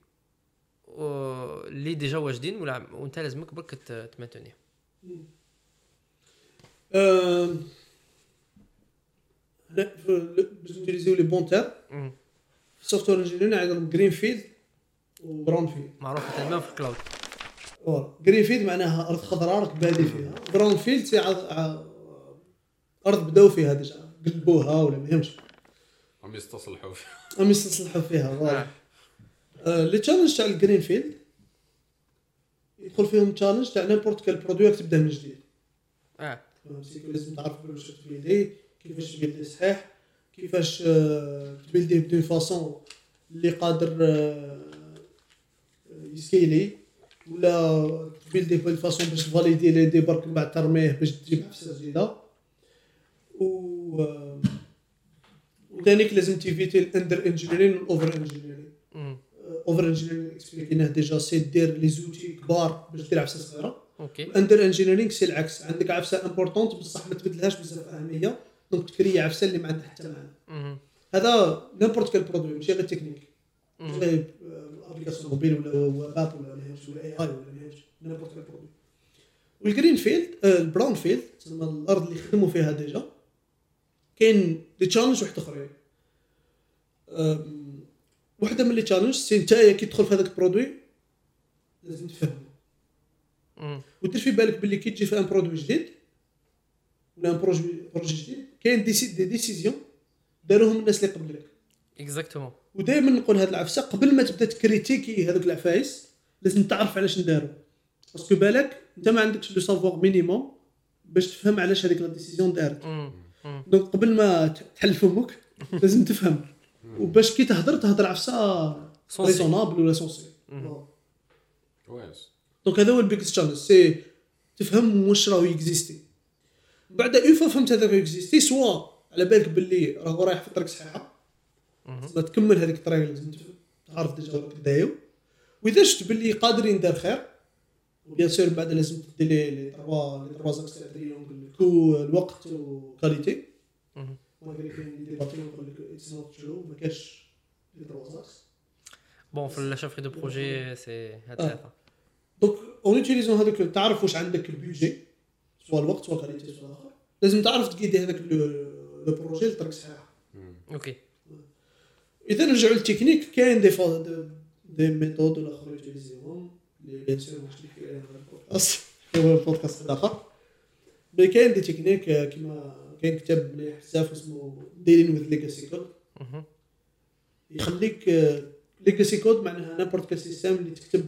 اللي déjà واجدين ولا وانت لازمك برك تمانتوني باش نوتيليزيو les bons termes. ال software engineers عندهم greenfield و brownfield معروف تمام في ال cloud greenfield معناها أرض خضراء راك بادي فيها. brownfield c'est عض- ع- أرض بداو فيها déjà. قلبوها ولا ما يهمش. هم يستصلحوا فيها. هم يستصلحوا فيها voilà. آه، les challenges تاع ال greenfield يدخل فيهم challenge تاع n'importe quel produit تبدا من جديد. آه. فهمتي لازم تعرف واش تبيلدي كيفاش تبيلدي صحيح كيفاش آه، تبيلدي ب une façon اللي قادر آه، يسكيلي ولا تبيلدي بال façon باش تفاليدي l'idée برك من بعد ترميه باش تجيب عفسه جديدة. و آه، وثانيك لازم تيفيتي ال under engineering وال over engineering. over engineering اكسبليكيناه déjà c'est دير les outils كبار باش دير عفسة صغيرة. OK. ال under engineering c'est العكس. عندك عفسة importante بصح ما تبدلهاش بزاف أهمية. donc تكري عفسة اللي ما عندها حتى معنى. هذا n'importe quel produit ماشي غير تكنيك ماشي مم. غير application mobile ولا ويب ولا ولا AI ولا n'importe quel produit وال green field ال brown field تسمى الأرض اللي يخدموا فيها déjà كاين des challenges واحد آخرين. أم، واحدة من les challenges c'est نتايا كي تدخل في هذاك ال produit. لازم تفهمه مم. ودير في بالك باللي كي تجي في un produit جديد ولا un projet projet جديد كاين des c'est des décisions داروهم الناس اللي قبلك exactement ودائما نقول هاد العفسة قبل ما تبدا ت critiquer هذوك العفايس لازم تعرف علاش نداروا parce que بالك انت ما عندكش le savoir minimum باش تفهم علاش هذيك la décision دارت. donc قبل ما تحل فمك لازم تفهم. وباش كي تهضر تهضر عفسه. raisonnable ولا sensée كويس donc هذا هو ال biggest challenge. c'est تفهم واش راهو existé بعد une fois فهمت هذاك existé soit على بالك باللي راهو رايح في الطريق صحيحة ما تكمل هذيك الطريق لازم تعرف ديجا راك دايو. وإذا شفت باللي قادر يندار خير وبيان سور بعد لازم تدي لي لي تروا لي تروا زاكس تاع التريونغل كو الوقت وكاليتي كاين لك اتس نوت ترو ما كاش لي تروا زاكس بون في الشافري دو بروجي سي هاد. ثلاثة دونك اون يوتيليزون هذوك تعرف واش عندك البيجي سواء الوقت سواء كاليتي سواء الآخر لازم تعرف تقيدي هذاك لو بروجي لطريق صحيحه أوكي اذا نرجعوا للتكنيك كاين دي دي- ميثود الآخر يوتيليزيهم اللي بيان سور ماش نحكي عليهم في البودكاست هو البودكاست الآخر مي كاين دي تكنيك كيما كاين كتاب مليح بزاف اسمه ديلين وذ ليجاسي كود. يخليك ليجاسي كود معناها نابورت كال سيستم اللي تكتب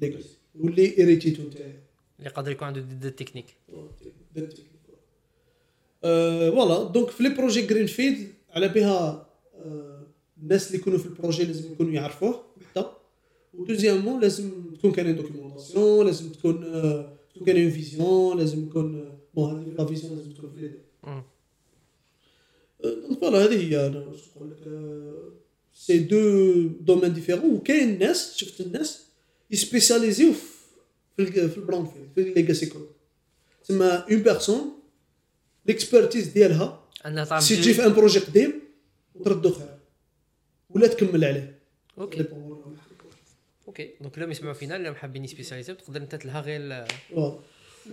ليجاسي واللي اريتيتو نتاعي اللي قادر يكون عنده دي تكنيك آه، فوالا دونك في لي بروجي جرين فيلد على بها آه، الناس اللي يكونوا في البروجي لازم يكونوا يعرفوه حتى ودوزيامون لازم تكون كاين دوكيومونطاسيون لازم تكون آه، تكون كاين اون فيزيون لازم يكون آه، بون هذه لا فيزيون لازم تكون في لي فوالا هذه هي أنا واش نقول لك سي دو دومين ديفيرون وكاين ناس شفت الناس يسبيسياليزيو في في البلان فيلد في ليغاسي كود تسمى اون بيرسون ليكسبرتيز ديالها انها سي تجي في ان بروجي قديم وتردو خير ولا تكمل عليه أوكي أوكي دونك لهم يسمعوا فينا اللي حابين يسبيسياليزيو تقدر انت تلها غير.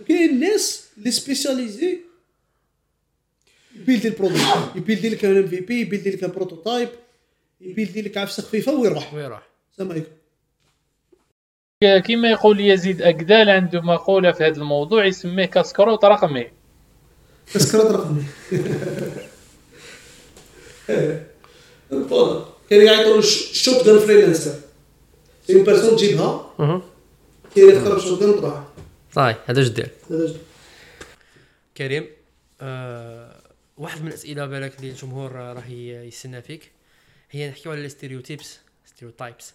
وكاين ناس اللي سبيسياليزي يبيلدي البرودوي يبيلدي لك ان ام في بي يبيلدي لك بروتوتايب يبيلدي لك عفسه خفيفه ويروح وين راح السلام عليكم. كما يقول يزيد أقدال عنده مقولة في هذا الموضوع يسميه كاسكروت رقمي. تذكرة رقمي. كان يعيطوا الشوت جان فريلانسر سي اون بيرسون تجيبها. كاين تقرب الشوت جان وتروح طيب هذا واش دير هذا جد. كريم آه واحد من الأسئلة بالك اللي الجمهور راه يستنى فيك. هي نحكيو على الستيريوتيبس ستيريوتايبس.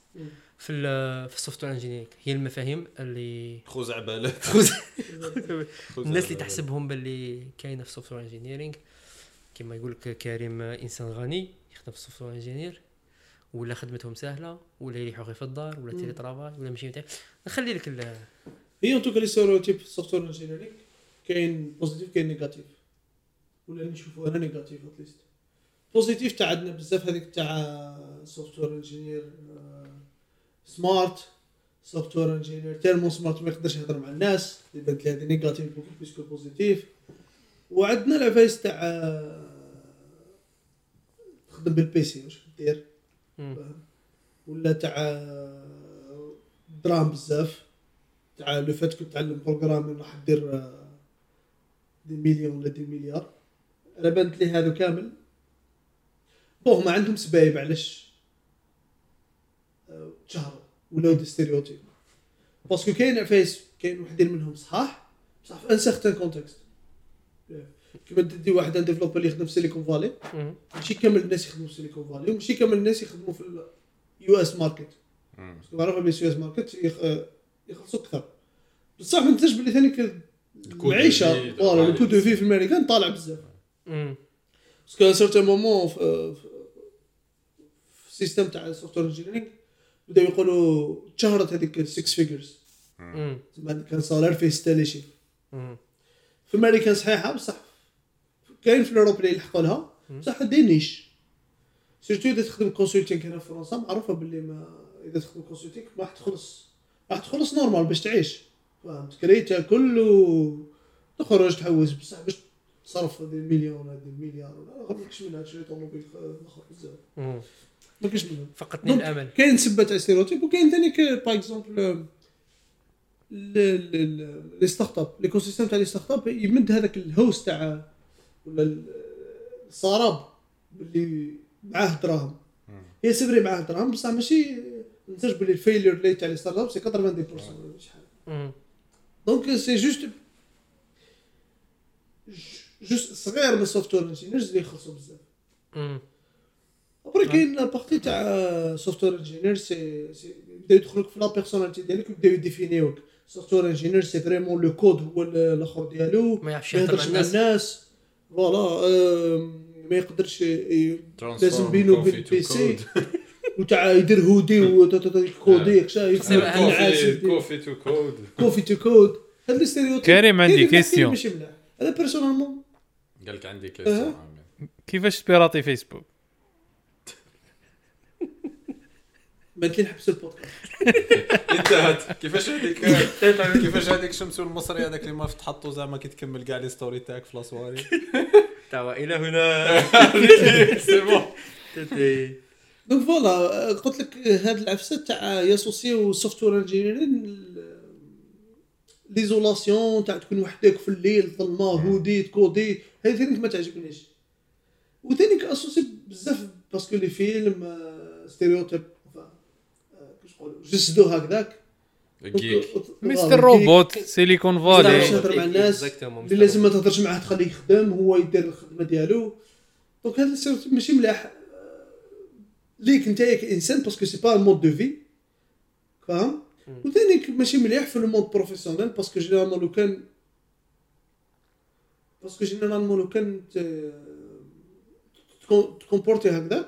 في ال في السوفت وير انجينيرينغ هي المفاهيم اللي خزعبلات الناس اللي تحسبهم باللي كاينة في السوفت وير انجينيرينغ. كما يقول لك كريم إنسان غني يخدم في السوفت وير انجينير ولا خدمتهم سهلة ولا يريحوا غير في الدار ولا تيلي ترافاي ولا ماشي نخلي لك ال- هي ان توكا لي ستيريوتيب في السوفت وير انجينيرينغ كاين بوزيتيف كاين نيجاتيف ولا اللي نشوفو أنا نيجاتيف اتليست بوزيتيف تاع عندنا بزاف هذيك تاع سوفت وير انجينير سمارت سوفت وير انجينير تيرمون سمارت ما يقدرش يهضر مع الناس اللي بانت لي هذه نيجاتيف بوكو بليس كو بوزيتيف وعندنا العفايس تاع آه، تخدم بالبيسي واش دير. ولا تاع آه، درام بزاف. تاع لو فات كنت تعلم بروغرامين راح دير آه، دي مليون ولا دي مليار. أنا بانت لي هذو كامل. بون ما عندهم سبايب علاش آه، تشهروا ولاو دي ستيريوتيب. باسكو كاين عفايس كاين وحدين منهم صحاح؟ بصح في ان سيغتان كونتكست كيما تدي واحد ان ديفلوبر اللي يخدم في سيليكون فالي. ماشي كامل الناس يخدموا في سيليكون فالي وماشي كامل الناس يخدموا في اليو اس ماركت معروف بلي يو اس ماركت يخ- يخلصوا أكثر. بصح ما ننساش بلي ثاني المعيشه فوالا الكود دو في. في الامريكان طالع بزاف. مم. باسكو ان سيرتان مومون في السيستم تاع السوفت وير انجينيرينغ بداو يقولوا تشهرت هذيك 6 فيجرز مم. كان صالير فيه 6000 شي. في الامريكان صحيحه بصح كاين في الاوروب اللي يلحقوا لها بصح دي نيش سيرتو اذا تخدم كونسلتينغ هنا في فرنسا معروفه باللي ما اذا تخدم كونسلتينغ ما راح تخلص راح تخلص نورمال باش تعيش فهمت كري تاكل و تخرج تحوس بصح باش تصرف هذه المليون هذه المليار ولا ما كاش منها تشري طوموبيل اخر بزاف. ما كاش منها فقدني الأمل. كاين سبة تاع ستيريوتيب وكاين ثاني باغ اكزومبل لي ستارت اب ليكو سيستيم تاع لي ستارت اب يمد هذاك الهوس تاع ولا ال- ال startup باللي معاه دراهم. هي c'est vrai معاه دراهم بصح ماشي ما تنساش باللي ال failure rate تاع les startups c'est 90% ولا شحال. donc c'est juste juste صغير من ال software engineers اللي يخلصوا بزاف. après كاين la partie تاع software engineer c'est c'est يبداو يدخلوك في la personnalité ديالك ويبداو ي défini وك. software engineer c'est vraiment le code هو ال- الأخر ديالو. ما يعرفش يهضر مع يهضرش مع الناس. voilà ما يقدرش ي- لازم بينو وبين ال PC وتاع يدير هودي وكودي coffee to code coffee to code هاد les stéréotypes كريم، عندي ملاح. أنا personnellement قال لك عندي أه. question كيفاش ت pirati فيسبوك؟ بانت لي نحبس البودكاست. انتهت كيفاش هذيك كيفاش هذيك شمسو المصري هذاك اللي ما تحطو زعما كي تكمل كاع les stories تاعك في la soirée؟ توا إلى هنا. c'est bon. donc voilà قلت لك هاد العفسة تاع ي associ و software engineering l'isolation تاع تكون وحدك في الليل ظلمه hoodie ت codi. هذه ثاني ما تعجبنيش وثاني كاسوسي بزاف parce que les films آه، stéréotype enfin، آه، كيفاش نقولوا جسدو هكذاك. Mister Robot Silicon Valley تهضر مع الناس اللي لازم ما تهضرش معاه تخليه يخدم هو يدير الخدمه ديالو donc هذا ال stéréotype ماشي ملاح آه، ليك انت كانسان parce que c'est pas mode de vie فاهم وثاني ماشي مليح في ال mode professionnel parce que généralement لو كان parce que généralement لو كان ت comporti هكذاك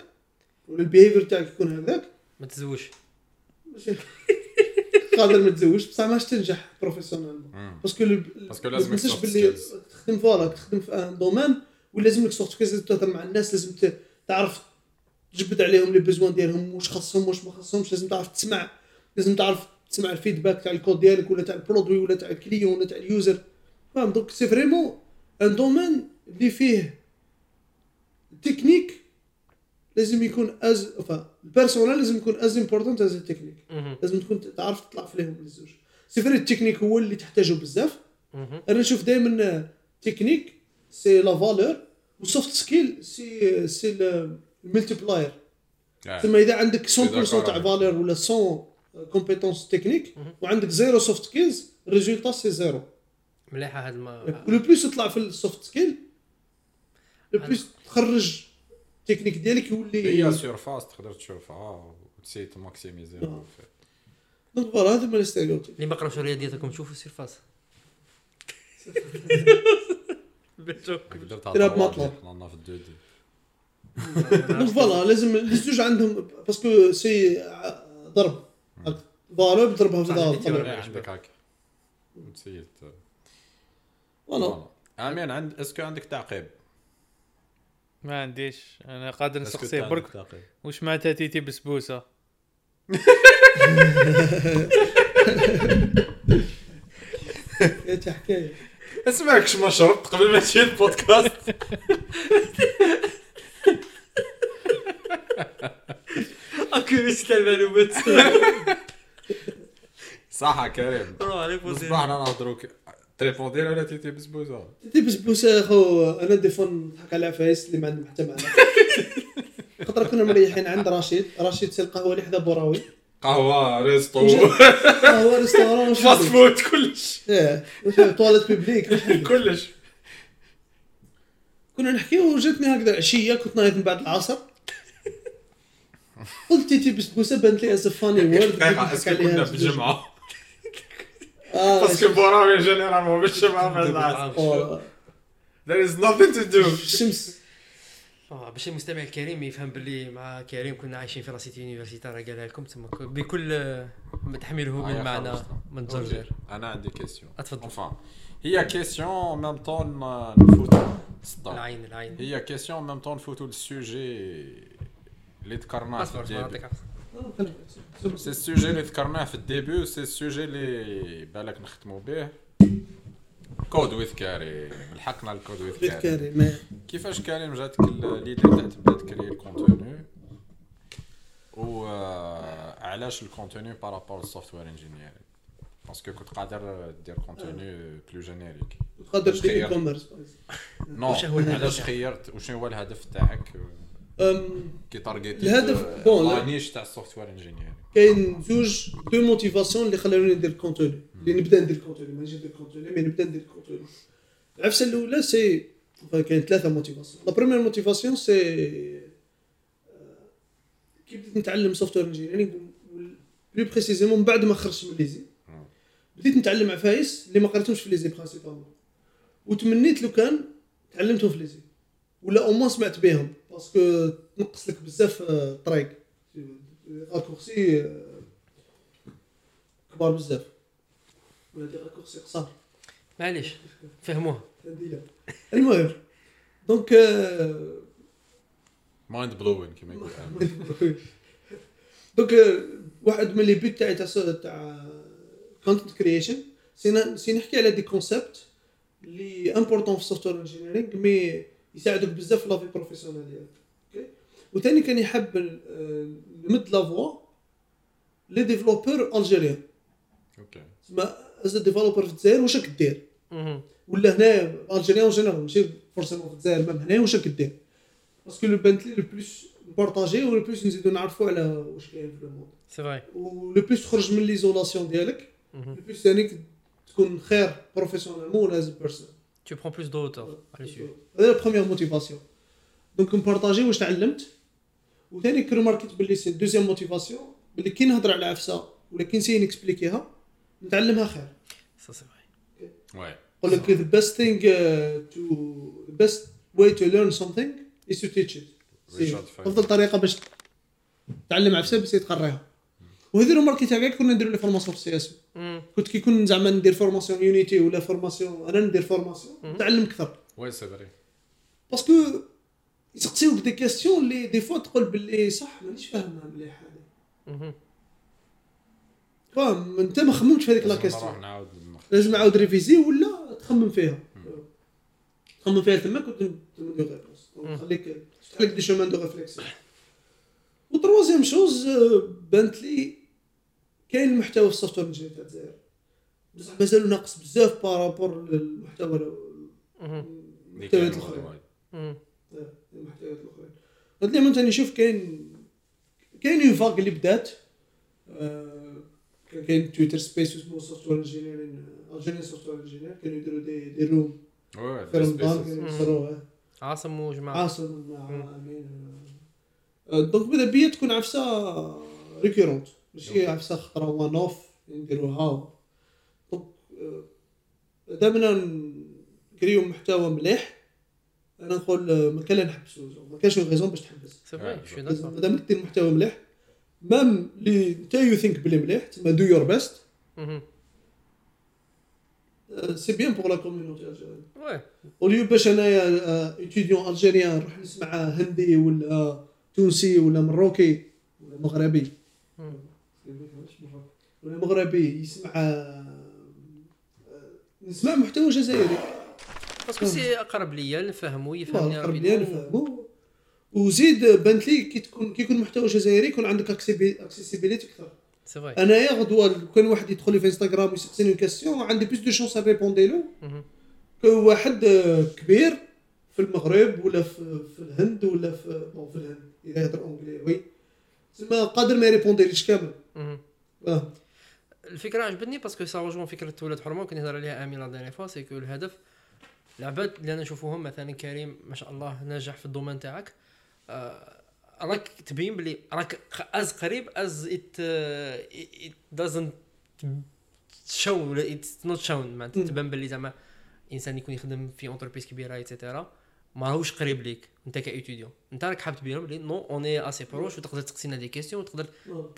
ولا ال behavior تاعك يكون هكذاك ما تزوجش. قادر ما تزوجش. بصح ماش تنجح professionnel parce que parce que لازمك ما تنساش باللي. تخدم voilà تخدم في un domaine ولازم لك لازم تهضر مع الناس لازم ت- تعرف تجبد عليهم les besoins ديالهم واش خاصهم واش ما خاصهمش. لازم تعرف تسمع. لازم تعرف تسمع ال feedback تاع الكود ديالك ولا تاع ال produit ولا تاع ال client ولا تاع ال user فاهم؟ donc c'est vraiment un domaine اللي فيه تكنيك لازم يكون as enfin ال personnel لازم يكون as important as ال technique. لازم تكون تعرف تطلع فيهم الزوج c'est vrai ال technique هو اللي تحتاجه بزاف. أنا نشوف دائما technique c'est la valeur و soft skills c'est c'est ال multiplier ثم إذا عندك 100% تاع valeur ولا 100 compétences techniques وعندك zéro soft skills ال résultat c'est zéro مليحة هاد ما ولو plus تطلع في ال soft skills le plus تخرج التكنيك ديالك يولي هي سيرفاس تقدر تشوفها وتسي تماكسيميزي آه. دونك فوالا هذا هما لي ستيريوتيب اللي ما قراوش رياضياتكم تشوفوا سيرفاس تلعب مطلب. حنا في الدو دي دونك فوالا لازم لي زوج عندهم باسكو سي ع- ضرب فالور تضربها في الطبيعة. تيوري. عندك هكا نسيت فوالا آمين عند إسكو عندك تعقيب. ما عنديش. أنا قادر نسقسي برك؟ واش مع تاتيتي بسبوسة؟ يا حكاية. اسمعك شو ما شربت قبل ما تجي البودكاست. أكو مش المعلومات. صح كريم. أنا نهضروا ت répondi على تيتي بسبوسه تي بسبوسه اخو أنا des fois نضحك على عفايس اللي ما عندهم حتى معنى خاطر كنا مريحين عند رشيد. رشيد c'est القهوه اللي حدا بوراوي قهوة resto قهوه restaurant fast? food كلش. إيه toilettes publiques؟ كلش. كنا نحكيو وجاتني هكذا عشية كنت نايض من بعد العصر. قلت تيتي بسبوسه بانت لي as funny word دقيقة est-ce que كنا بالجمعه آه parce que بوراوي généralement بالجمعه بعد العصر آه، there is nothing to do. الشمس آه، باش المستمع الكريم يفهم باللي مع كريم كنا عايشين في la cité universitaire راه قالها لكم تما بكل آه، ما تحمله آه، من معنى. من جرجر أنا عندي question اتفضل. Enfin هي question même temps نفوتو العين العين. هي question même temps نفوتو لل sujet اللي ذكرناه في ال début. سي السوجي اللي ذكرناه في ال début c'est ال sujet اللي بالك نختموا به Code with Kari لحقنا ال Code with Kari كاري ما كيفاش كريم جاتك l'idée تاع تبدا ت créer ال contenu و علاش ال contenu par rapport لل software engineering parce que كنت قادر دير contenu بلو قادر واش دير اي خير؟ commerce نو وش هو الهدف علاش تاعك؟ خيرت؟ وشنو هو الهدف تاعك؟ كي targeti ت الهدف- bon، لا. لا نيش تاع ال software engineer كاين زوج de motivations اللي خلاني ندير contenu اللي نبدا ندير contenu ماشي ندير contenu mais نبدا ندير contenu العفسه الاولى c'est كاين ثلاثة motivations la première motivation c'est كي بديت نتعلم software engineering plus précisément من بعد ما خرجت من l'ESI بديت نتعلم عفايس اللي ما قريتهمش في l'ESI principalement وتمنيت لو كان تعلمتهم في l'ESI ولا أو سمعت بهم parce que تنقص لك بزاف آه، الطريق raccourcis آه، كبار بزاف. ولا des raccourcis قصار معليش فهموها. المهم donc آه، mind blowing كيما يقول. donc آه، واحد من les buts تاعي تاع content creation si si نحكي على des concepts اللي importants في ال software engineering mais يساعدوك بزاف في la vie professionnelle ديالك okay وثاني كان يحب نمد la voix les développeurs algériens. okay تسمى as developer في الجزائر واش راك دير؟ مهم. ولا هنا algérien général ماشي forcément في الجزائر même هنا واش راك دير؟ parce que لو بانت لي le plus نبارطاجي و le plus نزيدو نعرفوا على واش كاين في ال monde c'est vrai و le plus تخرج من l'isolation ديالك. le plus ثاني تكون خير professionnellement ولا as person tu prends plus de hauteur هذا première motivation donc نبارطاجي واش تعلمت. وثاني كي ماركت باللي c'est deuxième motivation باللي كي نهضر على عفسه ولا كي نسيي نكسبليكيها نتعلمها خير. Ça c'est vrai. واي يقول لك the best thing uh, to the best way to learn something is to teach it. c'est Richard Feynman. أفضل طريقة باش تعلم عفسه بس تقريها وهذه الماركت تاعي كنا نديروا les formations في ال CS. كنت كي كون زعما ندير formation Unity ولا formation أنا ندير formation. نتعلم أكثر. واي c'est vrai. parce que يسقسيوك des questions اللي des fois تقول باللي صح مانيش فاهمها مليح هذه. فاهم؟ أنت ما خممتش في هذيك لا لازم question نروح نعاود لازم نعاود réviser ولا تخمم فيها؟ تخمم فيها تما كنت de réponse. خليك تفتح لك des chemins de réflexion و troisième chose بانت لي كاين المحتوى في ال software engineer تاع الجزائر. بصح مازالو ناقص بزاف par rapport للمحتوى. اللي المحتويات الأخرين. المحتويات الأخرين. هاد اليوم أنت نشوف كاين كاين une vague اللي بدات. آه، كان كاين Twitter Space اسمه software engineering Algerian software engineer كانوا يديروا des des rooms في رمضان. كانوا يصروه عاصم وجماعة. عاصم مع آمين آه، donc بدأ بيا تكون عفسة récurrente ماشي عفسة خطرة. one-off نديروها donc آه، دائما نكريو محتوى مليح. أنا نقول آه، ما كان لا نحبسو ما كانش raison باش تحبس. c'est vrai مادام دير محتوى مليح même اللي انت you think بلي مليح تما do your best. c'est bien pour la community algérienne oui au lieu باش انايا étudiant algérien نروح نسمع هندي ولا تونسي ولا مروكي ولا مغربي. ولا مغربي يسمع آه، نسمع محتوى جزائري. parce que c'est أقرب ليا نفهمو يفهمني قرب لي rapidement. نفهمو. وزيد بانت لي كي تكون كي يكون محتوى جزائري يكون عندك accessibilité أكثر. c'est vrai أنايا غدوة لو كان واحد يدخل لي في انستغرام ويسقسيني une question عندي plus de chance répondre له. واحد آه، كبير في المغرب ولا في, في الهند ولا في bon في الهند إذا يهضر anglais oui. تسمى قادر ما يريبونديليش كامل. آه. الفكرة عجبتني parce que ça rejoint فكرة ولاد حرمة كنت نهضر عليها أمين la dernière fois c'est que الهدف. العباد اللي أنا نشوفوهم مثلا كريم ما شاء الله ناجح في ال domaine تاعك. آه، راك تبين بلي راك as قريب as it it doesn't show ولا it's not shown معناتها. تبان بلي زعما إنسان يكون يخدم في entreprise كبيرة et cetera ما راهوش قريب ليك انت ك étudiant انت راك حاب تبين بلي non on est assez proche وتقدر تسقسينا des questions وتقدر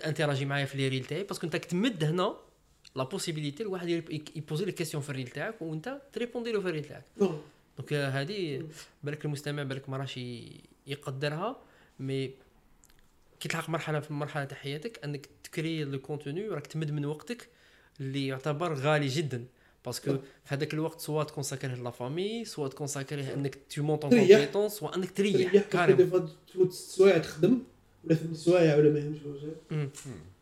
interagir معايا في les reels تاعي parce que انت تمد هنا la possibilité الواحد يبوزي لك question في ال reel تاعك وانت تريبوندي له في ال reel تاعك. donc هذه بالك المستمع بالك ما راهش يقدرها mais كي تلحق مرحلة في المرحله تاع حياتك انك تكري le contenu راك تمد من وقتك اللي يعتبر غالي جدا. parce que في هذاك الوقت soit تكونساكريه la famille soit تكونساكريه انك tu montes en. compétences soit انك تريح كاريم des fois تفوت ست سوايع تخدم ولا ثمان سوايع ولا ما يهمش.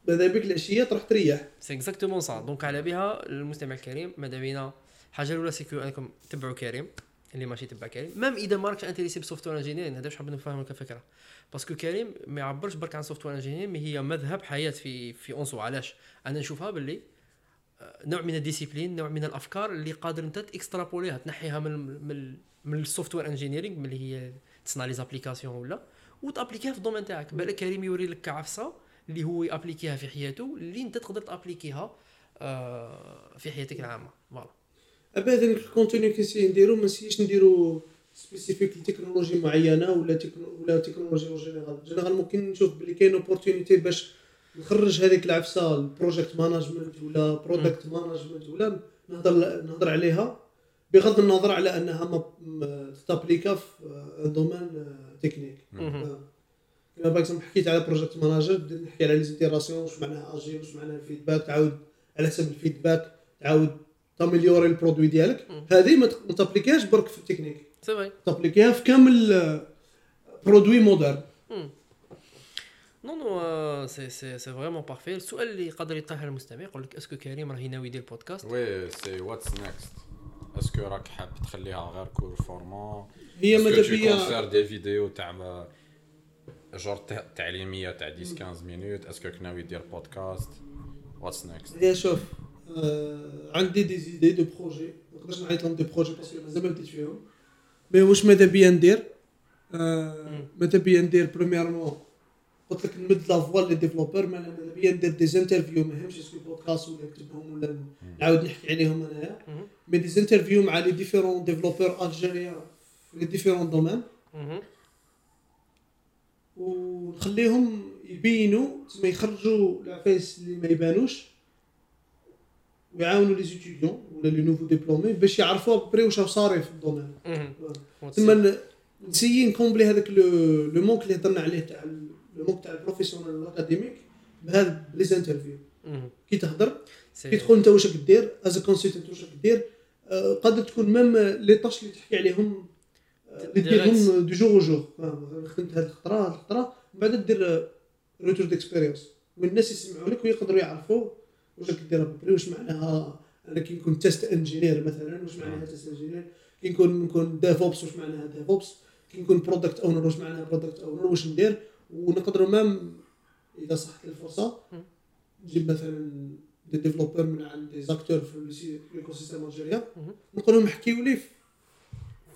بعدا بك العشيه تروح تريح c'est exactement ça donc على بها المستمع الكريم ماذا بينا الحاجة الاولى c'est que انكم تبعوا كريم اللي ماشي تبع كريم même اذا ما راكش intéressé ب software engineering هذا واش حاب نفهمك كفكره parce que كريم ما يعبرش برك عن software engineer mais هي مذهب حياه في في اونسو علاش أنا نشوفها باللي نوع من ال discipline نوع من الأفكار اللي قادر أنت تكسترابوليها تنحيها من من ال software engineering اللي هي تصنع les applications ولا وتأبليكيها في ال domaine تاعك. بالك كريم يوري لك عفسة اللي هو يأبليكيها في حياته اللي أنت تقدر تأبليكيها آه، في حياتك العامة. voilà. ابدا ال contenu كنسي نديرو ما نسيش نديرو spécifique ل technologie معينة ولا ولا technologie générale générale ممكن نشوف بلي كاين opportunité باش نخرج هذيك العفسة ال project management ولا product management ولا نهضر نهضر عليها بغض النظر على أنها ما تابليكا في domaine technique مهم. كما par exemple حكيت على project manager نحكي على les itérations واش معناها أجي واش معناها ال feedback تعاود على حسب ال feedback تعاود تاميليوري ال produit ديالك. هذه ما تابليكيهاش برك في التكنيك تابليكيها في كامل آه، produit moderne non non c'est c'est c'est vraiment parfait السؤال اللي قادر يطرح المستمع يقول لك est-ce que كريم راه ناوي يدير بودكاست oui c'est what's next est-ce que راك حاب تخليها غير court format هي ماذا بيا conserves des vidéos تاع جور تع- تعليمية تاع 10 15 minutes est-ce que ناوي دير بودكاست What's next هي شوف آه عندي des idées de projets ما نقدرش نعيط لهم des projets parce que مازال ما بديت فيهم. mais واش ماذا بيا ندير؟ آه ماذا بيا ندير؟ premièrement قلت لك نمد la voix les développeurs ماذا بيا ندير des interviews ما يهمش est-ce que podcast ولا نكتبهم ولا نعاود نحكي عليهم أنايا. mais des interviews مع les différents développeurs algériens في les différents domaines. ونخليهم يبينوا تما يخرجوا العفايس اللي ما يبانوش ويعاونوا les étudiants ولا les nouveaux diplômés باش يعرفوا après واش صاري في ال domaine. تما نسيي نكومبلي هذاك le le manque اللي هضرنا عليه تاع ال- le manque تاع ال professionnel وال académique بهذا les interviews مهم. كي تهضر كي تقول أنت واش راك دير as consultant واش راك دير آه، قادر تكون même les tâches اللي تحكي عليهم آه، اللي ديرهم de jour en jour آه، خدمت هذه الخطرة هذه الخطرة من بعد دير retour d'expérience والناس يسمعوا لك ويقدروا يعرفوا واش راك دير ب après واش معناها أنا كي نكون test engineer مثلا واش معناها test engineer كي نكون نكون DevOps واش معناها DevOps كي نكون product owner واش معناها product owner واش ندير. ونقدروا même إذا صحت الفرصة نجيب مثلا des développeurs من عند des acteurs في l'écosystème algérien. نقول لهم حكيوا لي في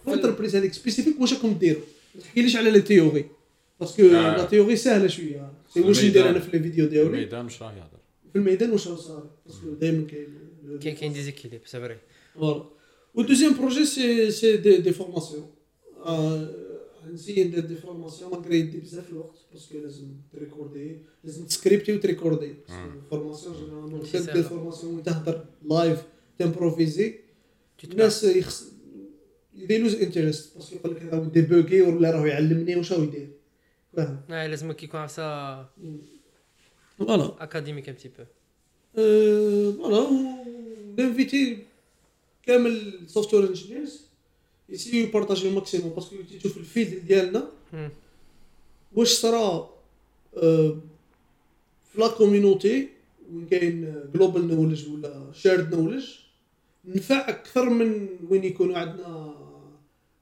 ال entreprise هذيك spécifique واش راكم ديروا؟ ما تحكيليش على les théories parce que. La théorie سهلة شوية. c'est واش ندير أنا في les vidéos ديالي؟ الميدان واش راه يهضر. في الميدان واش راه صار parce que دائما كاين كاين déséquilibre c'est vrai voilà وال deuxième projet c'est c'est des, des formations نسيي ندير des formations يدي بزاف الوقت parce que لازم تريكوردي لازم تسكريبتي وتريكوردي formation généralement ماشي دير سهلة. formation تهضر live تمبروفيزي. الناس يخص يدي lose interest parce que يقول لك راه ديبوغي ولا راه يعلمني واش راه يدير فاهم آه، لازم كي يكون عفسه voilà académique un petit peu Euh, voilà, نانفيتي كامل software engineers يسيو يبارطاجيو ال maximum parce que كي تشوف ال field ديالنا. واش صرا آه، في la community وين كاين global knowledge ولا shared knowledge نفع أكثر من وين يكونوا عندنا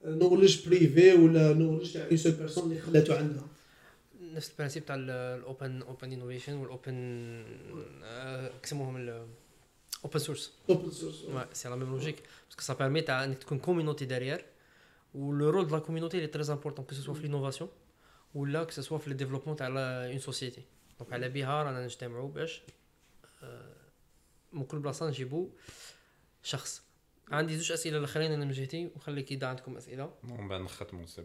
knowledge privé ولا knowledge تاع une seule personne اللي خلاتو عندها نفس ال principe تاع ال open open innovation وال open كيسموهم ال open source open source Ouais, c'est la même logique. Parce que ça permet à une communauté derrière. Où le rôle de la communauté il est très important, que ce soit dans l'innovation ou là que ce soit dans le développement d'une société. Donc على بها رانا نجتمعوا باش من كل بلاصه نجيبوا شخص عندي زوج اسئله الاخرين أنا من جهتي وخليك اذا عندكم اسئله ومن بعد نختموا c'est.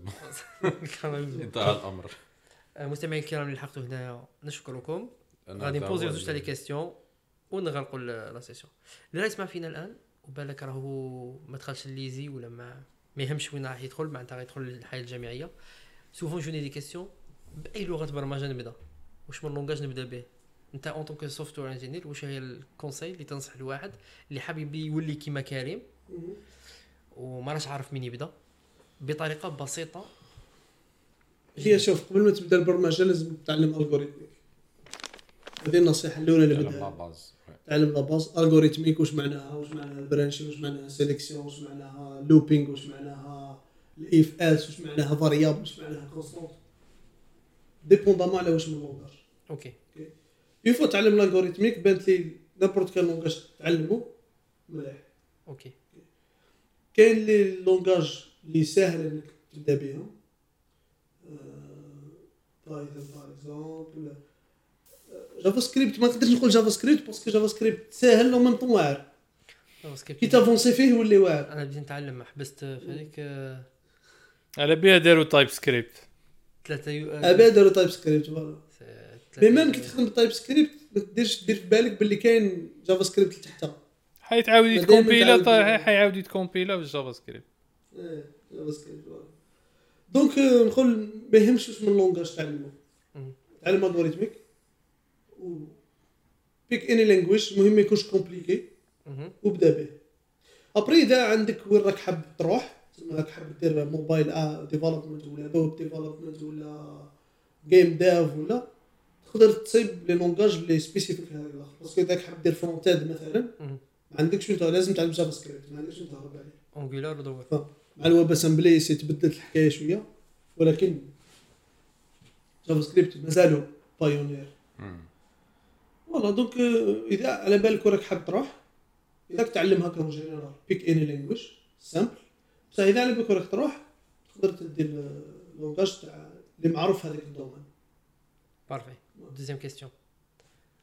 انتهى الامر مستمعين الكرام اللي لحقتوا هنايا نشكركم غادي نبوزيو هو زوج تاع les اللي- questions ونغلقوا la session. اللي راه يسمع فينا الآن وبالك راهو ما دخلش ال lycée ولا ما ما يهمش وين راح يدخل معناتها راح يدخل للحياة الجامعية. souvent جوني des questions بأي لغة برمجة نبدأ؟ واش من langage نبدأ به؟ أنت en tant que software engineer واش هي ال conseil اللي تنصح الواحد اللي حاب يبي يولي كيما كريم؟ وما راش عارف مين يبدأ. بطريقة بسيطة. هي شوف قبل ما تبدأ البرمجة لازم تتعلم algorithmique هذه النصيحة الأولى اللي بدها. تعلم bases algorithmique واش معناها؟ واش معناها branching واش معناها sélection واش معناها looping واش معناها ال if else واش معناها variable واش معناها constante indépendamment على واش من langage okay une fois تعلم ال algorithmique بانت لي n'importe quel langage تعلمه. مليح. okay كاين les langages اللي ساهل إنك تبدا Python par exemple JavaScript ما نقدرش نقول JavaScript parce que JavaScript ساهل le même temps واعر parce que كي تافونسي فيه يولي واعر. أنا بديت نتعلم حبست في هذيك آه، على بها داروا TypeScript ثلاثة يو ابا داروا TypeScript voilà mais même كي تخدم بال TypeScript ما تديرش دير في بالك باللي كاين JavaScript لتحتها. حيتعاود يتكومبيلا تعاود- طا- حيعاود يتكومبيلا بال JavaScript إيه، JavaScript donc آه، نقول ما يهمش واش من langage تعلمه. تعلم algorithmique pick any language المهم ما يكونش compliqué. وبدا به. après إذا عندك وين راك حاب تروح تسمى راك حاب دير mobile development ولا web development ولا game dev ولا تقدر تصيب les langages اللي spécifique هذا الآخر. parce que إذا راك حاب دير front end مثلا. ما عندكش وين لازم تعلم JavaScript ما عندكش وين تهرب عليه Angular ولا دوار مع ال WebAssembly c'est تبدلت الحكاية شوية. ولكن JavaScript مازالوا pioneer voilà donc آه، إذا على بالك وراك حاب تروح اذا تعلم هكا en général pick any language simple بصح إذا على بالك وراك تروح تقدر تدي ال langage تاع اللي معروف هذاك ال domaine. parfait دوزيام كيستيون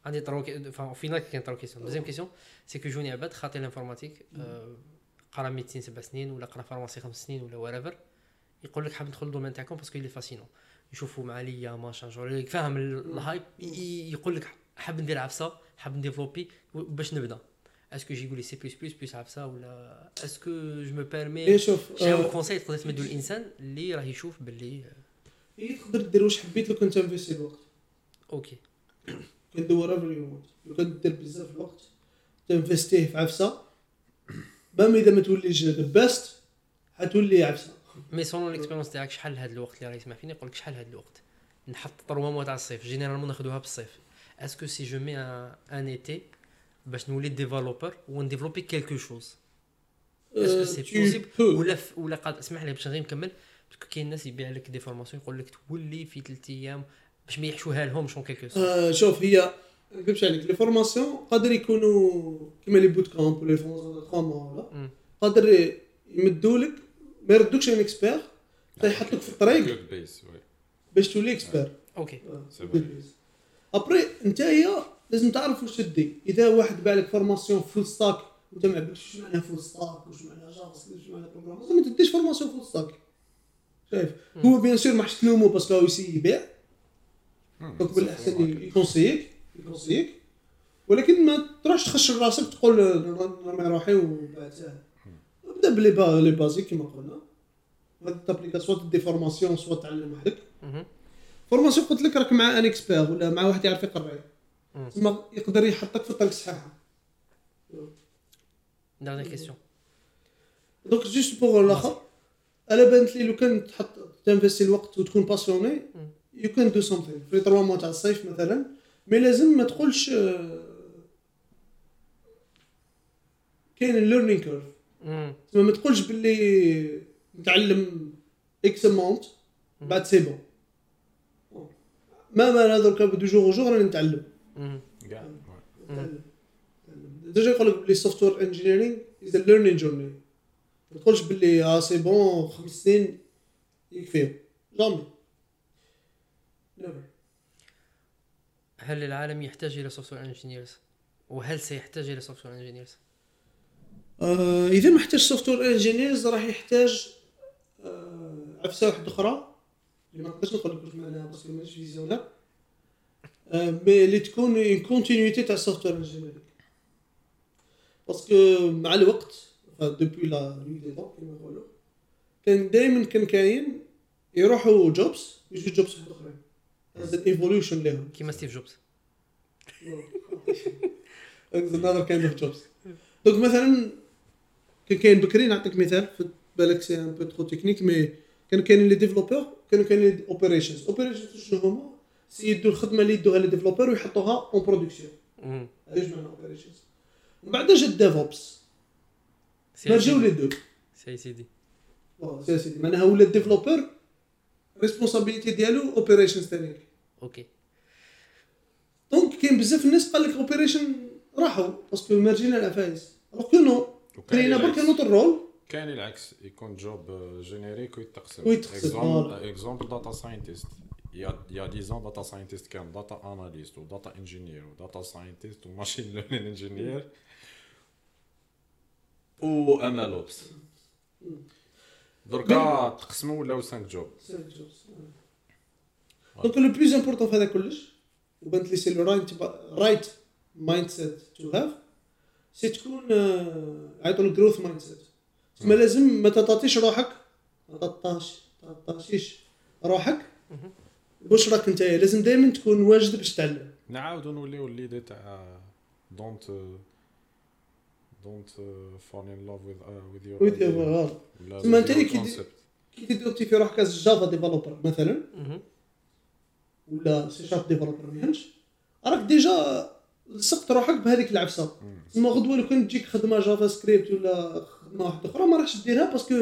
عندي enfin, au final كاين طرو كيستيون دوزيام كيستيون سي كو جوني عباد خاطي الانفورماتيك آه، قرا ميديسين سبع سنين ولا قرا فارماسي خمس سنين ولا وريفر يقول لك حاب ندخل الدومين تاعكم باسكو اللي فاسينون يشوفوا مع ليا ماشان جور فاهم ال- الهايب يقول لك حاب ندير عفسة حاب نديفلوبي باش نبدا. اسكو يقول لي سي بلس بلس بلس عفسة ولا اسكو جو مو اي بيرمي شوف شنو آه، كونساي تقدر تمدو الإنسان اللي راه يشوف باللي إيه تقدر دير واش حبيت لو كنت تنفيستي الوقت. okay. whatever you want. لو كنت دير بزاف الوقت تنفستيه في عفسة. même إذا ما توليش the best حتولي عفسة. mais sinon l'expérience تاعك شحال هذا الوقت اللي راه يسمع فيني؟ يقول لك شحال هذا الوقت؟ نحط trois mois تاع الصيف. généralement ناخذوها بالصيف. est-ce que si je mets un été باش نولي développeur ونديفلوبي quelque chose est-ce que c'est possible ولا ف... ولا قاد اسمح لي باش غير نكمل parce que كاين ناس يبيع لك des formations يقول لك تولي في ثلاث أيام باش ما يحشوها لهمش en quelque آه شوف هي نكذبش عليك les formations قادر يكونوا كيما les bootcamps les formations تاع 3 mois ولا même. قادر يمدوا لك ما يردوكش un expert يحطوك في الطريق باش تولي expert okay c'est après نتايا لازم تعرف واش تدي إذا واحد باع لك formation full stack وأنت ما عبالكش واش معناها full stack واش معناها JavaScript واش معناها programmation ما تديش formation full stack شايف؟ هو bien sûr ما حش تلومو parce que هو يسي يبيع. donc بالاحسن يكونسيك يكونسيك ولكن ما تروحش تخشر راسك تقول نرمي روحي وبعد. ساهل ابدا بلي با les basiques كيما قلنا. هاد تابليكا سوا تدي formation سوا تعلم وحدك. فورماسيون قلت لك راك مع un expert ولا مع واحد يعرف يقرا. تسمى يقدر يحطك في الطريق الصحيحه dernière question donc juste pour الآخر أنا بانت لي لو كان تحط تنفستي الوقت وتكون passionné you can do something في 3 mois تاع الصيف مثلا mais لازم ما تقولش كاين ال learning curve ما تقولش باللي نتعلم x amount بعد c'est bon ما ما دركا de jour en jour راني نتعلم. نتعلم. déjà يقول لك بلي software engineering is a learning journey ما تقولش باللي آه c'est bon خمس سنين يكفيو jamais never هل العالم يحتاج إلى software engineers وهل سيحتاج إلى software engineers إذا ما احتاج software engineers راح يحتاج آه عفسة واحدة أخرى. اللي ما نقدرش نقول لك واش معناها parce que مانيش visionnaire mais اللي تكون en continuité تاع ال software engineering parce que مع الوقت depuis la nuit des temps كيما نقولوا كان دائما كان كاين يروحوا jobs ويجوا jobs واحد اخرين هذا évolution لهم. كيما ستيف another kind of jobs. donc مثلا كان كاين بكري نعطيك مثال بالك c'est un peu trop technique mais كانوا كاينين les développeurs كانوا كاينين les operations operations شنو هما؟ c'est يدوا الخدمة اللي يدوها les développeurs ويحطوها en production. هذا جمعنا operations من بعد جا ال DevOps c'est مرجعوا les. deux. CI/CD. bon CI/CD. معناها ولا ال developer responsibility ديالو operations ثاني okay donc كاين بزاف الناس قال لك operations راحوا parce que مارجين العفايس alors que non كاينة برك. un autre rôle كاين العكس يكون job générique ويتقسم. ويتقسم،. exemple data scientist il y a 10 data scientist كان data analyst و data engineer و data scientist و machine learning engineer و MLOps دركا تقسموا ولاو 5 jobs donc le plus important في هذا كلش وبانت لي c'est le right right mindset to have c'est تكون آه، عيطوا له growth mindset تسمى لازم ما تطاطيش روحك. ما تطاش تطاشيش روحك واش راك انت؟ لازم دائما تكون واجد باش تعلم. نعاودو نوليو l'idée تاع don't don't fall in love with your whatever تسمى أنت كي كي تيدونتيفي في روحك as Java developer مثلا. ولا C sharp developer ما يهمش راك déjà لصقت روحك بهذيك العفسة. تسمى غدوة لو كان تجيك خدمة JavaScript ولا خدمه واحدة أخرى ما راحش ديرها parce que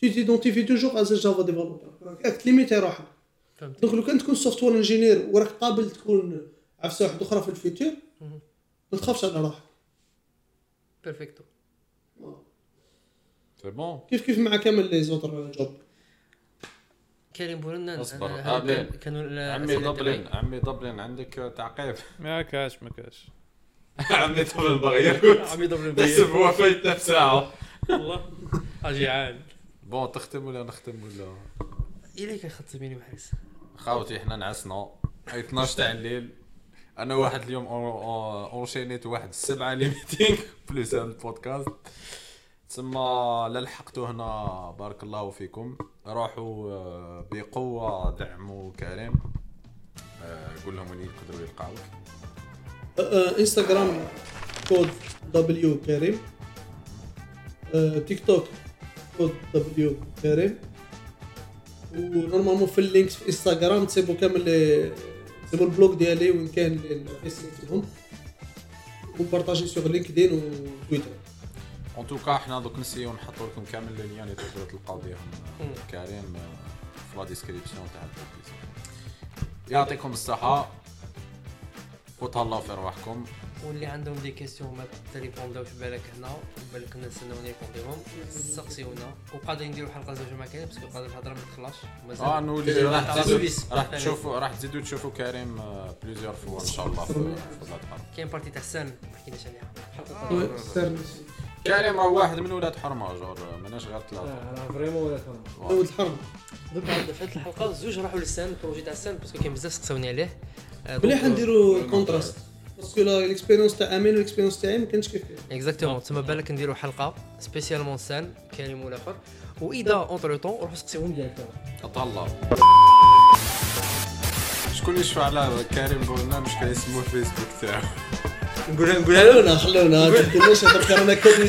تي تيدونتيفي toujours as Java developer راك تليميتي روحك فهمت donc لو كان تكون software engineer وراك قابل تكون عفسه واحدة أخرى في ال futur. ما تخافش على روحك بيرفكتو سي بون كيف كيف مع كامل لي زوتر جوب كريم بولنا اصبر. كانوا عمي دبلن. عمي دبلن عندك تعقيب ما كاش ما كاش عمي دبلن باغي يرقد عمي دبلن تحسب هو فايت نفس ساعه والله. جيعان بون تختم ولا نختم ولا؟ إليك خدت بيني وحارس خاوتي حنا نعسنا. هاي 12 تاع الليل. أنا واحد اليوم أونشينيت واحد السبعة les meetings plus هذا البودكاست. تسمى لا لحقتوا هنا بارك الله فيكم. روحوا آه، بقوة دعموا كريم آه، قول لهم وين يقدروا يلقاوك. انستغرام Code W Karim. تيك توك Code W Karim. و normalement في ال links في انستغرام تسيبوا كامل les- تسيبوا ال blog ديالي وين كان الفيس تاعهم و partagé sur LinkedIn و Twitter en tout cas حنا دوك نسيو نحطوا لكم كامل les liens اللي تقدروا تلقاو بهم. كريم آه، في la description تاع البودكاست يعطيكم الصحة. وتهلاو في رواحكم. واللي عندهم des questions ما تريبوندوش بالك هنا بالك كنا نستناو نريبونديهم سقسيونا. وقادرين نديروا حلقة زوج مع كريم parce que قادر الهضرة ما تخلاش آه نولي راح تشوفوا راح تزيدوا تشوفوا كريم plusieurs fois إن شاء الله في كاين partie تاع السن ما حكيناش عليها. كريم راه واحد من ولاد حرمة جور ماناش غير ثلاثة. راه vraiment ولا فهم ولد الحرم donc في هذه الحلقة زوج راحوا لل CERN ال projet تاع ال CERN parce que كاين بزاف سقساوني عليه. آه، مليح نديرو contraste parce que لا l'expérience تاع امين و l'expérience تاعي ما كانش كيف كيف exactement تما بالك نديروا حلقه spécialement CERN كريم والاخر واذا entre-temps روحوا سقسيوهم directement تهلاو شكون يشفع على كريم قولنا مش كان يسموه الفيسبوك تاعو نقولها نقولها لنا خلونا ما تديروش هذا أنا كريم